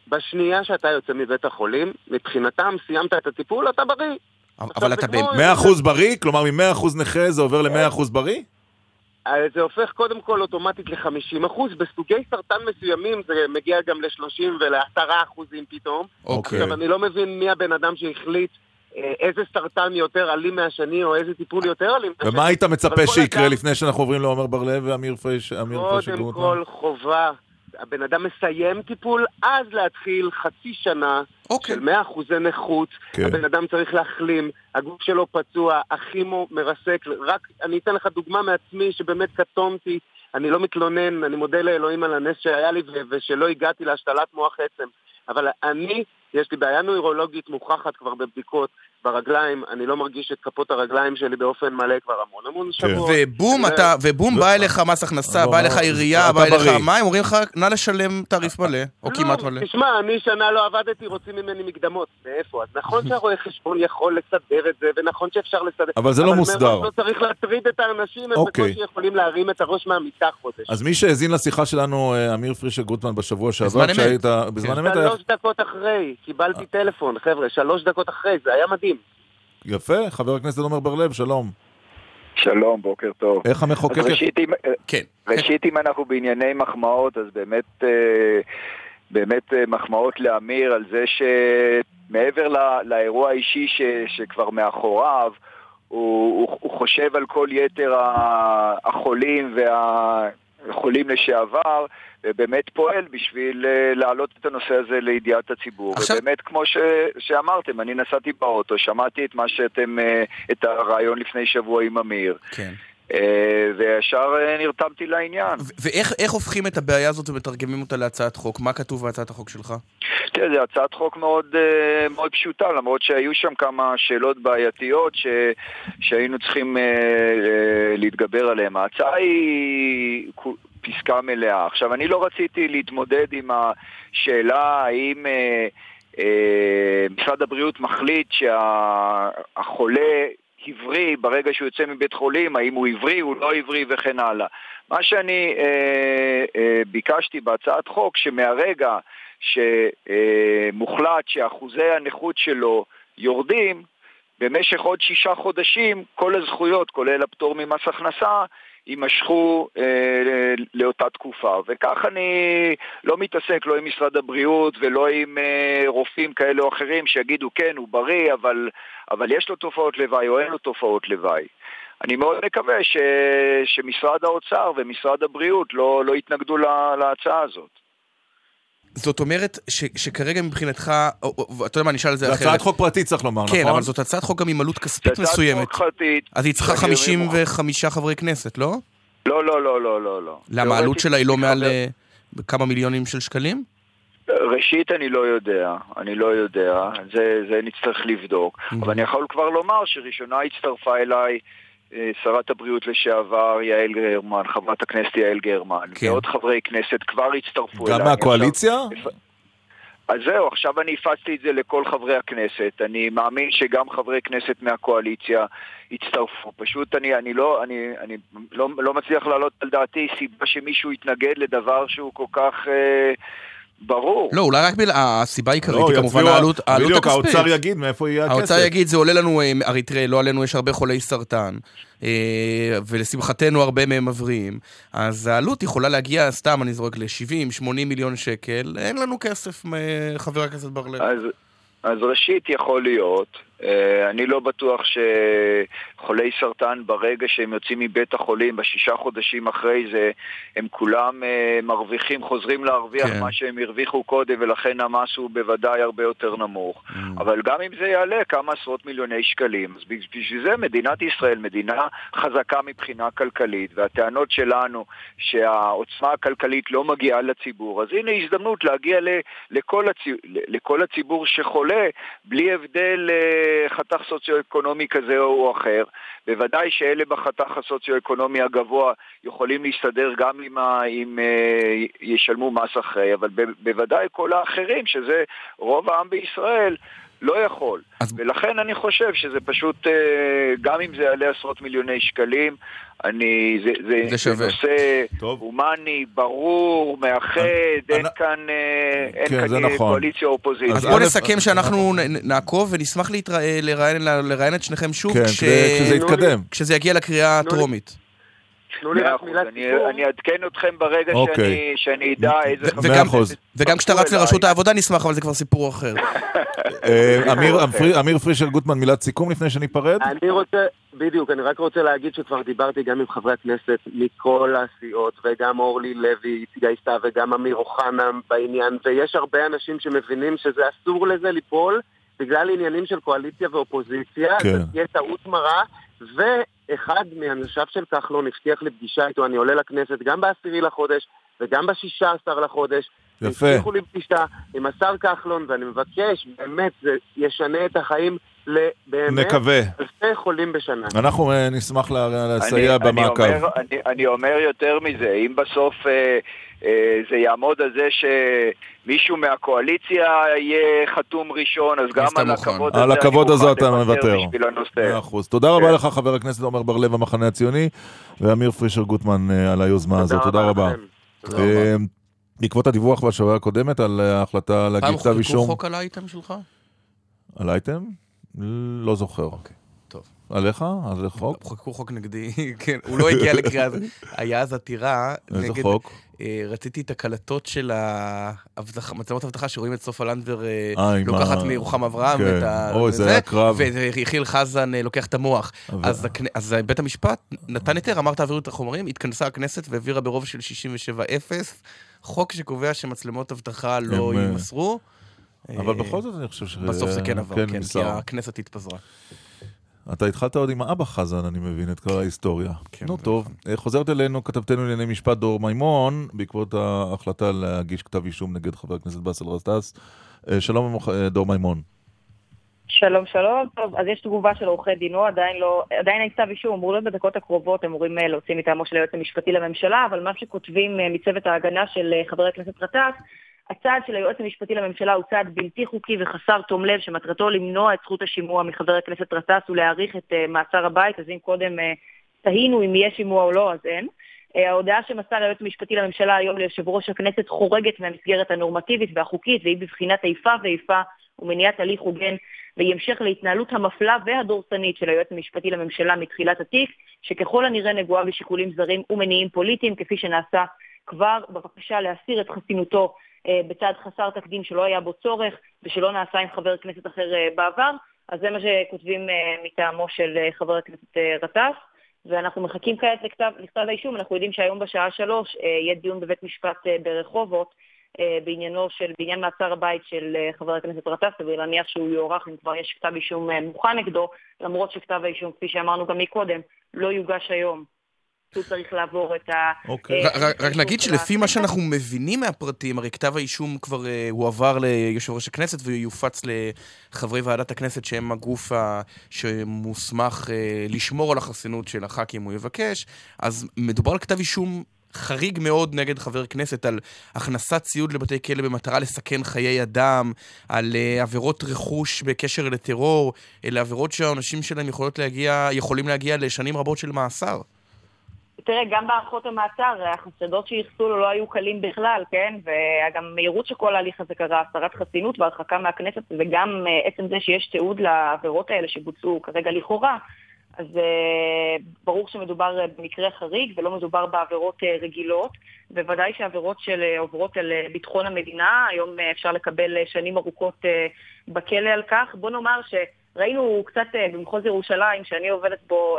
בשנייה שאתה יוצא מבית החולים, מבחינתם סיימת את הטיפול, אתה בריא. אבל אתה זה כמו- 100% בריא? כלומר, מ-100% נכה זה עובר ל-100% בריא? אה, זה הופך קודם כל אוטומטית ל-50%, בסוגי סרטן מסוימים זה מגיע גם ל-30 ול-10 אחוזים פתאום. אוקיי. עכשיו, אני לא מבין מי הבן אדם שהחליט איזה סרטן יותר אלים מהשני, או איזה טיפול יותר אלים מהשני. ומה היית מצפה שיקרה אדם- לפני שאנחנו עוברים לעומר בר-לב ואמיר פריש? פריש קודם גרוטמן? כל חובה, הבן אדם מסיים טיפול, אז להתחיל חצי שנה של 100 אחוזי נכות, כן. הבן אדם צריך להחלים, הגוף שלו פצוע, הכימו מרסק, רק אני אתן לך דוגמה מעצמי שבאמת קטונתי, אני לא מתלונן, אני מודה לאלוהים על הנס שהיה לי ושלא הגעתי להשתלת מוח עצם, אבל אני, יש לי בעיה נוירולוגית מוכחת כבר בבדיקות ברגליים, אני לא מרגיש את כפות הרגליים שלי באופן מלא כבר המון המון שבועות. ובום, אתה, ובום, בא אליך מס הכנסה, לא, בא אליך לא, עירייה, בא אליך. מים, אומרים לך, נא לשלם תעריף מלא, או כמעט מלא. תשמע, אני שנה לא עבדתי, רוצים ממני מקדמות. מאיפה? אז נכון [laughs] שהרואה חשבון יכול לסדר את זה, ונכון שאפשר לסדר. אבל זה לא מוסדר. מראש לא צריך להטריד את האנשים, הם אוקיי. בקושי יכולים להרים את הראש מהמיטה חודש. אז מי שהאזין לשיחה שלנו, אה, אמיר פרישר גוטמן, בשבוע שעבר, אמת. כשהיית... בזמן אמת היה... שלוש דקות אחרי, קיבלתי טלפון, חבר'ה, שלוש דקות אחרי, זה היה מדהים. יפה, חבר הכנסת עומר בר-לב, שלום. שלום, בוקר טוב. איך המחוקק... ראשית, אם, כן. ראשית, אם אנחנו בענייני מחמאות, אז באמת, אה, באמת אה, מחמאות לאמיר על זה שמעבר לא, לאירוע האישי ש, שכבר מאחוריו, הוא, הוא, הוא חושב על כל יתר החולים וה... חולים לשעבר, ובאמת פועל בשביל אה, להעלות את הנושא הזה לידיעת הציבור. עכשיו- ובאמת, כמו ש... שאמרתם, אני נסעתי באוטו, שמעתי את מה שאתם, אה, את הרעיון לפני שבוע עם אמיר, כן. אה, וישר נרתמתי לעניין. ואיך איך הופכים את הבעיה הזאת ומתרגמים אותה להצעת חוק? מה כתוב בהצעת החוק שלך? תראה, זו הצעת חוק מאוד, מאוד פשוטה, למרות שהיו שם כמה שאלות בעייתיות ש, שהיינו צריכים להתגבר עליהן. ההצעה היא פסקה מלאה. עכשיו, אני לא רציתי להתמודד עם השאלה האם אה, אה, משרד הבריאות מחליט שהחולה עברי ברגע שהוא יוצא מבית חולים, האם הוא עברי, הוא לא עברי וכן הלאה. מה שאני אה, אה, ביקשתי בהצעת חוק, שמהרגע שמוחלט שאחוזי הנכות שלו יורדים, במשך עוד שישה חודשים כל הזכויות, כולל הפטור ממס הכנסה, יימשכו אה, לאותה תקופה. וכך אני לא מתעסק לא עם משרד הבריאות ולא עם אה, רופאים כאלה או אחרים שיגידו כן, הוא בריא, אבל, אבל יש לו תופעות לוואי או אין לו תופעות לוואי. אני מאוד מקווה ש, שמשרד האוצר ומשרד הבריאות לא, לא יתנגדו לה, להצעה הזאת. זאת אומרת ש, שכרגע מבחינתך, או, או, אתה יודע מה, נשאל על זה זו אחרת. הצעת חוק פרטית צריך לומר, כן, נכון? אבל זאת הצעת חוק גם עם עלות כספית הצעת מסוימת. חוק פרטית. אז היא צריכה שאני 55 חברי כנסת, לא? לא, לא, לא, לא, לא, לא. למה, העלות שלה היא לא מעל חבר- אה, כמה מיליונים של שקלים? ראשית, אני לא יודע, אני לא יודע, זה, זה נצטרך לבדוק, אבל אני יכול כבר לומר שראשונה הצטרפה אליי אה, שרת הבריאות לשעבר יעל גרמן, חברת הכנסת יעל גרמן, כן. ועוד חברי כנסת כבר הצטרפו אליי. גם מהקואליציה? עכשיו- אז זהו, עכשיו אני הפצתי את זה לכל חברי הכנסת. אני מאמין שגם חברי כנסת מהקואליציה יצטרפו. פשוט אני, אני, לא, אני, אני לא, לא מצליח להעלות על דעתי סיבה שמישהו יתנגד לדבר שהוא כל כך אה, ברור. לא, אולי רק בגלל, הסיבה העיקרית לא, היא כמובן העלות העלות בדיוק, הכספית. האוצר יגיד מאיפה יהיה הכסף. האוצר יגיד, זה עולה לנו, אה, הרי תראה, לא עלינו, יש הרבה חולי סרטן, אה, ולשמחתנו הרבה מהם מבריאים, אז העלות יכולה להגיע, סתם, אני זורק ל-70, 80 מיליון שקל, אין לנו כסף, חבר הכנסת בר-לב. אז, אז ראשית יכול להיות, אני לא בטוח שחולי סרטן ברגע שהם יוצאים מבית החולים, בשישה חודשים אחרי זה, הם כולם אה, מרוויחים, חוזרים להרוויח כן. מה שהם הרוויחו קודם, ולכן המס הוא בוודאי הרבה יותר נמוך. Mm. אבל גם אם זה יעלה כמה עשרות מיליוני שקלים, אז בשביל זה מדינת ישראל, מדינה חזקה מבחינה כלכלית, והטענות שלנו שהעוצמה הכלכלית לא מגיעה לציבור, אז הנה הזדמנות להגיע ל, לכל, הצי, ל- לכל הציבור שחולה, בלי הבדל אה, חתך סוציו-אקונומי כזה או אחר. בוודאי שאלה בחתך הסוציו-אקונומי הגבוה יכולים להסתדר גם אם, ה, אם אה, ישלמו מס אחרי, אבל בוודאי כל האחרים, שזה רוב העם בישראל, לא יכול. אז... ולכן אני חושב שזה פשוט, אה, גם אם זה יעלה עשרות מיליוני שקלים, אני, זה, זה, זה שווה. נושא הומני, ברור, מאחד, אין כאן, אה, אין כן, כאן זה אה, נכון. קואליציה או אופוזיציה. אז בוא נסכם שאנחנו נ- נעקוב ונשמח להתרא- לראיין לראיין את שניכם שוב כן, כש- כדי- כשזה יתקדם. כשזה יגיע לקריאה הטרומית. תנו לי רק מילת סיכום. אני אעדכן אתכם ברגע אוקיי. שאני, שאני אדע איזה וגם- כנסת וגם כשאתה רץ לראשות. העבודה נשמח, אבל זה כבר סיפור אחר. [laughs] אה, אמיר- אמיר- אמיר פרישל גוטמן, מילת סיכום לפני שניפרד? אני רוצה, בדיוק, אני רק רוצה להגיד שכבר דיברתי גם עם חברי הכנסת מכל הסיעות, וגם אורלי לוי התגייסה, וגם אמיר אוחנה בעניין, ויש הרבה אנשים שמבינים שזה אסור לזה ליפול בגלל עניינים של קואליציה ואופוזיציה, כן. זו תהיה טעות מרה, ואחד מאנשיו של כחלון הבטיח לי פגישה איתו, אני עולה לכנסת גם בעשירי לחודש וגם בשישה עשר לחודש. יפה. הבטיחו לי פגישה עם השר כחלון, ואני מבקש, באמת, זה ישנה את החיים לבאמת נקווה. אלפי חולים בשנה. אנחנו אה, נשמח לה- לסייע אני- במעקב. אני אומר, אני, אני אומר יותר מזה, אם בסוף אה, אה, זה יעמוד על זה שמישהו מהקואליציה יהיה חתום ראשון, אז גם על הכבוד הזה על הכבוד אני הזה מוכן אתה לוותר מוותר. בשביל הנושא. מאה אחוז. תודה רבה לך, חבר הכנסת עמר בר-לב, המחנה הציוני, ואמיר פרישר גוטמן אה, על היוזמה הזאת. תודה רבה. אה, בעקבות הדיווח בשבוע הקודמת על אה, ההחלטה להגיש פעם כתב חוקקו אישום... חוק על האייטם שלך? על אייטם? לא זוכר. טוב. עליך? על חוק? חוקקו חוק נגדי, [laughs] כן, הוא לא הגיע לקריאה, הזאת. היה אז עתירה איזה נגד... חוק? אה, רציתי את הקלטות של האבטחה- מצלמות אבטחה שרואים את סופה לנדבר אה, אה, לוקחת מרוחם אברהם כן. אוי, זה היה קרב. ויחיל חזן לוקח את המוח. אז אז בית המשפט נתן היתר, אמר תעבירו את החומרים, התכנסה הכנסת והעבירה ברוב של 67-0, חוק שקובע שמצלמות אבטחה לא יימסרו. אבל בכל זאת אני חושב ש... בסוף זה כן עבר, כן, כן, כי. הכנסת התפזרה. אתה התחלת עוד עם האבא חזן, אני מבין, את כל ההיסטוריה. כן, נו טוב, אה, חוזרת אלינו כתבתנו לענייני משפט דור מימון, בעקבות ההחלטה להגיש כתב אישום נגד חבר הכנסת באסל גטאס. אה, שלום אה, דור מימון. שלום שלום, טוב, אז יש תגובה של עורכי דינו, עדיין לא, עדיין אין כתב אישום, אמור להיות בדקות הקרובות, אמורים להוציא מטעמו של היועץ המשפטי לממשלה, אבל מה שכותבים מצוות ההגנה של חבר הכנסת גטאס, הצעד של היועץ המשפטי לממשלה הוא צעד בלתי חוקי וחסר תום לב, שמטרתו למנוע את זכות השימוע מחבר הכנסת גטאס ולהאריך את אה, מעצר הבית, אז אם קודם אה, תהינו אם יהיה שימוע או לא, אז אין. אה, ההודעה שמסר היועץ המשפטי לממשלה היום ליושב ראש הכנסת חורגת מהמסגרת הנורמטיבית והחוקית, והיא בבחינת איפה ואיפה ומניעת הליך הוגן, והיא המשך להתנהלות המפלה והדורסנית של היועץ המשפטי לממשלה מתחילת התיק, שככל הנראה נגועה בשיקולים זרים ומניעים פוליטיים, כפי שנעשה כבר בבקשה להסיר את חסינותו בצעד חסר תקדים שלא היה בו צורך ושלא נעשה עם חבר כנסת אחר אה, בעבר. אז זה מה שכותבים אה, מטעמו של אה, חבר הכנסת אה, גטאס. ואנחנו מחכים כעת לכתב, לכתב האישום, אנחנו יודעים שהיום בשעה שלוש אה, יהיה דיון בבית משפט אה, ברחובות אה, בעניינו של, בעניין מעצר הבית של אה, חבר הכנסת גטאס, סביר להניח שהוא יוארך אם כבר יש כתב אישום אה, מוכן נגדו, למרות שכתב האישום, כפי שאמרנו גם מקודם, לא יוגש היום. הוא צריך לעבור את ה... אוקיי. רק- רק- רק נגיד שלפי מה שאנחנו מבינים מהפרטים, הרי כתב האישום כבר אה, הועבר ליושב ראש הכנסת ויופץ לחברי ועדת הכנסת שהם הגוף שמוסמך אה, לשמור על החסינות של הח"כים הוא יבקש, אז מדובר על כתב אישום חריג מאוד נגד חבר כנסת על הכנסת ציוד לבתי כלא במטרה לסכן חיי אדם, על אה, עבירות רכוש בקשר לטרור, אלה עבירות שהעונשים שלהם יכולים להגיע לשנים רבות של מאסר. תראה, גם בהארכות המעצר, החשדות שייחסו לו לא היו קלים בכלל, כן? וגם המהירות שכל ההליך הזה קרה, הסרת חסינות והרחקה מהכנסת, וגם אה, עצם זה שיש תיעוד לעבירות האלה שבוצעו כרגע לכאורה, אז אה, ברור שמדובר אה, במקרה חריג ולא מדובר בעבירות רגילות. בוודאי שעבירות של אה, עוברות על ביטחון המדינה, היום אפשר לקבל שנים ארוכות בכלא על כך. בוא נאמר שראינו קצת במחוז ירושלים, שאני עובדת בו,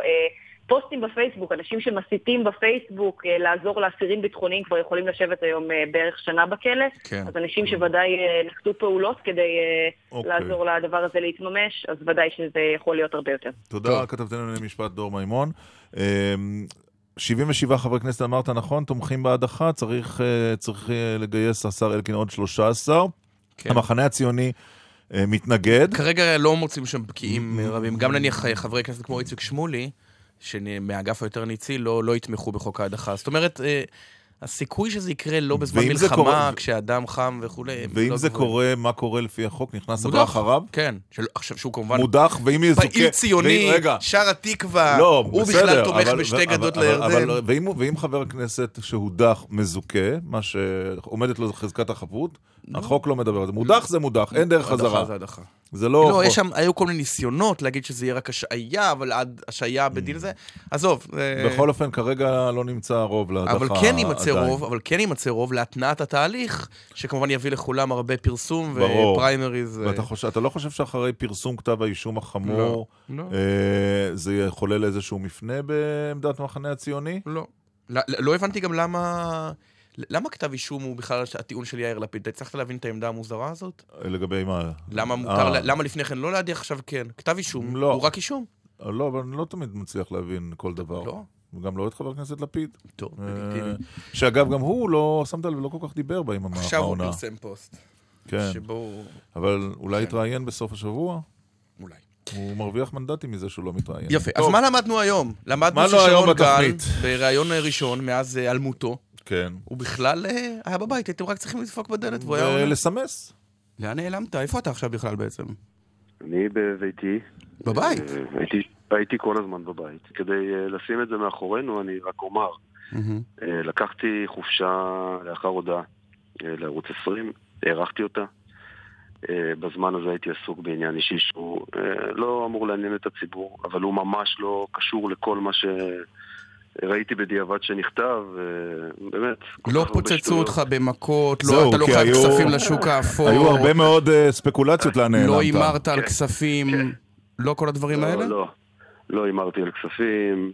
פוסטים בפייסבוק, אנשים שמסיתים בפייסבוק אה, לעזור לאסירים ביטחוניים כבר יכולים לשבת היום אה, בערך שנה בכלא. כן. אז אנשים שוודאי אה, נקטו פעולות כדי אה, אוקיי. לעזור לדבר הזה להתממש, אז ודאי שזה יכול להיות הרבה יותר. תודה, כתבתנו לענייני משפט דור מימון. אמ, 77 חברי כנסת אמרת נכון, תומכים בהדחה, צריך, אה, צריך לגייס השר אלקין עוד 13. כן. המחנה הציוני מתנגד. כרגע לא מוצאים שם בקיאים רבים. גם נניח חברי כנסת כמו איציק שמולי, שמהאגף היותר ניצי, לא, לא יתמכו בחוק ההדחה. זאת אומרת, אה, הסיכוי שזה יקרה לא בזמן ואם מלחמה, קורה- כשאדם חם וכולי, ואם לא זה גבוהים. קורה, מה קורה לפי החוק? נכנס הבא. אחריו? כן. של, עכשיו שהוא כמובן... מודח, ואם יזוכה... פעיל ציוני, ואם- רגע. שר התקווה, לא, הוא בסדר, בכלל תומך אבל- בשתי אבל- גדות אבל- לירדן. אבל- ואם הוא- ואם חבר הכנסת שהודח מזוכה, מה שעומדת לו חזקת החפות, החוק לא מדבר על זה. מודח זה מודח, אין דרך הדחה חזרה. זה הדחה. זה לא... לא, יש שם, היו כל מיני ניסיונות להגיד שזה יהיה רק השעיה, אבל עד השעיה בדין זה, עזוב. זה- בכל אופן, כרגע לא נמצא רוב להדחה אבל כן יימצא עדיין. רוב, אבל כן יימצא רוב להתנעת התהליך, שכמובן יביא לכולם הרבה פרסום ברור. ופריימריז. ואתה חושב, אתה לא חושב שאחרי פרסום כתב האישום החמור, לא, לא. אה, זה יחולל איזשהו מפנה בעמדת המחנה הציוני? לא. לא, לא הבנתי גם למה... למה כתב אישום הוא בכלל הטיעון של יאיר לפיד? אתה הצלחת להבין את העמדה המוזרה הזאת? לגבי מה? למה אה. מותר, ל- למה לפני כן לא להדיח עכשיו כן? כתב אישום לא. הוא רק אישום. לא, אבל אני לא תמיד מצליח להבין כל דבר. לא? וגם לא את חבר הכנסת לפיד. טוב, אה, לגיטימי. שאגב, גם הוא לא, שמת לב, לא כל כך דיבר ביממה האחרונה. עכשיו הוא פרסם פוסט. כן. שבו. אבל אולי כן. יתראיין בסוף השבוע? אולי. הוא מרוויח מנדטים מזה שהוא לא מתראיין. יפה, אז. מה למדנו היום? למדנו לא ששרון גל? בריאיון ראשון מאז אה, היעלמותו, כן. הוא בכלל אה, היה בבית, הייתם רק צריכים לדפוק בדלת והוא היה עונה. ולסמס. לאן נעלמת? איפה אתה עכשיו בכלל בעצם? אני בביתי. בבית? אה, הייתי, הייתי כל הזמן בבית. כדי אה, לשים את זה מאחורינו, אני רק אומר, לקחתי חופשה לאחר הודעה לערוץ 20, הארכתי אותה. בזמן הזה הייתי עסוק בעניין אישי שהוא לא אמור לעניין את הציבור, אבל הוא ממש לא קשור לכל מה שראיתי בדיעבד שנכתב, ובאמת. כל לא פוצצו. אותך במכות, לא, אתה לא חייב היו- כספים לשוק האפור. היו הרבה מאוד אה, ספקולציות לאן נעלמת. לא הימרת על כן, כספים, לא כל הדברים לא, האלה? לא, לא הימרתי על כספים,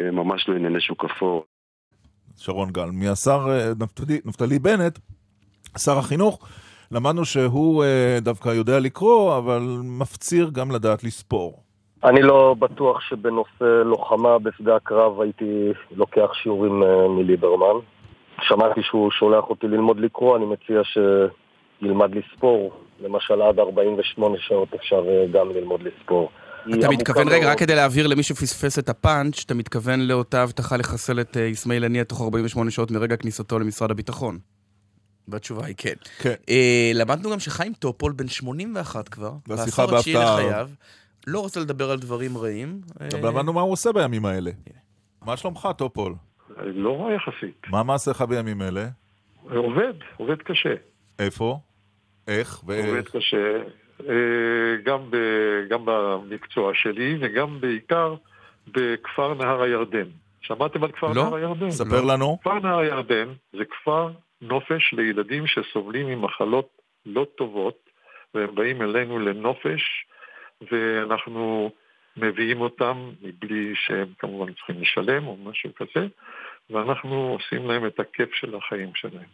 אה, ממש לא ענייני שוק אפור. שרון גל, מהשר אה, נפתלי, נפתלי בנט, שר החינוך, למדנו שהוא אה, דווקא יודע לקרוא, אבל מפציר גם לדעת לספור. אני לא בטוח שבנושא לוחמה בשדה הקרב הייתי לוקח שיעורים אה, מליברמן. שמעתי שהוא שולח אותי ללמוד לקרוא, אני מציע שילמד לספור. למשל, עד 48 שעות אפשר אה, גם ללמוד לספור. אתה מתכוון, רגע. רק כדי להבהיר למי שפספס את הפאנץ', אתה מתכוון לאותה הבטחה לחסל את אה, אסמאעיל הנייה תוך 48 שעות מרגע כניסתו למשרד הביטחון? והתשובה היא כן. כן. אה, למדנו גם שחיים טופול, בן 81 כבר, והשיחה בעשור התשיעי בהפתעה. לא רוצה לדבר על דברים רעים. אה, אבל למדנו מה הוא עושה בימים האלה. מה שלומך, טופול? לא רע יחסית. מה מעשיך בימים אלה? עובד, עובד קשה. איפה? איך? עובד? קשה, אה, גם, ב, גם במקצוע שלי וגם בעיקר בכפר נהר הירדן. שמעתם על כפר לא. נהר הירדן? ספר לנו. כפר נהר הירדן זה כפר נופש לילדים שסובלים ממחלות לא טובות, והם באים אלינו לנופש, ואנחנו מביאים אותם מבלי שהם כמובן צריכים לשלם או משהו כזה, ואנחנו עושים להם את הכיף של החיים שלהם.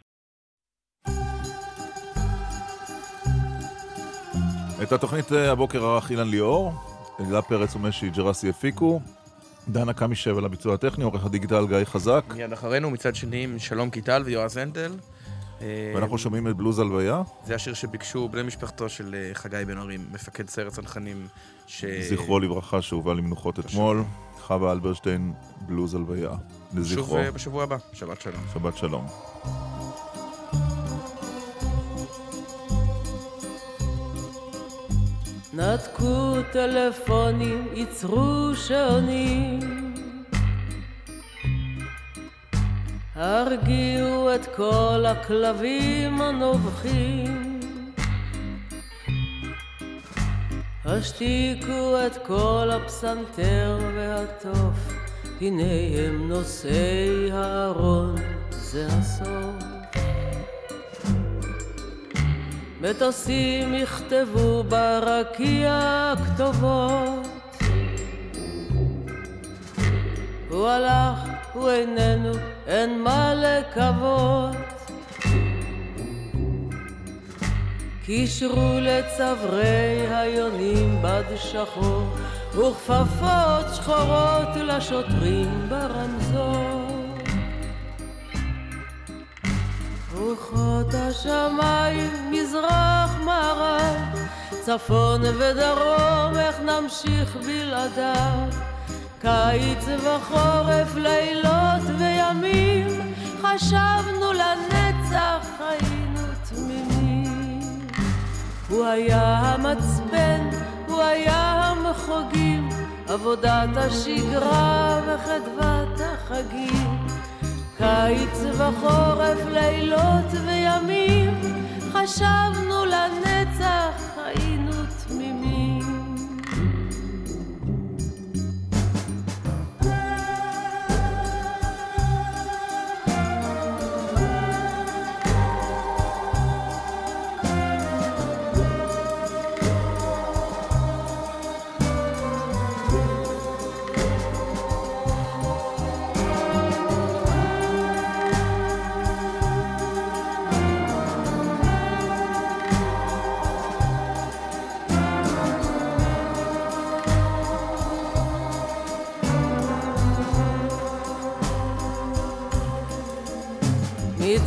את התוכנית אה, הבוקר ערך אילן ליאור, אלה פרץ ומשי ג'רסי הפיקו, דנה קמישב על הביצוע הטכני, עורך הדיגיטל גיא חזק, מיד אחרינו, מצד שני, שלום קיטל ויועז הנדל. אה, ואנחנו שומעים את בלוז הלוויה, זה השיר שביקשו בני משפחתו של אה, חגי בן ארי, מפקד סיירת צנחנים, ש... זכרו לברכה שהובא למנוחות אתמול, חווה אלברשטיין, בלוז הלוויה, שוב לזכרו. אה, בשבוע הבא. שבת שלום. שבת שלום. נתקו טלפונים, ייצרו שעונים. הרגיעו את כל הכלבים הנובחים. השתיקו את כל הפסנתר והתוף, הנה הם נושאי הארון, זה הסוף. מטוסים יכתבו ברקיע כתובות. הוא הלך, הוא איננו, אין מה לקוות. קישרו לצברי היונים בד שחור, וכפפות שחורות לשוטרים ברמזור. רוחות השמיים, מזרח מערב, צפון ודרום, איך נמשיך בלעדיו? קיץ וחורף, לילות וימים, חשבנו לנצח היינו תמימים. הוא היה המצפן, הוא היה המחוגים, עבודת השגרה וחדוות החגים. קיץ וחורף, לילות וימים, חשבנו לנצח היינו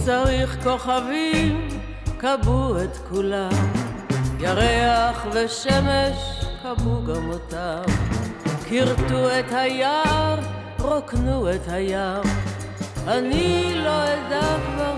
צריך כוכבים? כבו את כולם. ירח ושמש כבו גם אותם. כרתו את היער, רוקנו את הים. אני לא אדע כבר